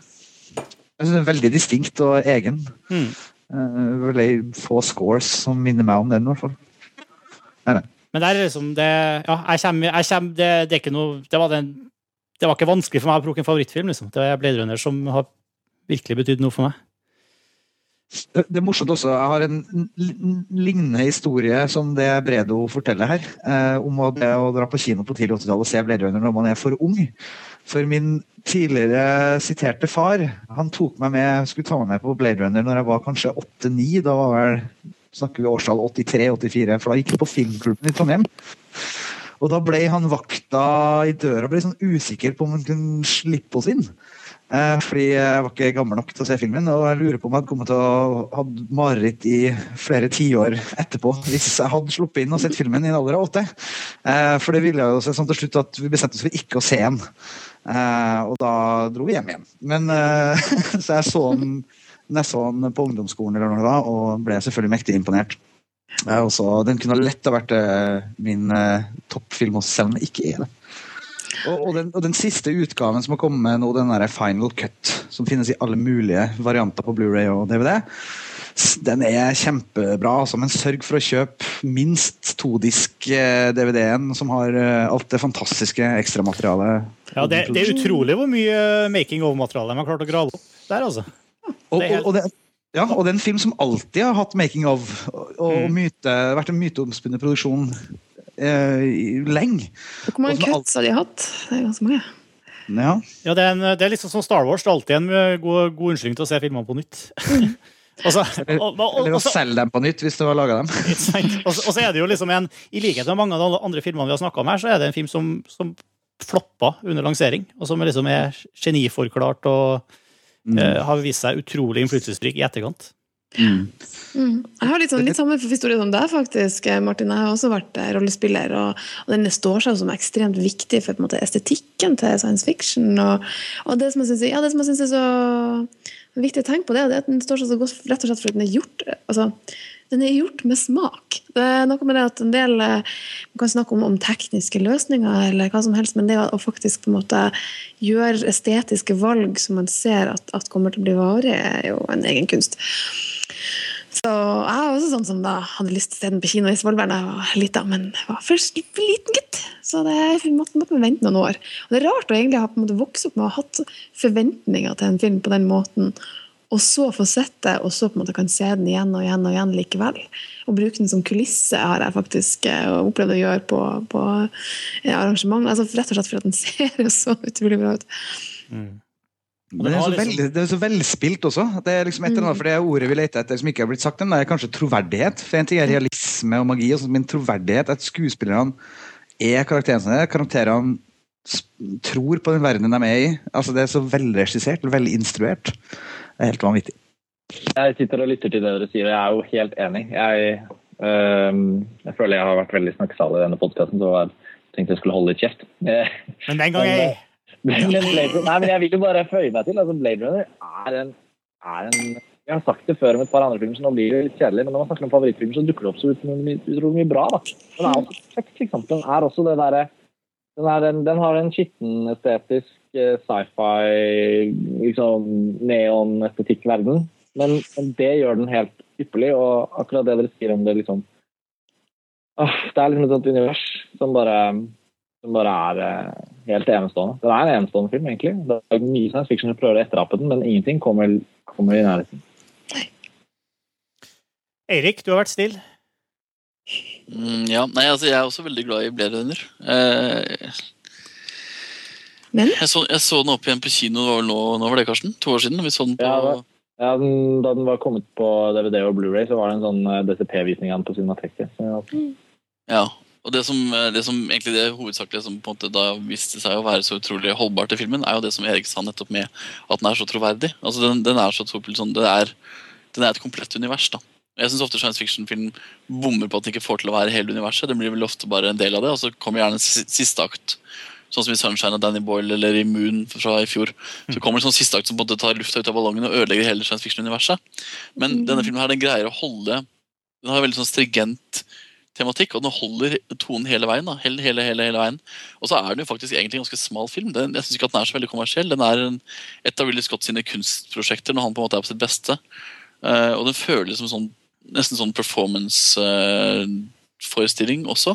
Jeg synes den er veldig distinkt og egen. Mm. Uh, få scores som minner meg om den, i hvert fall. Nei, nei. Men det er liksom det Ja, jeg kommer, jeg kommer det, det er ikke noe det var, den, det var ikke vanskelig for meg å plukke en favorittfilm, liksom. Det er Blade Runner som har virkelig betydd noe for meg. Det er morsomt også. Jeg har en lignende historie som det Bredo forteller her. Eh, om å, å dra på kino på tidlig 80-tall og se Blade Runner når man er for ung. For min tidligere siterte far han tok meg med, skulle ta meg med på Blade Runner når jeg var kanskje 8-9. Da var vel, snakker vi årstall 83-84, for da gikk jeg på filmklubben i Trondheim. Og da ble han vakta i døra og ble sånn usikker på om han kunne slippe oss inn. Eh, fordi jeg var ikke gammel nok til å se filmen, og jeg lurer på om jeg hadde kommet til å ha mareritt i flere tiår etterpå hvis jeg hadde sluppet inn og sett filmen i en alder av åtte. Eh, for det ville jo seg sånn til slutt at vi bestemte oss for ikke å se den. Eh, og da dro vi hjem igjen. Men Så jeg så den jeg så den på ungdomsskolen eller noe da, og ble selvfølgelig mektig imponert. Også, den kunne lett ha vært min toppfilm selv om den ikke er det. Og, og, den, og den siste utgaven som har kommet nå, den der Final Cut, som finnes i alle mulige varianter på Blu-ray og DVD, den er kjempebra. Altså, men sørg for å kjøpe minst todisk eh, DVD-en som har eh, alt det fantastiske ekstramaterialet. Ja, det, det er utrolig hvor mye making of-materiale de har klart å grave opp der, altså. Og, og, det, ja, og det er en film som alltid har hatt making of, og, og Mm. myte, vært en myteomspunnet produksjon lenge. Hvor mange cuts har de hatt? Det er ganske mange. Ja. Ja, det er, en, det er liksom som Star Wars. Det er alltid en eh, god, god unnskyldning til å se filmene på nytt. Også, eller, og, og, Eller å selge dem på nytt hvis du har laga dem. Og så er det jo liksom en I likhet med mange av de andre filmene vi har snakka om her, så er det en film som, som floppa under lansering, og som liksom er geniforklart og eh, har vist seg utrolig innflytelsesrik i etterkant. Mm. Jeg har litt, sånn, litt samme historie som deg, faktisk, Martin. Jeg har også vært eh, rollespiller, og, og den står seg som ekstremt viktig for måte, estetikken til science fiction. Og, og det som jeg syns ja, synes er så viktig å tenke på, det er at den står seg så godt rett og slett fordi den er gjort altså, den er gjort med smak. Det er noe med det at en del eh, Man kan snakke om, om tekniske løsninger eller hva som helst, men det å faktisk på en måte gjøre estetiske valg som man ser at, at kommer til å bli varig, er jo en egen kunst. Så jeg var også sånn som da hadde lyst til å se den på kino i Svolvær da jeg var lita, men jeg var først liten gutt. Så det måtte, måtte vente noen år. Og det er rart å egentlig ha på en måte vokst opp med å ha hatt forventninger til en film på den måten, og så få sett det, og så på en måte kan se den igjen og igjen og igjen likevel. Og bruke den som kulisse har jeg faktisk eh, opplevd å gjøre på, på eh, arrangement. Altså rett og slett fordi den ser jo så utrolig bra ut. Men det er, så veldig, det er så velspilt også. Det er liksom et eller annet, for det ordet vi leter etter som ikke har blitt sagt, ennå, er kanskje troverdighet. For En ting er realisme og magi, og sånt, men troverdighet at skuespillerne er karakterene sine. Karakterene tror på den verdenen de er i. Altså Det er så velregissert, veldig instruert. Det er helt vanvittig. Jeg sitter og lytter til det dere sier, og jeg er jo helt enig. Jeg, øh, jeg føler jeg har vært veldig snakksalig i denne podkasten, så jeg tenkte jeg skulle holde litt kjeft. Eh, Men den gang er Men, men Blade, nei, men jeg vil jo bare føye meg til. altså Blade Runner er en, er en Jeg har sagt det før om et par andre filmer, så nå blir det litt kjedelig. Men når man snakker om favorittfilmer, så dukker det opp så utrolig mye, mye bra. da. Den er også perfekt, liksom. Den er også det derre den, den, den har en skitten estetisk eh, sci-fi, liksom neon-estetikk-verden. Men, men det gjør den helt ypperlig, og akkurat det dere sier om det, liksom Åh, Det er liksom et sånt univers som bare, som bare er eh, helt enestående. Den er en enestående film, egentlig. Det er mye science fiction som prøver å etterape den, men ingenting kommer, kommer i nærheten. Eirik, du har vært snill. Mm, ja, nei, altså Jeg er også veldig glad i Blade Runner. Eh, jeg, så, jeg så den opp igjen på kino det var vel nå, nå var det Karsten? To år siden? Vi så den på Ja, da, ja, den, da den var kommet på DVD og Blu-ray, så var det en sånn eh, DCP-visning av den på Cinemateket. Ja. Ja, og det som, eh, det som egentlig det hovedsakelige som på en måte da viste seg å være så utrolig holdbart i filmen, er jo det som Erik sa nettopp med at den er så troverdig. Altså den, den er så troverdig, sånn, det er, den er et komplett univers. da. Jeg syns ofte science fiction-film bommer på at den ikke får til å være hele universet. Den blir vel ofte bare en del av det, og så kommer gjerne en siste akt. Sånn som i Sunshine av Danny Boyle eller i Moon fra i fjor. Så kommer det en sånn siste akt som måte tar lufta ut av ballongen og ødelegger hele science fiction-universet. Men denne filmen her, den greier å holde Den har veldig sånn stringent tematikk, og den holder tonen hele veien. da, hele, hele, hele, hele veien. Og så er den jo faktisk egentlig en ganske smal film. Den, jeg syns ikke at den er så veldig kommersiell. Den er en, et av Willy Scott sine kunstprosjekter når han på en måte er på sitt beste. Uh, og den føles som sånn, nesten sånn performance-forestilling også.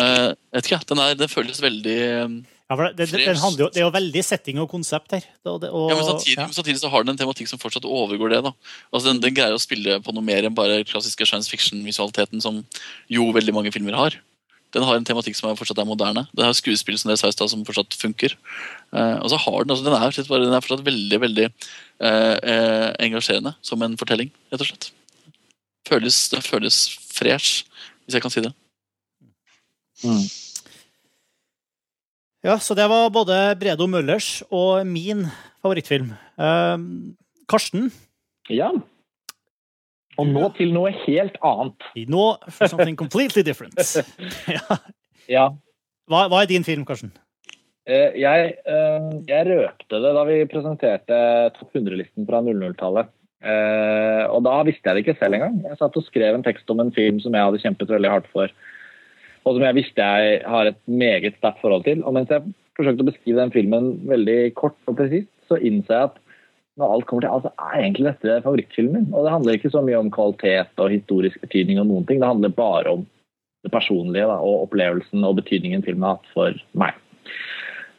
Uh, vet ikke, den, er, den føles veldig eh, Ja, for det, det, den jo, det er jo veldig setting og konsept her. Det, det, og, ja, men samtidig, ja. samtidig så har den en tematikk som fortsatt overgår det. da. Altså den, den greier å spille på noe mer enn bare klassiske science fiction-visualiteten, som jo veldig mange filmer har. Den har en tematikk som er fortsatt er moderne. Den har skuespill som dere sa i stad, som fortsatt funker. Eh, og så har Den altså den er, og bare, den er fortsatt veldig veldig eh, eh, engasjerende som en fortelling, rett og slett. Føles, det føles fresh, hvis jeg kan si det. Ja, så det var både Bredo Møllers og min favorittfilm. Um, Karsten? Ja. Og nå til noe helt annet. Nå for something completely different. Ja. Ja. Hva, hva er din film, Karsten? Eh, Jeg, eh, jeg røpte det da vi presenterte topp 100-listen fra 00-tallet. Eh, Og da visste jeg det ikke selv engang. Jeg satt og skrev en tekst om en film som jeg hadde kjempet veldig hardt for, og som jeg visste jeg har et meget sterkt forhold til. Og mens jeg forsøkte å beskrive den filmen veldig kort og presist, så innså jeg at når alt kommer til alt, så er egentlig dette favorittfilmen min. Og det handler ikke så mye om kvalitet og historisk betydning og noen ting. Det handler bare om det personlige da, og opplevelsen og betydningen filmen har hatt for meg.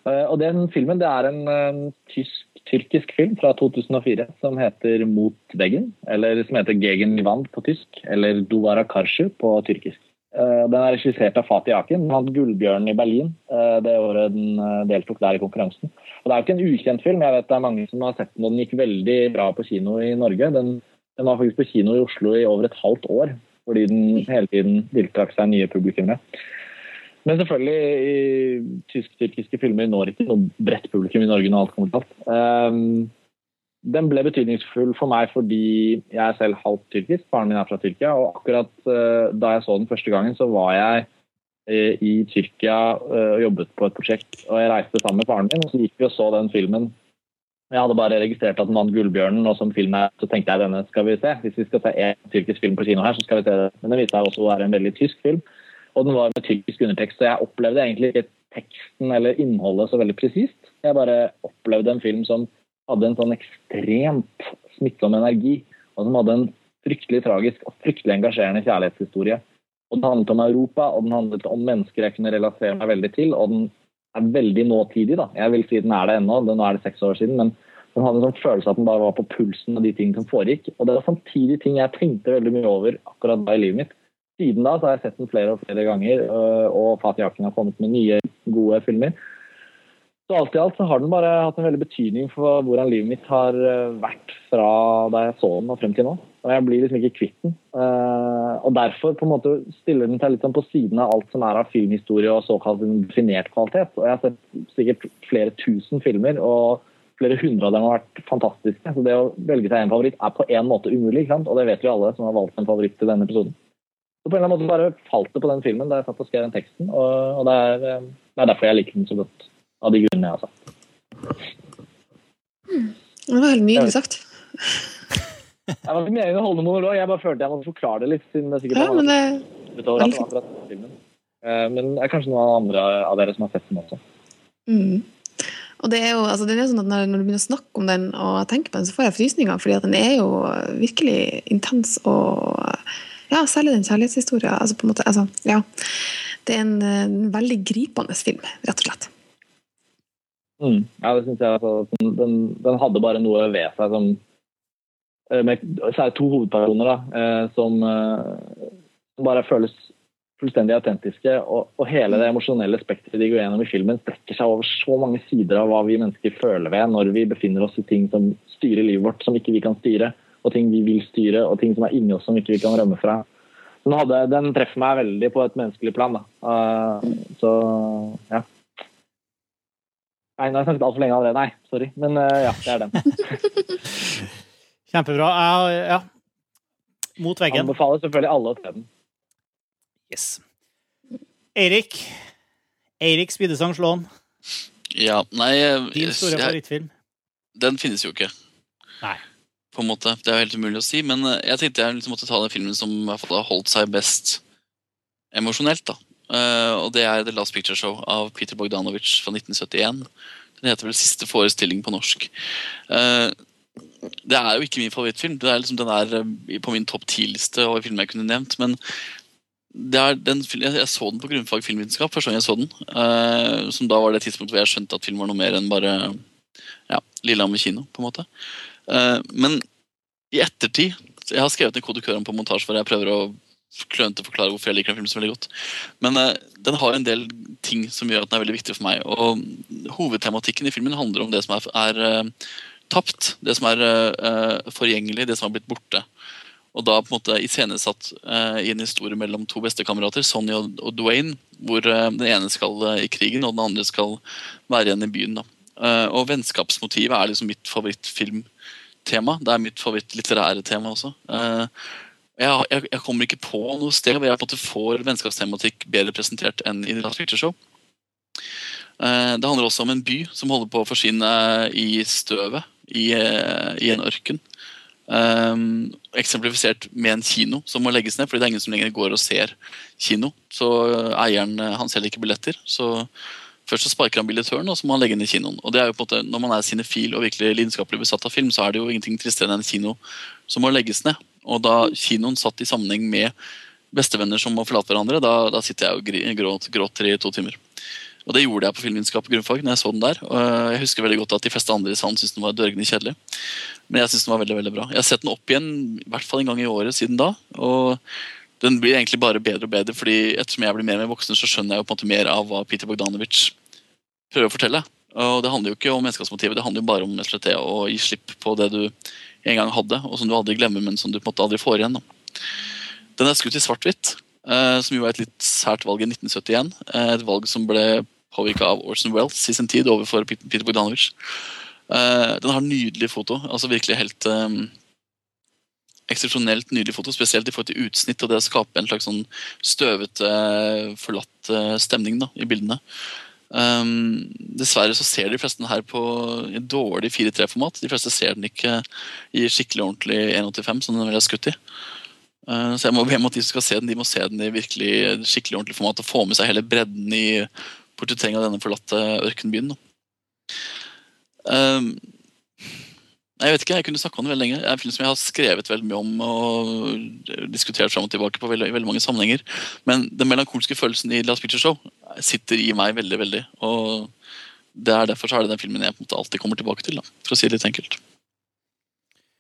Eh, Og den filmen det er en eh, tysk-tyrkisk film fra 2004 som heter Mot veggen, eller som heter Gegen Wand på tysk, eller Duvara karsu» på tyrkisk. Eh, Den er regissert av Fatih Akin. Han vant Gullbjørnen i Berlin eh, det året den eh, deltok der i konkurransen. Og Det er jo ikke en ukjent film. Jeg vet det er mange som har sett den, og den gikk veldig bra på kino i Norge. Den Den var faktisk på kino i Oslo i over et halvt år, fordi den hele tiden tiltrakk seg nye publikummere. Men selvfølgelig, tysk-tyrkiske filmer når ikke noe bredt publikum i Norge når alt kommer til alt. Den ble betydningsfull for meg fordi jeg er selv halvt tyrkisk. Faren min er fra Tyrkia. Og akkurat uh, da jeg så den første gangen, så var jeg uh, i Tyrkia uh, og jobbet på et prosjekt. Og jeg reiste sammen med faren min, og så gikk vi og så den filmen. Jeg hadde bare registrert at den vant Gullbjørnen, og som film er, så tenkte jeg denne skal vi se. Hvis vi skal se en tyrkisk film på kino her, så skal vi se det. Men den viste seg også å være en veldig tysk film. Og den var med tyrkisk undertekst, så jeg opplevde egentlig ikke teksten eller innholdet så veldig presist. Jeg bare opplevde en film som hadde en sånn ekstremt smittsom energi, og som hadde en fryktelig tragisk og fryktelig engasjerende kjærlighetshistorie. Og Den handlet om Europa, og den handlet om mennesker jeg kunne relatere meg veldig til. Og den er veldig nåtidig. da. Jeg vil si den er det ennå, nå er det seks år siden. men den hadde en sånn følelse at den bare var på pulsen av de tingene som foregikk. Og det var samtidig ting jeg tenkte veldig mye over akkurat da i livet mitt. Siden da så har jeg sett den flere og flere ganger, øh, og Fatih Akin har kommet med nye, gode filmer. Så alt i alt så har den bare hatt en veldig betydning for hvordan livet mitt har øh, vært fra da jeg så den og frem til nå. Og jeg blir liksom ikke kvitt den. Øh, og derfor på en måte stiller den seg litt sånn på siden av alt som er av filmhistorie og såkalt definert kvalitet. Og jeg har sett sikkert flere tusen filmer, og flere hundre av dem har vært fantastiske. Så det å velge seg en favoritt er på en måte umulig, ikke sant? og det vet vi alle som har valgt en favoritt til denne episoden. Så på en eller annen måte bare falt det på den filmen da jeg satt og skrev den teksten. Og det, er, eh, det, er, derfor jeg liker den så godt. Av de grunnene jeg har sagt. Det var helt nydelig sagt. Det var meningen å holde monolog, jeg bare følte jeg måtte forklare det litt. siden det sikkert Ja, men det utover at det var akkurat filmen. Eh, Men det er kanskje noen andre av dere som har sett den også. Mm. Og det er jo, altså, det er jo sånn at når, når du begynner å snakke om den og tenke på den, så får jeg frysninger, fordi at den er jo virkelig intens og ja, særlig den kjærlighetshistorien. Altså, på en måte, altså, ja. Det er en, en veldig gripende film, rett og slett. Mm. Ja, det syns jeg. Altså, den, den, hadde bare noe ved seg som eh, med, Særlig to hovedpersoner da, eh, som, eh, som bare føles fullstendig autentiske. Og, og hele det emosjonelle spekteret de går gjennom i filmen, strekker seg over så mange sider av hva vi mennesker føler ved når vi befinner oss i ting som styrer livet vårt, som ikke vi kan styre og ting vi vil styre, og ting som er inni oss som ikke vi kan rømme fra. Den, hadde, den treffer meg veldig på et menneskelig plan. Da. Uh, så ja. Nei, nå har jeg snakket altfor lenge allerede. Nei, sorry. Men uh, ja, det er den. Kjempebra. Ja. Mot veggen. Anbefaler selvfølgelig alle å se den. Yes. Eirik. Eirik Spidesang Slåen. Ja, nei Din store favorittfilm. Den finnes jo ikke. Nei. På en måte. Det er jo helt umulig å si. Men eh, jeg tenkte jeg liksom måtte ta den filmen som i hvert fall har holdt seg best emosjonelt. da. Eh, og det er The Last Picture Show av Peter Bogdanovich fra 1971. Den heter vel Siste forestilling på norsk. Eh, det er jo ikke min favorittfilm. Er liksom, den er eh, på min topp ti-liste over filmer jeg kunne nevnt. Men den, jeg, så den på grunnfag filmvitenskap første gang jeg så den. som da var det tidspunktet hvor jeg skjønte at film var noe mer enn bare ja, Lillehammer kino. på en måte. Men i ettertid Jeg har skrevet en kode køren på montasje hvor jeg prøver å klønete forklare hvorfor jeg liker den filmen så veldig godt. Men uh, den har en del ting som gjør at den er veldig viktig for meg. Og hovedtematikken i filmen handler om det som er, er uh, tapt. Det som er uh, forgjengelig, det som har blitt borte. Og da på en måte iscenesatt uh, i en historie mellom to bestekamerater, Sonny og, og Dwayne, hvor den ene skal i krigen, og den andre skal være igjen i byen. og vennskapsmotivet er liksom mitt favorittfilmtema. Det er mitt favorittlitterære tema også. Eh, jeg, jeg, jeg kommer ikke på noe sted hvor jeg på en måte får vennskapstematikk bedre presentert enn i The Last Picture Show. Eh, Det handler også om en by som holder på å forsvinne i støvet i, eh, i en ørken. Um, eksemplifisert med en kino som må legges ned, fordi det er ingen som lenger går og ser kino. Så eh, eieren eh, han selger ikke billetter. Så først så sparker han billettøren, og så må han legge ned kinoen. Og det er jo på en måte, Når man er cinefil og virkelig lidenskapelig besatt av film, så er det jo ingenting tristere enn en kino som må legges ned. Og da kinoen satt i sammenheng med bestevenner som må forlate hverandre, da, da sitter jeg og gri- gråt, gråter i to timer. Og det gjorde jeg på filmvitenskap grunnfag når jeg så den der. Og jeg husker veldig godt at de fleste andre i salen syntes den var dørgende kjedelig. Men jeg synes den var veldig veldig bra. Jeg har sett den opp igjen i hvert fall en gang i året siden da. Og den blir egentlig bare bedre og bedre, fordi ettersom jeg blir mer og mer voksen, så skjønner jeg jo på en måte mer av hva Peter Bogdanovich prøver å fortelle. Og det handler jo ikke om menneskehavsmotivet, det handler jo bare om å gi slipp på det du en gang hadde, og som du aldri glemmer, men som du på en måte aldri får igjen. Den er skutt i svart-hvitt, eh, som jo er et litt sært valg i 1971. Eh, et valg som ble påvirka av Orson Welles i sin tid overfor Peter Bogdanovich. Eh, den har nydelig foto. altså Virkelig helt eh, eksepsjonelt nydelig foto, spesielt i forhold til utsnitt og det å skape en slags sånn støvete, forlatt stemning da, i bildene. Um, dessverre så ser de fleste her på i dårlig 4-3-format. De fleste ser den ikke i skikkelig ordentlig 1.85, som den ville skutt i. Uh, så jeg må be om at de som skal se den, de må se den i virkelig skikkelig ordentlig format og få med seg hele bredden i portrettering av denne forlatte ørkenbyen. Um, jeg vet ikke, jeg kunne snakka om den veldig lenge. Det er en film som jeg har skrevet veldig mye om og diskutert fram og tilbake på veldig, veldig mange sammenhenger. Men den melankolske følelsen i Last Picture Show sitter i meg veldig. veldig. Og det er derfor så er det den filmen jeg på en måte alltid kommer tilbake til. Da, for å si det litt enkelt.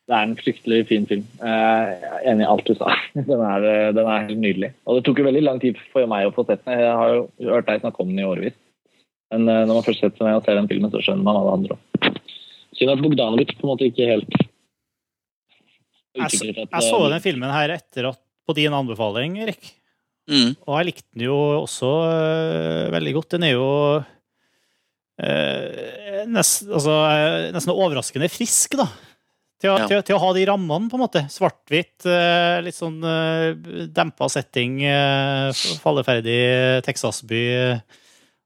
Det er en fryktelig fin film. Jeg er enig i alt du sa. Den er, den er helt nydelig. Og det tok jo veldig lang tid for meg å få sett den. Jeg har jo hørt deg snakke om den i årevis. Men eh, når man først setter seg ned og ser den filmen, så skjønner man hva det handler om. Synd at Bogdanovic på en måte ikke helt Jeg, så- jeg så den filmen her etter at, på din anbefaling, Erik. Og jeg likte den jo også uh, veldig godt. Den er jo uh, nest, altså, uh, nesten overraskende frisk, da. Til å, Ja. til, til å ha de rammene, på en måte. Svart-hvitt, litt sånn dempa setting, falleferdig Texas-by.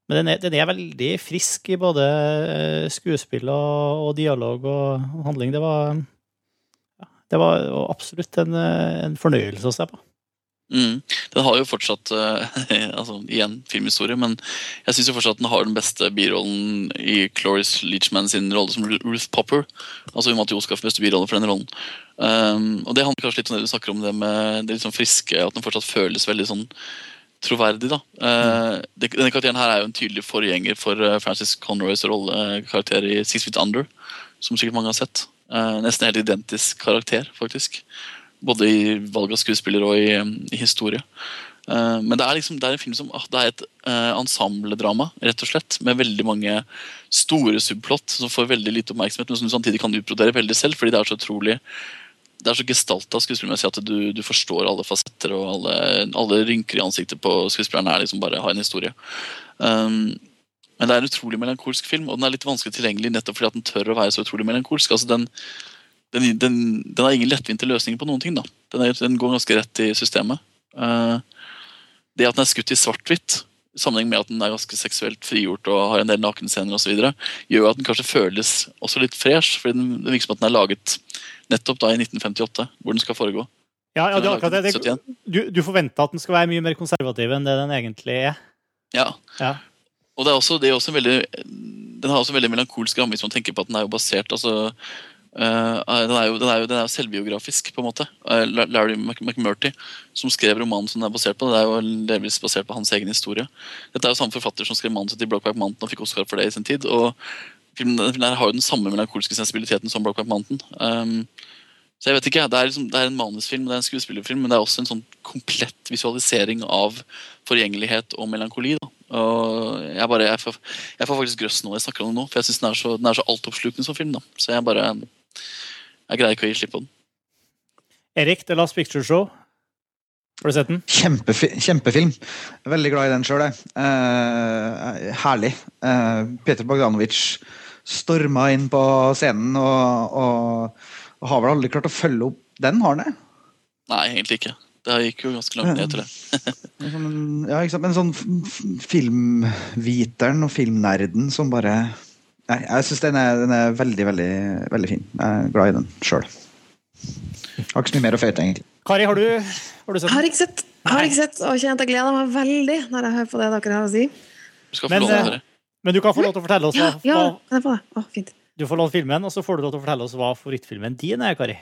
Men den er, den er veldig frisk i både øh, skuespill og, og dialog og handling. Det var, det var absolutt en, øh, en fornøyelse å se på. Mm. Den har jo fortsatt uh, altså igjen filmhistorie, men jeg syns fortsatt den har den beste birollen i Cloris Leachman sin rolle som Ruth Popper. Altså Hun vant jo Oscar for beste birolle for den rollen. Um, og Det handler kanskje litt om det du snakker om, det med det sånn friske, at den fortsatt føles veldig sånn troverdig. da. Eh, denne karakteren her er jo en tydelig forgjenger for eh, Francis Conroys rollekarakter i Six Feet Under, som sikkert mange har sett. Eh, nesten helt identisk karakter, faktisk. Både i valg av skuespiller og i, i historie. Eh, men det er liksom, det er en film som ah, det er et ensembledrama, rett og slett. Med veldig mange store subplott som får veldig lite oppmerksomhet, men som du samtidig kan utbrodere veldig selv, fordi det er så utrolig det er så gestalta skuespillermessig at du, du forstår alle fasetter og alle, alle rynker i ansiktet på skuespilleren er liksom bare har en historie. Um, men det er en utrolig melankolsk film, og den er litt vanskelig tilgjengelig nettopp fordi at den tør å være så utrolig melankolsk. Altså den, den, den, den har ingen lettvinte løsninger på noen ting. da. Den, er, den går ganske rett i systemet. Uh, det at den er skutt i svart-hvitt, i sammenheng med at den er ganske seksuelt frigjort og har en del nakenscener osv., gjør at den kanskje føles også litt fresh, fordi den, det virker som at den er laget nettopp da i 1958, hvor den skal foregå. Ja, ja det, er akkurat det. du, du forventer at den skal være mye mer konservativ enn det den egentlig er. Ja. Ja. Og det er også, det er også en veldig, den har også en veldig melankolsk ramme hvis man tenker på at den er jo basert altså, uh, den, er jo, den, er jo, den er jo selvbiografisk, på en måte. Uh, Larry McMurty, som skrev romanen som den er basert på, det er jo delvis basert på hans egen historie. Dette er jo samme forfatter som skrev manuset til Brokeback Mountain og fikk Oscar for det i sin tid. og filmen, den filmen har jo den samme melankolske sensibiliteten som Brokeback Mountain. Um, så jeg vet ikke, Det er, liksom, det er en manusfilm det er en skuespillerfilm, men det er også en sånn komplett visualisering av forgjengelighet og melankoli. da. Og jeg, bare, jeg, får, jeg får faktisk grøss nå jeg snakker om det nå, for jeg syns den, er så- den er så altoppslukende som film. da. Så jeg bare Jeg greier ikke å gi slipp på den. Erik, The Last Picture Show. Har du sett den? Kjempefi kjempefilm. Veldig glad i den sjøl, jeg. Uh, herlig. Uh, Peter Bogdanovic storma inn på scenen og, og, og har vel aldri klart å følge opp den, har han det? Nei, egentlig ikke. Det gikk jo ganske langt ned til det. En sånn- Ja, ikke sant? Men sånn filmviteren og filmnerden som bare Nei, jeg syns den, den er veldig, veldig, veldig fin. Jeg er glad i den sjøl. Har ikke så mye mer å føye til, egentlig. Kari, har du, har du sett Har ikke sett, har ikke sett og kjent jeg gleder meg veldig når jeg hører på det dere har å si. Du skal få Men, lov til høre. Men du kan få lov til å fortelle oss Ja, hva, ja, kan jeg få det? Å, fint. Du får lov til filmen, og så får du lov til å fortelle oss hva favorittfilmen din er, Kari.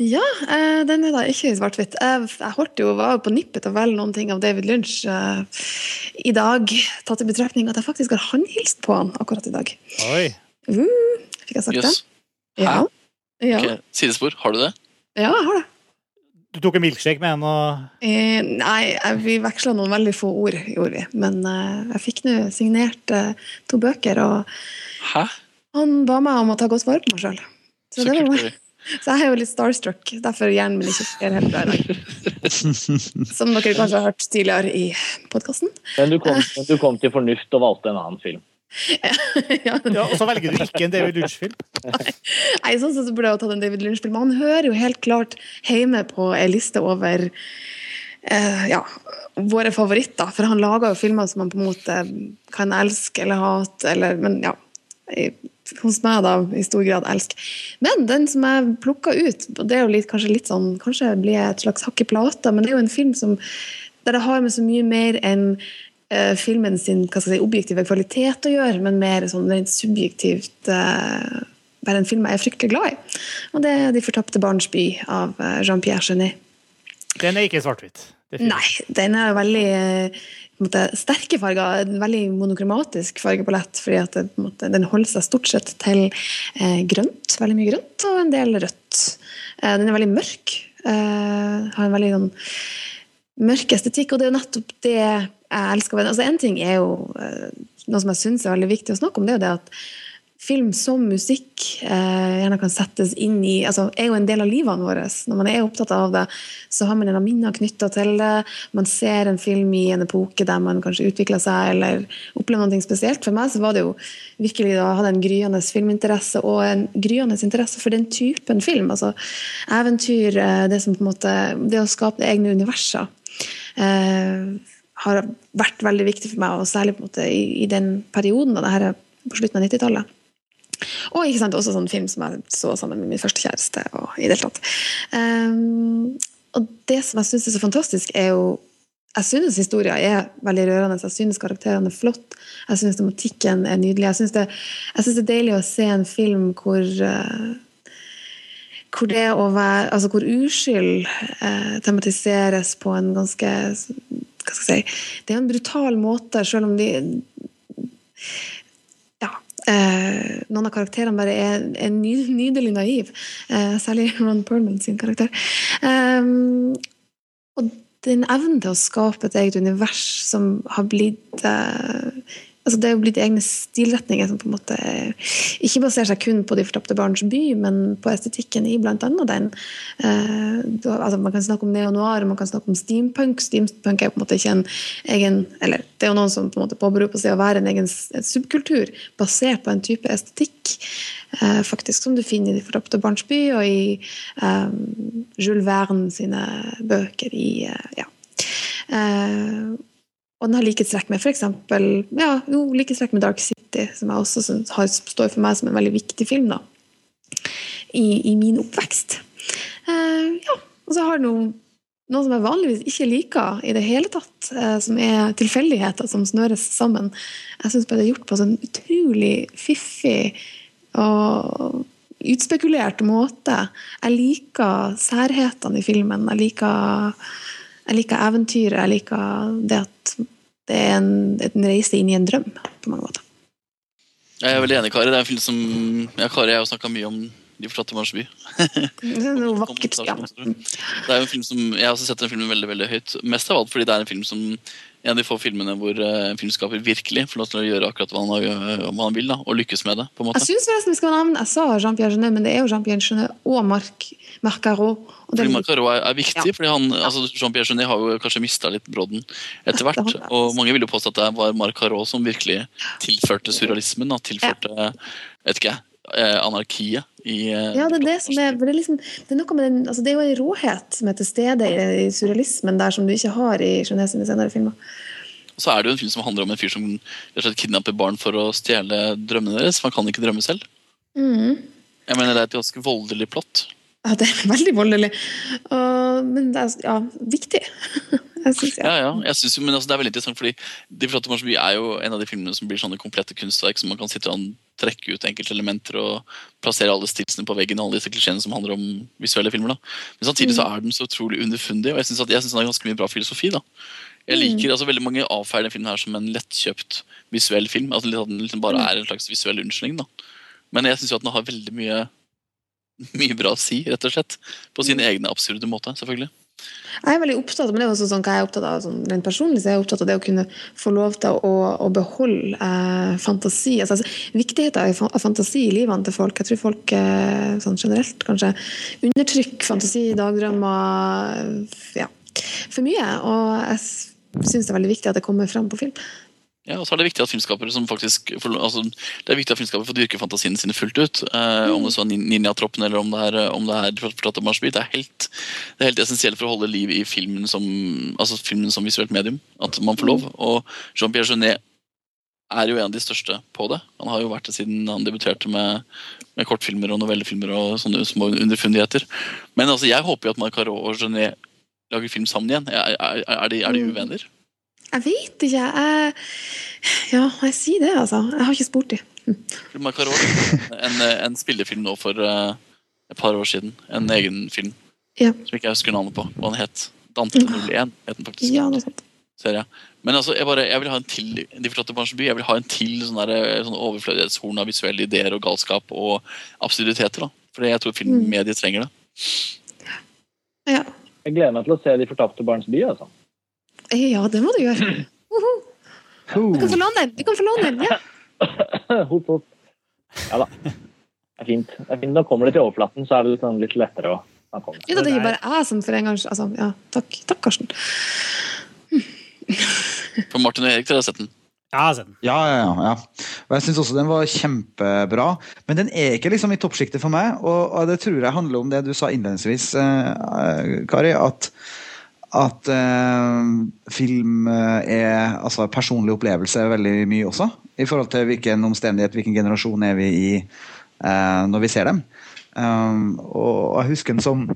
Ja, eh, den er da ikke i svart-hvitt. Jeg, jeg holdt jo, var jo på nippet til å velge noen ting av David Lynch eh, i dag, tatt i betraktning at jeg faktisk har håndhilst på han akkurat i dag. Oi. Uh, fikk jeg sagt yes. det? Ja. Ja. Okay. Sidespor, har du det? ja, jeg har det. Du tok en milkshake med en og Eh, nei, vi veksla noen veldig få ord, gjorde vi. Men eh, jeg fikk nå signert eh, to bøker, og Hæ? han ba meg om å ta godt vare på meg sjøl. Så, Så så jeg er jo litt starstruck, derfor hjernen min ikke fungerer helt bra i dag. Som dere kanskje har hørt tidligere i podkasten. Men du kom, du kom til fornuft og valgte en annen film. Ja, og så velger du ikke en David Lynch-film. Nei, sånn sett så burde jeg jo tatt en David Lynch-film. Han hører jo helt klart hjemme på ei liste over eh, ja, våre favoritter. For han lager jo filmer som man på en måte kan elske eller hate, eller Men ja. Hos meg, da, i stor grad elsk. Men den som jeg plukka ut, og det er jo litt, kanskje litt sånn Kanskje blir jeg et slags hakk i plata, men det er jo en film som der det har med så mye mer enn eh, filmen sin si, objektive kvalitet å gjøre, men mer sånn rent subjektivt eh, bare en film jeg er fryktelig glad i. Og det er 'De fortapte barns by' av eh, Jean-Pierre Genet. Den er ikke svart-hvitt. Nei, den er veldig eh, måte, sterke farger. En veldig monokromatisk fargepalett, fordi at det, måte, den holder seg stort sett til eh, grønt. Veldig mye grønt, og en del rødt. Eh, den er veldig mørk. Eh, har en veldig sånn mørk estetikk, og det er jo nettopp det jeg elsker. Altså, en ting er jo eh, noe som jeg syns er veldig viktig å snakke om, det er jo det at film som musikk eh, gjerne kan settes inn i altså er jo en del av livene våre. Når man er opptatt av det, så har man gjerne minner knytta til det. Man ser en film i en epoke der man kanskje utvikler seg eller opplever noe spesielt. For meg så var det jo virkelig da hadde en gryende filminteresse og en gryende interesse for den typen film. altså Eventyr, eh, det som på en måte det å skape egne universer. Eh, har vært veldig viktig for meg, og særlig på en måte i, i den perioden. da det her er på slutten av 90-tallet. Og ikke sant, også sånn film som jeg så sammen med min første kjæreste. og i det tatt. Um, og det som jeg syns er så fantastisk, er jo Jeg synes historien er veldig rørende. Jeg synes karakterene er flott. Jeg synes tematikken er nydelig. Jeg synes det, det er deilig å se en film hvor uh, hvor det å være Altså hvor uskyld eh, tematiseres på en ganske Hva skal jeg si Det er en brutal måte, selv om de. Eh, noen av karakterene bare er, er ny, nydelig naiv. Eh, særlig Ron Perlman sin karakter. Eh, og den evnen til å skape et eget univers som har blitt eh, altså Det er jo blitt egne stilretninger som på en måte ikke baserer seg kun på De fortapte barns by, men på estetikken i annet den. Eh, altså man kan snakke om neo-noir, man kan snakke om steampunk. Steampunk er på en måte ikke en egen eller Det er jo noen som på en måte påberoper seg å være en egen subkultur basert på en type estetikk eh, faktisk som du finner i De fortapte barns by og i eh, Jules Verne sine bøker i eh, ja. Og den har likhetstrekk med eksempel, ja, jo, likhetstrekk med Dark City, som jeg også synes har, står for meg som en veldig viktig film da, i, i min oppvekst. Uh, ja, og så har den noe, noe som jeg vanligvis ikke liker i det hele tatt, uh, som er tilfeldigheter som snøres sammen. Jeg syns det er gjort på en sånn utrolig fiffig og utspekulert måte. Jeg liker særhetene i filmen. Jeg liker, jeg liker eventyret. Jeg liker det at det er en, en reise inn i en drøm, på mange måter. Jeg er veldig enig, Kari. Det er en film som ja, Kari jeg har snakka mye om De fortatte barns by. Det er noe vakkert. Ja. Det er en film som, Jeg har også sett den filmen veldig veldig høyt. Mest av alt fordi det er en film som en av de få filmene hvor eh, en filmskaper virkelig får lov til å gjøre akkurat hva han, har- hva han vil, da, og lykkes med det. på en måte. Jeg syns forresten vi skal nevne Jeg sa Jean-Pierre Genet, men det er jo Jean-Pierre Genet og Marc Marcaro. Det Fordi er er, viktig, fordi han, altså Jean-Pierre Jeunet har jo kanskje mista litt brodden etter hvert. Og mange vil jo påstå at det var Marc Caro som virkelig tilførte surrealismen. og tilførte vet ikke jeg, eh, anarkiet i eh, Ja, det er det som er, det er, liksom, det er noe med den, altså det er jo en råhet som er til stede i, i surrealismen der som du ikke har i Genet sine senere filmer. Og så er det jo en film som handler om en fyr som slett kidnapper barn for å stjele drømmene deres. for Han kan ikke drømme selv. Mm. Jeg mener Det er et ganske voldelig plott. Ja, det er veldig voldelig. Uh, men det er ja, viktig. Jeg synes, Ja, ja, jeg synes men altså, Det er veldig interessant, fordi De flotte marsjby er jo en av de filmene som blir sånne komplette kunstverk som man kan sitte og trekke ut enkeltelementer og plassere alle stilsene på veggen og alle disse klisjeene som handler om visuelle filmer. da. Men samtidig så er den så utrolig underfundig, og jeg syns den har ganske mye bra filosofi. da. Jeg liker, altså Veldig mange avfeier den filmen her som en lettkjøpt visuell film. altså at Den liksom bare er en slags visuell unnskyldning. da. Men jeg syns den har veldig mye, mye bra å si, rett og slett. På sin egne absurde måte, selvfølgelig. Jeg er veldig opptatt men det er også sånn hva jeg er opptatt av sånn, rent personlig, så jeg er opptatt av det å kunne få lov til å, å beholde eh, fantasi. Altså, altså, viktigheten av, av fantasi i livene til folk. Jeg tror folk eh, sånn generelt kanskje undertrykker fantasi, dagdrømmer ja, for mye. Og jeg syns det er veldig viktig at det kommer fram på film. Ja, og så er det viktig at filmskapere som faktisk altså, Det er viktig at filmskapere får dyrke fantasiene sine fullt ut. Eh, Om det så er Nin- Ninja-troppen eller om det er, eh, om det er Fortatt om Marsby. Det er helt det er helt essensielt for å holde liv i filmen som, altså filmen som visuelt medium. At man får lov. Og Jean-Pierre Jeunet er jo en av de største på det. Han har jo vært det siden han debuterte med, med kortfilmer og novellefilmer og sånne små underfundigheter. Men altså, jeg håper jo at Marcaro og Jeunet lager film sammen igjen. Er, er, er, de, er de uvenner? Jeg vet ikke. Jeg, ja, jeg sier det, altså. Jeg har ikke spurt dem. En, en spillefilm nå for uh, et par år siden. En egen film Ja. som ikke jeg husker navnet på. Hva den het. Dante 01 het den faktisk. Ja, det er Ser jeg. Men altså, jeg, bare, jeg vil ha en til De fortatte barns by. Jeg vil ha en til sånn der, sånn overflødighetshorn av visuelle ideer og galskap og absurditeter. da. For jeg tror filmmediet trenger det. Ja. Jeg gleder meg til å se De fortapte barns by. altså. Ja, det må du gjøre. Uhu. Du kan få låne den! Du kan få låne den, ja. Hopp, hopp. Ja da. Det er fint. Det er fint. Da kommer det til overflaten, så er det litt, sånn, litt lettere å snakke om det. Ja, det er bare jeg som for en gangs altså, ja, Takk, takk Karsten. For Martin og Erik, dere har sett den? Ja, jeg har sett den. Ja, ja, ja, ja. Og jeg syns også den var kjempebra. Men den er ikke liksom i toppsjiktet for meg, og, og det tror jeg handler om det du sa innledningsvis, eh, Kari. At, at eh, film eh, er altså personlig opplevelse veldig mye også. I forhold til hvilken omstendighet, hvilken generasjon er vi i eh, når vi ser dem. Um, og jeg husker den som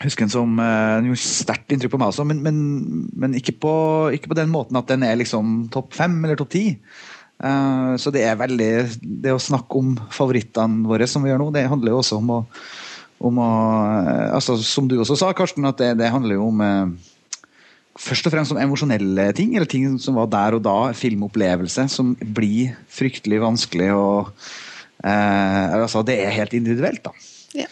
husker den som eh, gjorde sterkt inntrykk på meg også, men, men, men ikke, på, ikke på den måten at den er liksom topp fem eller topp ti. Eh, så det er veldig Det å snakke om favorittene våre, som vi gjør nå, det handler jo også om å, om å eh, altså, Som du også sa, Karsten, at det, det handler jo om eh, Først og fremst om emosjonelle ting, eller ting som var der og da, filmopplevelse, som blir fryktelig vanskelig å eh, altså, Det er helt individuelt, da. Ja.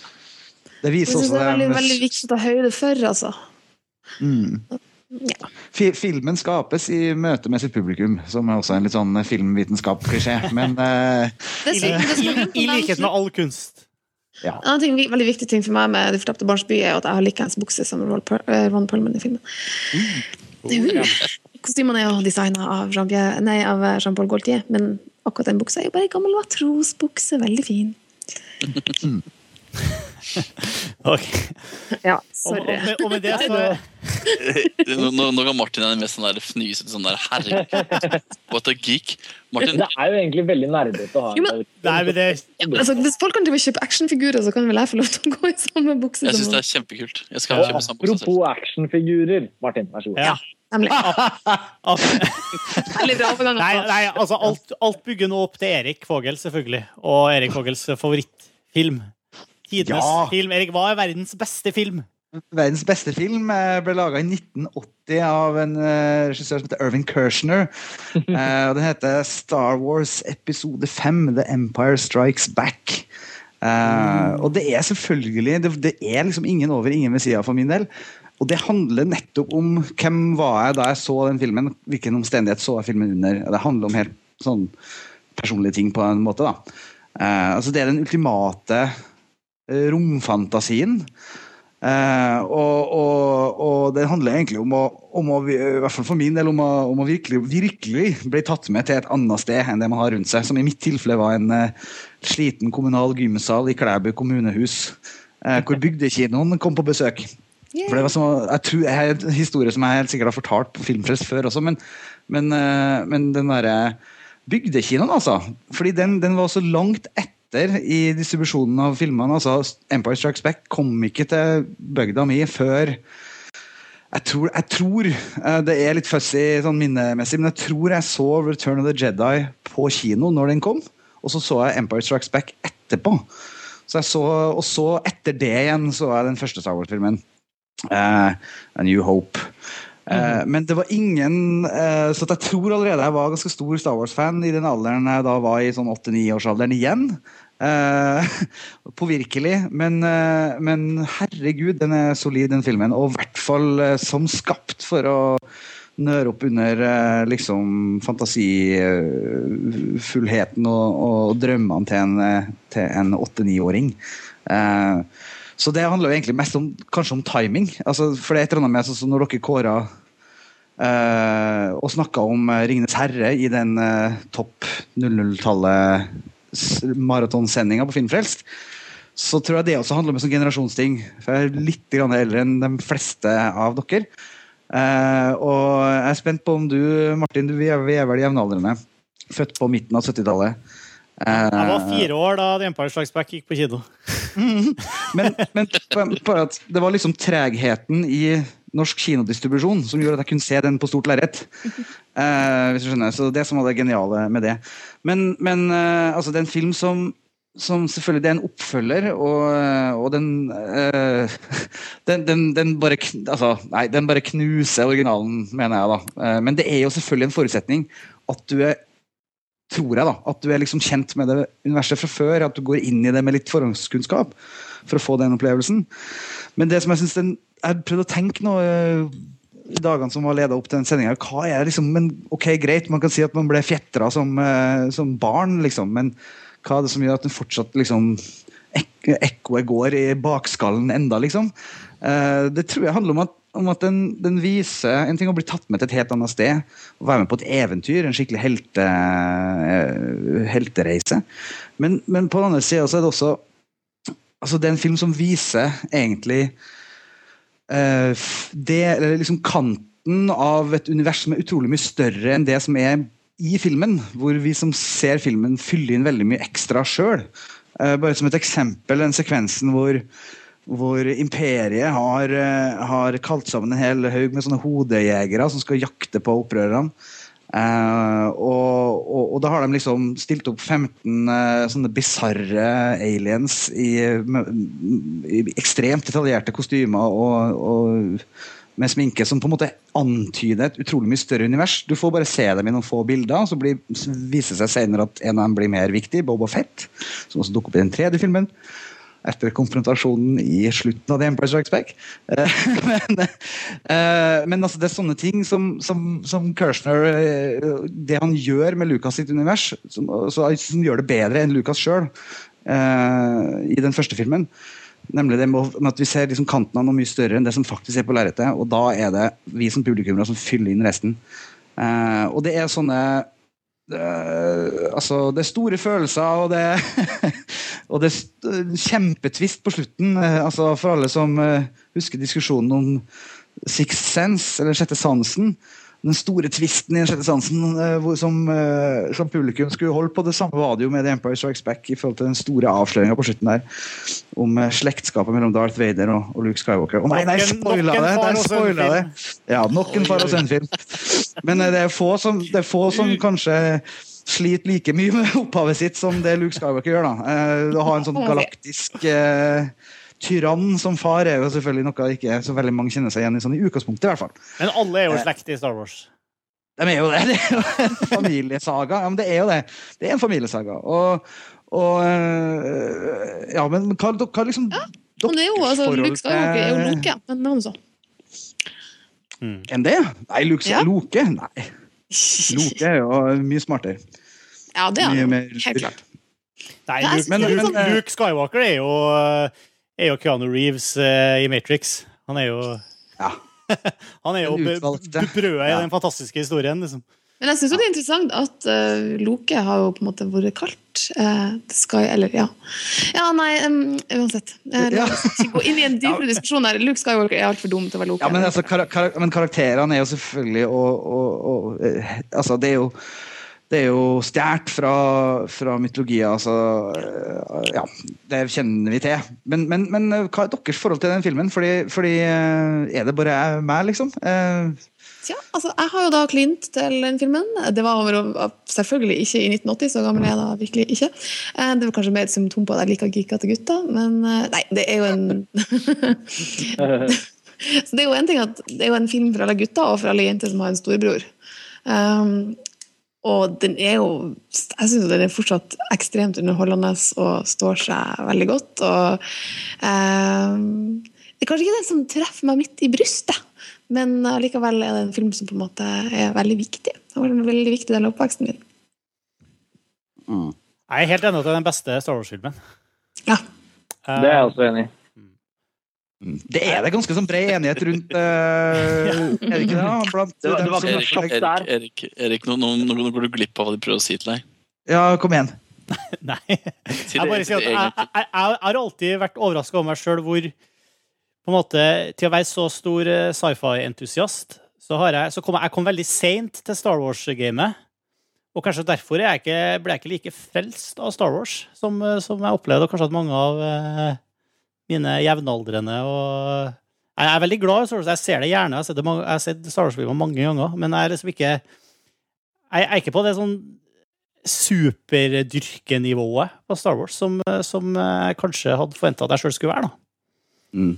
Det Jeg viser synes også det er veldig, veldig viktig å ta høyde for, altså. Mm. Ja. Filmen skapes i møte med sitt publikum, som er også en litt sånn filmvitenskap-klisjé. Men eh, Det det er sånn- I likhet med all kunst. Ja. En annen ting, veldig viktig ting for meg med De fortapte barns by, er at jeg har likeens bukse som Ron eh, Ron Perlman i filmen. Uh. Kostymene er jo designa av eh, Jean-Paul Gaultier, men akkurat den buksa er jo bare ei gammel matrosbukse. Veldig fin. Ok. Ja, Og, og, med, og med det så Nå, nå, nå ga Martin den mest sånn der fnysete sånn der herregud. What a geek. Martin, Det er jo egentlig veldig nerdete å ha Jo, Nei, men det Altså, hvis folk kan drive og kjøpe actionfigurer, så kan vel jeg få lov til å gå i samme bukse jeg syns det er kjempekult. Jeg skal kjøpe samme bukse. Apropos actionfigurer. Martin, vær så god. Ja. Nemlig. Nei, nei altså alt, alt bygger nå opp til Erik Vågel, selvfølgelig. Og Erik Vågels favorittfilm. Tidenes Ja. film. Erik, hva er verdens beste film? Verdens beste film eh, ble laga i 1980 av en eh, regissør som heter Irving Kershner. Eh, og Den heter Star Wars episode 5, The Empire Strikes Back. Eh, og det er selvfølgelig det, er liksom ingen over, ingen ved sida for min del. Og det handler nettopp om hvem var jeg da jeg så den filmen. Hvilken omstendighet så jeg filmen under. Det handler om helt sånn personlige ting på en måte. da. Eh, altså Det er den ultimate romfantasien. Eh, og, og, og det handler egentlig om å, om å, i hvert fall for min del, om å, om å virkelig, virkelig bli tatt med til et annet sted enn det man har rundt seg. Som i mitt tilfelle var en eh, sliten kommunal gymsal i Klæbu kommunehus. eh, hvor bygdekinoen kom på besøk. For det var som, jeg tror, jeg, En historie som jeg helt sikkert har fortalt på Filmfrelst før også, men, men, eh, men den derre bygdekinoen, altså. Fordi den, den var så langt etter i distribusjonen av filmene. altså Empire Strikes Back kom ikke til bygda mi før jeg tror, jeg tror eh, Det er litt fussy sånn minnemessig, men jeg tror jeg så Return of the Jedi på kino når den kom. Og så så jeg Empire Strikes Back etterpå. Så så, og så etter det igjen så jeg den første Star Wars-filmen. Uh, A New Hope. Eh, Men det var ingen eh, Så jeg tror allerede jeg var ganske stor Star Wars-fan i den alderen jeg da var i sånn 8-9-årsalderen igjen. Eh, påvirkelig, men, eh, men herregud, den er solid, den filmen. Og i hvert fall som skapt for å nøre opp under liksom fantasifullheten og, og drømmene til en, til en åtte-niåring. Eh, så det handler jo egentlig mest om kanskje om timing. Altså, for det er et eller annet med sånn som når dere kåra eh, og snakka om eh, 'Ringenes herre' i den eh, topp 00-tallet s- maratonsendinga på Filmfrelst, så tror jeg det også handler om en sånn generasjonsting. For jeg er litt grann eldre enn de fleste av dere. Eh, og jeg er spent på om du, Martin, du, vi er, vi er vel jevnaldrende. Født på midten av 70-tallet. Jeg var Eh, fire år da The Empire Strikes Back gikk på kino. men, men bare at det var liksom tregheten i norsk kinodistribusjon som gjorde at jeg kunne se den på stort lerret. Uh, hvis du skjønner. Så det som var det geniale med det. Men, men uh, altså, det er en film som som selvfølgelig det er en oppfølger, og, og den, uh, den, den, den, bare, altså, nei, den bare knuser originalen, mener jeg. da. Eh, men det er jo selvfølgelig en forutsetning at du er tror jeg da, at du er liksom kjent med det universet fra før, at du går inn i det med litt forhåndskunnskap for å få den opplevelsen. Men det som jeg synes den, jeg har prøvd å tenke nå eh, i dagene som var leda opp til den sendinga, hva er det liksom men Ok, greit, man kan si at man ble fjetra som, eh, som barn, liksom, men hva er det som gjør at den fortsatt liksom ek ekkoet går i bakskallen enda, liksom? Eh, det tror jeg handler om at om at den, den viser en ting å bli tatt med til et helt annet sted. Å være med på et eventyr, en skikkelig helte, eh, heltereise. Men, men på den andre sida er det også altså det er en film som viser egentlig uh, det, eller liksom kanten av et univers som er utrolig mye større enn det som er i filmen. Hvor vi som ser filmen, fyller inn veldig mye ekstra sjøl. Uh, bare som et eksempel, den sekvensen hvor hvor imperiet har, eh, har kalt sammen en hel haug med sånne hodejegere som skal jakte på opprørerne. Eh, og, og, og da har de liksom stilt opp 15 eh, sånne bisarre aliens i, i ekstremt detaljerte kostymer og, og med sminke som på en måte antyder et utrolig mye større univers. Du får bare se dem i noen få bilder, så blir, viser det seg senere at en av dem blir mer viktig, Boba Fett, som også dukker opp i den tredje filmen etter konfrontasjonen i slutten av The Empire Strikes Back. Eh, men eh, men altså, det er sånne ting som, som, som Kirshner eh, Det han gjør med Lucas sitt univers, som, som gjør det bedre enn Lucas sjøl i den første filmen. Nemlig det med at vi ser liksom kanten av noe mye større enn det som faktisk er på lerretet. Og da er det vi som publikummere som fyller inn resten. Og det er sånne altså, det er store følelser, og det, og det er kjempetvist på slutten. eh, altså, for alle som eh, husker diskusjonen om Sixth Sense, eller Sjette sansen. Den store tvisten i Den sjette sansen eh, hvor, som, eh, som publikum skulle holde på. Det samme var det jo med The Empire Strikes Back i forhold til den store avsløringa på slutten der. Om eh, slektskapet mellom Darth Vader og, og Luke Skywalker. Å nei, nei, en- spoila det! Der spoila det! Ja, nok en far og sønn-film. Men det er få som, det er få som kanskje sliter like mye med opphavet sitt som det Luke Skywalker gjør. da. Å ha en sånn galaktisk eh, tyrann som far er jo selvfølgelig noe ikke så veldig mange kjenner seg igjen i, sånn i utgangspunktet i hvert fall. Men alle er jo Eh. slekt i Star Wars. De er jo det. Det er jo en familiesaga. Ja, men det er jo det. Det er en familiesaga. Og, og øh, Ja, men hva, hva liksom Han er jo, altså, forhold Luke Skywalker er jo Loke, men det var så. Enn det? Nei, Luke, Ja. Loke? Nei. Loke er jo mye smartere. Ja, det er han. Helt klart. Nei, Luke, men, det Luke, sånn- Luke Skywalker er jo, er jo Keanu Reeves eh, i Matrix. Han er jo Han er jo brødet i Ja. den fantastiske historien. liksom. Men jeg syns det er interessant at uh, Loke har jo på en måte vært kalt uh, Sky Eller, ja. Ja, nei, um, uansett. Eh, la oss ikke gå inn i en dypere diskusjon her. Luke Skywalker er altfor dum til å være Loke. Ja, men, altså, kar kar men karakterene er jo selvfølgelig og, og, og eh, Altså, det er jo det er jo stjålet fra, fra mytologier, altså eh, Ja, det kjenner vi til. Men, men, men eh, hva er deres forhold til den filmen? Fordi, fordi eh, Er det bare meg, liksom? Tja, altså, jeg har jo da klint til den filmen. Det var over, selvfølgelig ikke i 1980, så gammel er jeg da virkelig ikke. Det var kanskje mer et symptom på at jeg liker geekete gutter, men nei, det er jo en Så det er jo en ting at det er jo en film for alle gutter og for alle jenter som har en storebror. Um, Og den er jo Jeg syns den er fortsatt ekstremt underholdende og står seg veldig godt. Og eh, Det er kanskje ikke den som treffer meg midt i brystet, men likevel er det en film som på en måte er veldig viktig. Det var en veldig viktig del av oppveksten min. Jeg er helt enig i at det er den beste Star Wars-filmen. Ja. Det er jeg også enig i. Det er det ganske sånn bred enighet rundt, uh, er det ikke det? Blant Det var- det var som- ikke noe sjokk der. Erik, Erik nå, nå, nå nå går du glipp av hva de prøver å si til deg. Ja, kom igjen. Nei. Jeg, bare sier at jeg, jeg, jeg, jeg har alltid vært overraska over meg sjøl hvor på en måte, Til å være så stor eh, sci-fi-entusiast, så, har jeg, så kom jeg, jeg kom veldig seint til Star Wars-gamet. Og kanskje derfor er jeg ikke, ble jeg ikke like frelst av Star Wars som, eh, som jeg opplevde, og kanskje at mange av mine jevnaldrende og Jeg er veldig glad i Star Wars. Jeg ser det gjerne. Jeg har sett, jeg har sett Star Wars-filmer mange ganger, men jeg er liksom ikke Jeg er ikke på det sånn superdyrkenivået på Star Wars som, som jeg kanskje hadde forventa at jeg sjøl skulle være. da. Mm.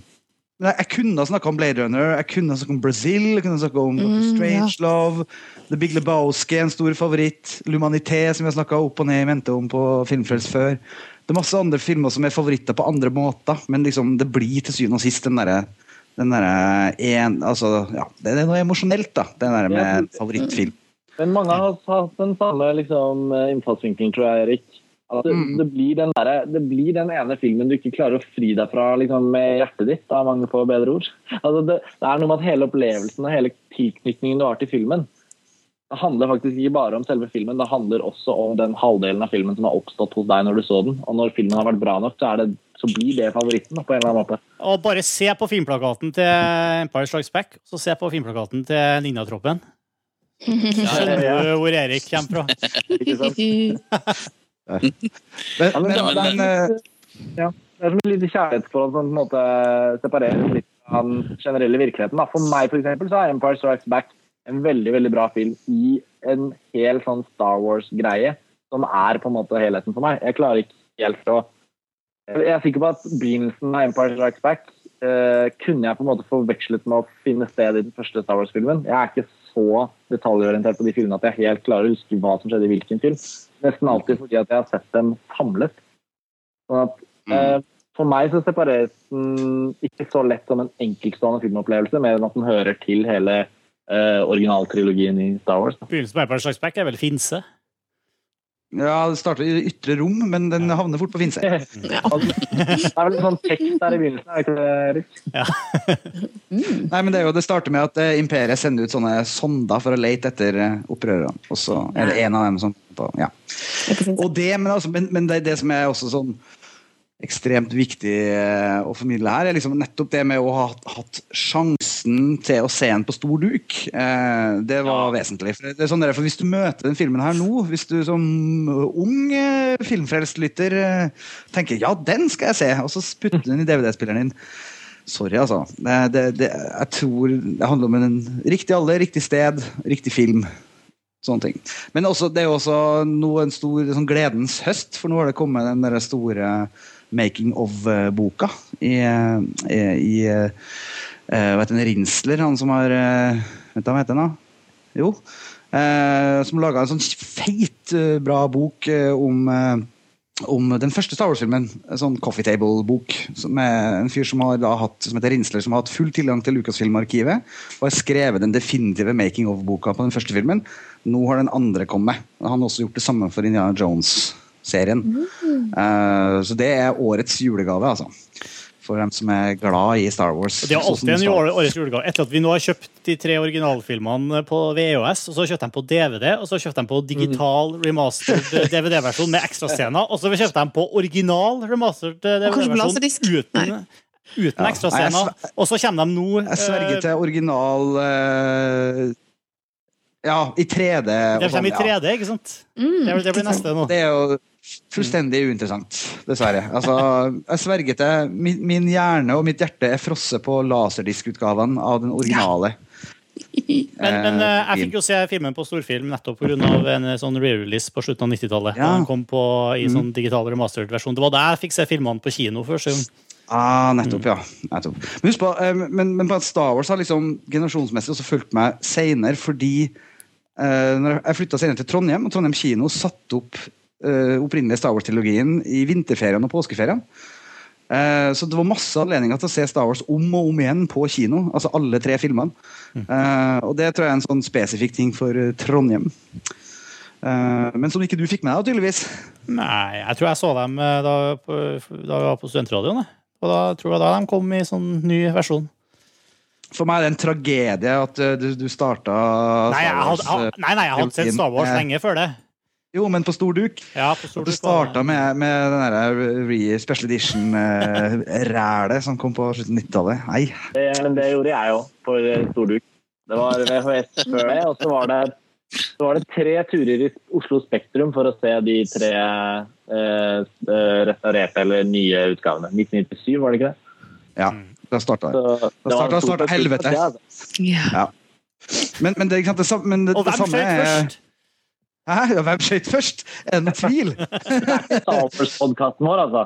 Jeg kunne ha snakka om Blade Runner, jeg kunne ha snakka om Brazil, jeg kunne ha snakka om Strange Mm, Strangelove, The Big Lebowski, en stor favoritt, Lumanité, som vi har snakka opp og ned i mente om på Filmfrels før. Det er masse andre filmer som er favoritter på andre måter, men liksom, det blir til syvende og sist den derre den der en, altså, ja, Det er noe emosjonelt, da, det der med favorittfilm. Men mange har hatt den samme liksom, innfallsvinkelen, tror jeg, Erik. Det, Mm. det, blir den der, det blir den ene filmen du ikke klarer å fri deg fra liksom, med hjertet ditt, av mange få bedre ord. Altså, det, det er noe med at hele opplevelsen og hele tilknytningen du har til filmen, handler faktisk ikke bare om selve filmen, det handler også om den halvdelen av filmen som har oppstått hos deg når du så den. Og når filmen har vært bra nok, så, er det, så blir det favoritten da, på en eller annen måte. Og bare se på filmplakaten til Empire Strikes Back, så se på filmplakaten til Ninjatroppen. Skjønner du hvor Erik kommer fra? Ikke sant? men, men, det, er men, eh, som- ja, det er som et lite kjærlighetsforhold som på en måte separerer litt av den generelle virkeligheten. Da. For meg for eksempel, så er Empire Strikes Back en veldig veldig bra film i en hel sånn Star Wars-greie, som er på en måte helheten for meg. Jeg klarer ikke helt å Jeg er sikker på at begynnelsen av Empire Strikes Back eh, kunne jeg på en måte forvekslet med å finne sted i den første Star Wars-filmen. Jeg er ikke så detaljorientert på de filmene at jeg helt klarer å huske hva som skjedde i hvilken film. Nesten alltid fordi at jeg har sett dem samlet. Sånn at, eh, for meg så separeres den ikke så lett som en enkeltstående filmopplevelse, mer enn at den hører til hele eh, originaltrilogien i Star Wars. Da. Begynnelsen på Empire Strikes Back er vel finse? ja, det starter i ytre rom, men den havner fort på Finse. Ja. det er vel en sånn tekst der i begynnelsen, er det ikke det, Erik? Nei, men det, er jo, det starter med at eh, imperiet sender ut sånne sonder for å lete etter eh, opprørerne. Og så er det en av dem som på, ja. Og det, men, altså, men, men det, det som er også sånn ekstremt viktig eh, å formidle her, er liksom nettopp det med å ha hatt sjansen til å se den på stor duk. Eh, det var vesentlig. Det sånn der, for Hvis du møter den filmen her nå, hvis du som ung eh, filmfrelst lytter eh, tenker ja, den skal jeg se, og så putter du den i DVD-spilleren din Sorry, altså. Det, det, jeg tror det handler om en riktig alder, riktig sted, riktig film. Sånne ting. Men også, det er jo også nå en stor sånn gledens høst, for nå har det kommet den der store making of-boka i, i, i eh, hva Rinsler, han som har eh, Vet du hva heter? han da? Jo. eh, som laga en sånn feit, eh, bra bok eh, om eh, om den første Star Wars-filmen. En sånn coffee table-bok med en fyr som har da hatt, som heter Rinsler, som har hatt full tilgang til Lucasfilm-arkivet og har skrevet den definitive making of-boka på den første filmen. Nå har den andre kommet. Han har også gjort det samme for Indiana Jones-serien. Eh, så det er årets julegave, altså. For dem som er glad i Star Wars. Og Det er Sånn alltid en årets julegave. Etter at vi nå har kjøpt de tre originalfilmene på VHS, og så kjøpte de på DVD, og så kjøpte de på digital remastered DVD-versjon med ekstrascener, og så kjøpte de på original remastered på DVD-versjon laserdisk. uten, uten Ja. ekstrascener. Og så kommer de nå Jeg sverger eh, til original eh, Ja, i 3D. og Det sånn, kommer i 3D, ikke sant? Det, blir- det blir neste nå. Det er jo fullstendig uinteressant, dessverre. Altså, jeg sverger til min, min hjerne og mitt hjerte er frosset på laserdiskutgaven av den originale. Men, men eh, jeg Eh, fikk jo se filmen på storfilm nettopp pga. en eh, sånn re-release på slutten av 90-tallet. Ja. Den kom på, i Mhm. sånn digital remastered versjon. Det var der jeg fikk se filmene på kino først. Ah, nettopp, ja. Nettopp. Men husk på, men, men på at Star Wars har liksom generasjonsmessig også fulgt meg seinere, fordi når jeg flytta senere til Trondheim, og Trondheim kino satte opp uh, opprinnelig Star Wars-trilogien i vinterferien og påskeferien. Uh, så det var masse anledninger til å se Star Wars om og om igjen på kino. Altså alle tre filmene. Uh, og det tror jeg er en sånn spesifikk ting for eh, Trondheim. Eh, men som ikke du fikk med deg, tydeligvis. Nei, jeg tror jeg så dem eh, da, da vi var på studentradioen. Og da tror jeg da de kom i sånn ny versjon. For meg er det en tragedie at eh, du, du starta Nei, jeg hadde, ha- nei, nei, jeg hadde sett Star Wars lenge før det. Jo, men på stor duk. Ja, på stor At det starta med, med den der re special edition-rælet som kom på slutten av 90-tallet. Nei. Det, men det gjorde jeg jo for stor storduk. Det var VHS før det, og så var det, så var det tre turer i Oslo Spektrum for å se de tre eh, eh, restaurerte eller nye utgavene. 1997, var det ikke det? Ja. Så Da starta, starta helvete. ja, altså. Ja. Men, men det, ikke sant, det, men det, Og det hvem samme skjøt er først? Hæ? Ja, hvem skjøt først? Er det noen tvil? Star Wars-podkasten vår, altså.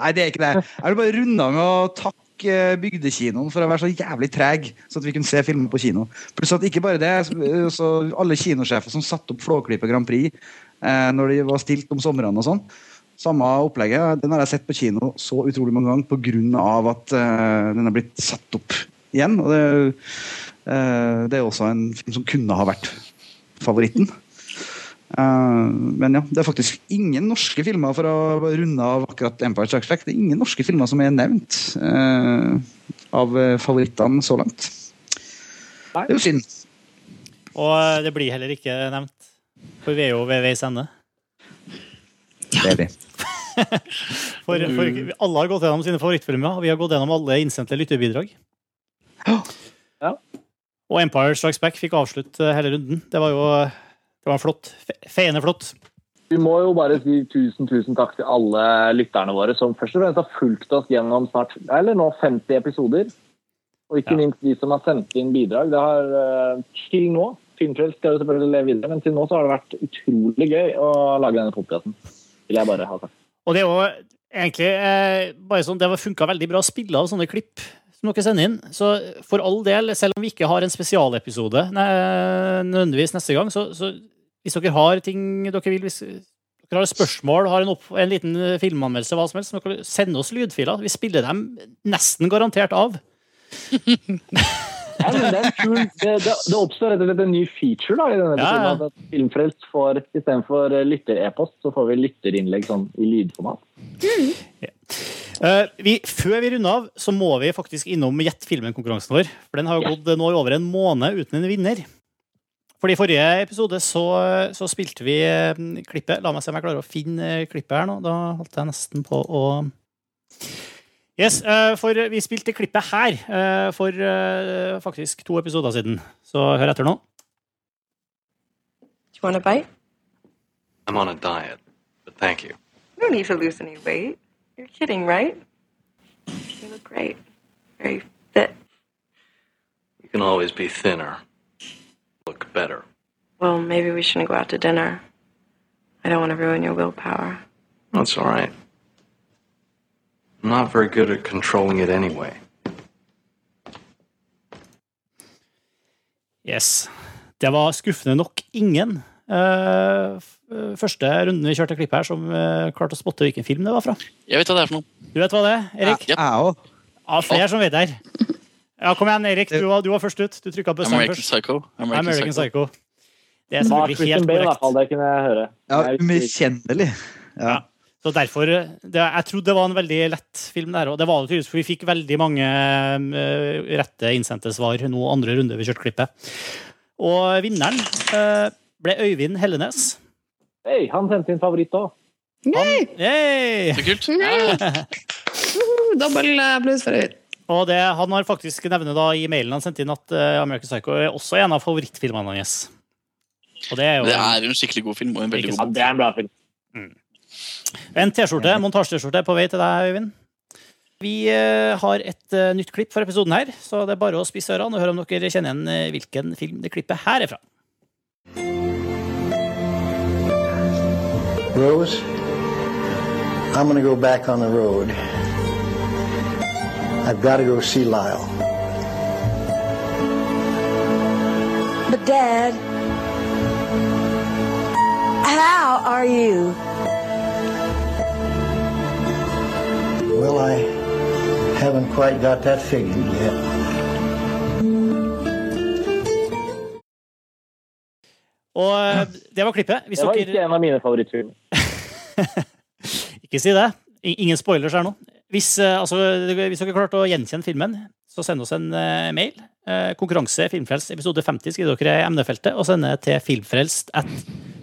Nei, det er ikke det. Jeg vil bare runde av med å takke eh, Bygdekinoen for å være så jævlig treg, så at vi kunne se filmen på kino. Pluss at ikke bare det, så- så alle kinosjefer som satte opp Flåklypa Grand Prix eh, når de var stilt om somrene og sånn. Samme opplegget. Den har jeg sett på kino så utrolig mange ganger pga. at uh, den har blitt satt opp igjen. Og det, uh, det er også en film som kunne ha vært favoritten. Uh, men ja, det er faktisk ingen norske filmer for å runde av akkurat Empire Strikes Back. Det er ingen norske filmer som er nevnt av favorittene så langt. Det er jo synd. Og det blir heller ikke nevnt. For vi er jo ved veis ende. Det er vi. For, for alle har gått gjennom sine favorittfilmer, og vi har gått gjennom alle innsendte lytterbidrag. Ja. Og Empire Strikes Back fikk avslutte hele runden. Det var jo det var flott. Fe- Feiende flott. Vi må jo bare si tusen tusen takk til alle lytterne våre som først og fremst har fulgt oss gjennom snart, eller nå 50 episoder. Og ikke minst de som har sendt inn bidrag. Det har eh, til nå Filmfrelst skal jo selvfølgelig leve videre, men til nå så har det vært utrolig gøy å lage denne podkasten. Vil jeg bare ha sagt. Og det er jo egentlig eh, bare sånn, det funka veldig bra å spille av sånne klipp som dere sender inn. Så for all del, selv om vi ikke har en spesialepisode nødvendigvis neste gang, så, så hvis dere har ting dere vil hvis dere har spørsmål, har en, opp, en liten filmanmeldelse, hva som helst, så dere sende oss lydfiler. Vi spiller dem nesten garantert av. Ja, men det, kul, det, det, det oppstår rett og slett en ny feature da, i denne Ja, ja. episoden. At Filmfrelst får istedenfor lytter-e-post, så får vi lytterinnlegg sånn i lydformat. Eh, vi, før vi runder av, så må vi faktisk innom Gjett filmen-konkurransen vår. For den har jo gått nå i over en måned uten en vinner. For i forrige episode så, så spilte vi eh, klippet. La meg se om jeg klarer å finne eh, klippet her nå. Da holdt jeg nesten på å Yes, eh, for vi spilte klippet her eh, for eh, faktisk to episoder siden. Så hør etter nå. Do you want a bite? I'm on a diet, but thank you. You don't need to lose any weight. You're kidding, right? You look great. Very fit. You can always be thinner, look better. Well, maybe we shouldn't go out to dinner. I don't want to ruin your willpower. That's all right. I'm not very good at controlling it anyway. Yes. Det var skuffende nok ingen uh, første runden vi kjørte klipp her, som uh, klarte å spotte hvilken film det var fra. Jeg vet hva det er for noe. Du vet hva det er, Erik? Ja. Jeg òg. Ja, flere som vet det her. Ja, kom igjen, Erik. Du var, du var først ut. Du trykka på American først. Psycho. American, American Psycho. Det er selvfølgelig helt korrekt. Bale, Det kunne jeg høre. Ja, umiskjennelig. Ja. Ja. Så derfor, det, Jeg trodde det var en veldig lett film, der, og det var det tydeligvis, for vi fikk veldig mange uh, rette innsendte svar nå andre runde vi kjørte klippet. Og vinneren uh, ble Øyvind Hellenes. Hei, han sendte sin favoritt òg. Hey! Så kult. Dobbel applaus for Øyvind. Og det, han har faktisk nevnt da i mailen han sendte inn at uh, American Psycho er også en av favorittfilmene hans. Og det er jo Det er en skikkelig god film. og en veldig god film. Ja, Det er en bra film. En T-skjorte, montasje-T-skjorte på vei til deg, Øyvind. Vi eh, har et eh, nytt klipp for episoden her, så det er bare å spisse ørene og høre om dere kjenner igjen eh, hvilken film det klippet her er fra. Rose, I'm gonna go back on the road. I've got to go see Lyle. But, Dad, How are you? Well, I haven't quite got that figured yet. Og eh, det var klippet. Hvis Det var dere ikke en av mine favorittfilmer. Ikke si det. Ingen spoilers her nå. Hvis, eh, altså, hvis dere klarte å gjenkjenne filmen, så send oss en eh, mail. Konkurranse Filmfrelst episode 50 skriver dere i emnefeltet, og sender til filmfrelst at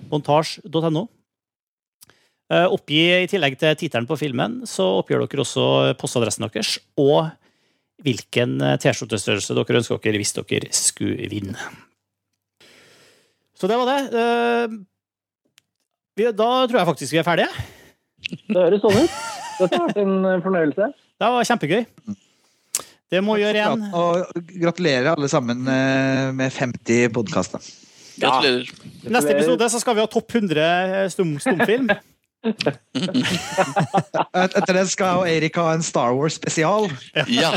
montasj.no. Eh, oppgi i tillegg til tittelen på filmen, så oppgjør dere også postadressen deres og hvilken eh, T-skjortestørrelse dere ønsker dere hvis dere skulle vinne. Så det var det. Eh, da tror jeg faktisk vi er ferdige. Det høres sånn ut. Dette har vært en fornøyelse. Det var kjempegøy. Det må gjøre igjen. Og gratulerer alle sammen med 50 podkaster. Gratulerer. Neste episode så skal vi ha topp 100 stum, stumfilm. Et- Etter det skal jeg og Eirik ha en Star Wars spesial. Ja.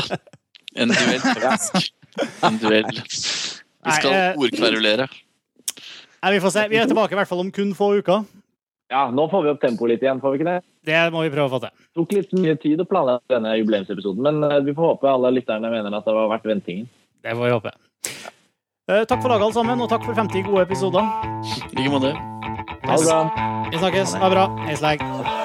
En duell, faktisk. En duell. Vi skal eh, ordkverulere. Nei, vi får se. Vi er tilbake i hvert fall om kun få uker. Ja, nå får vi opp tempoet litt igjen, får vi ikke det? Det må vi prøve å få til. Det tok litt mye tid å planlegge denne jubileumsepisoden, men eh, vi får håpe alle lytterne mener at det var verdt ventingen. Det får vi håpe. Eh, takk for laget, alle sammen, og takk for 50 gode episoder. I like måte. Vi snakkes. Ha det bra. Hei.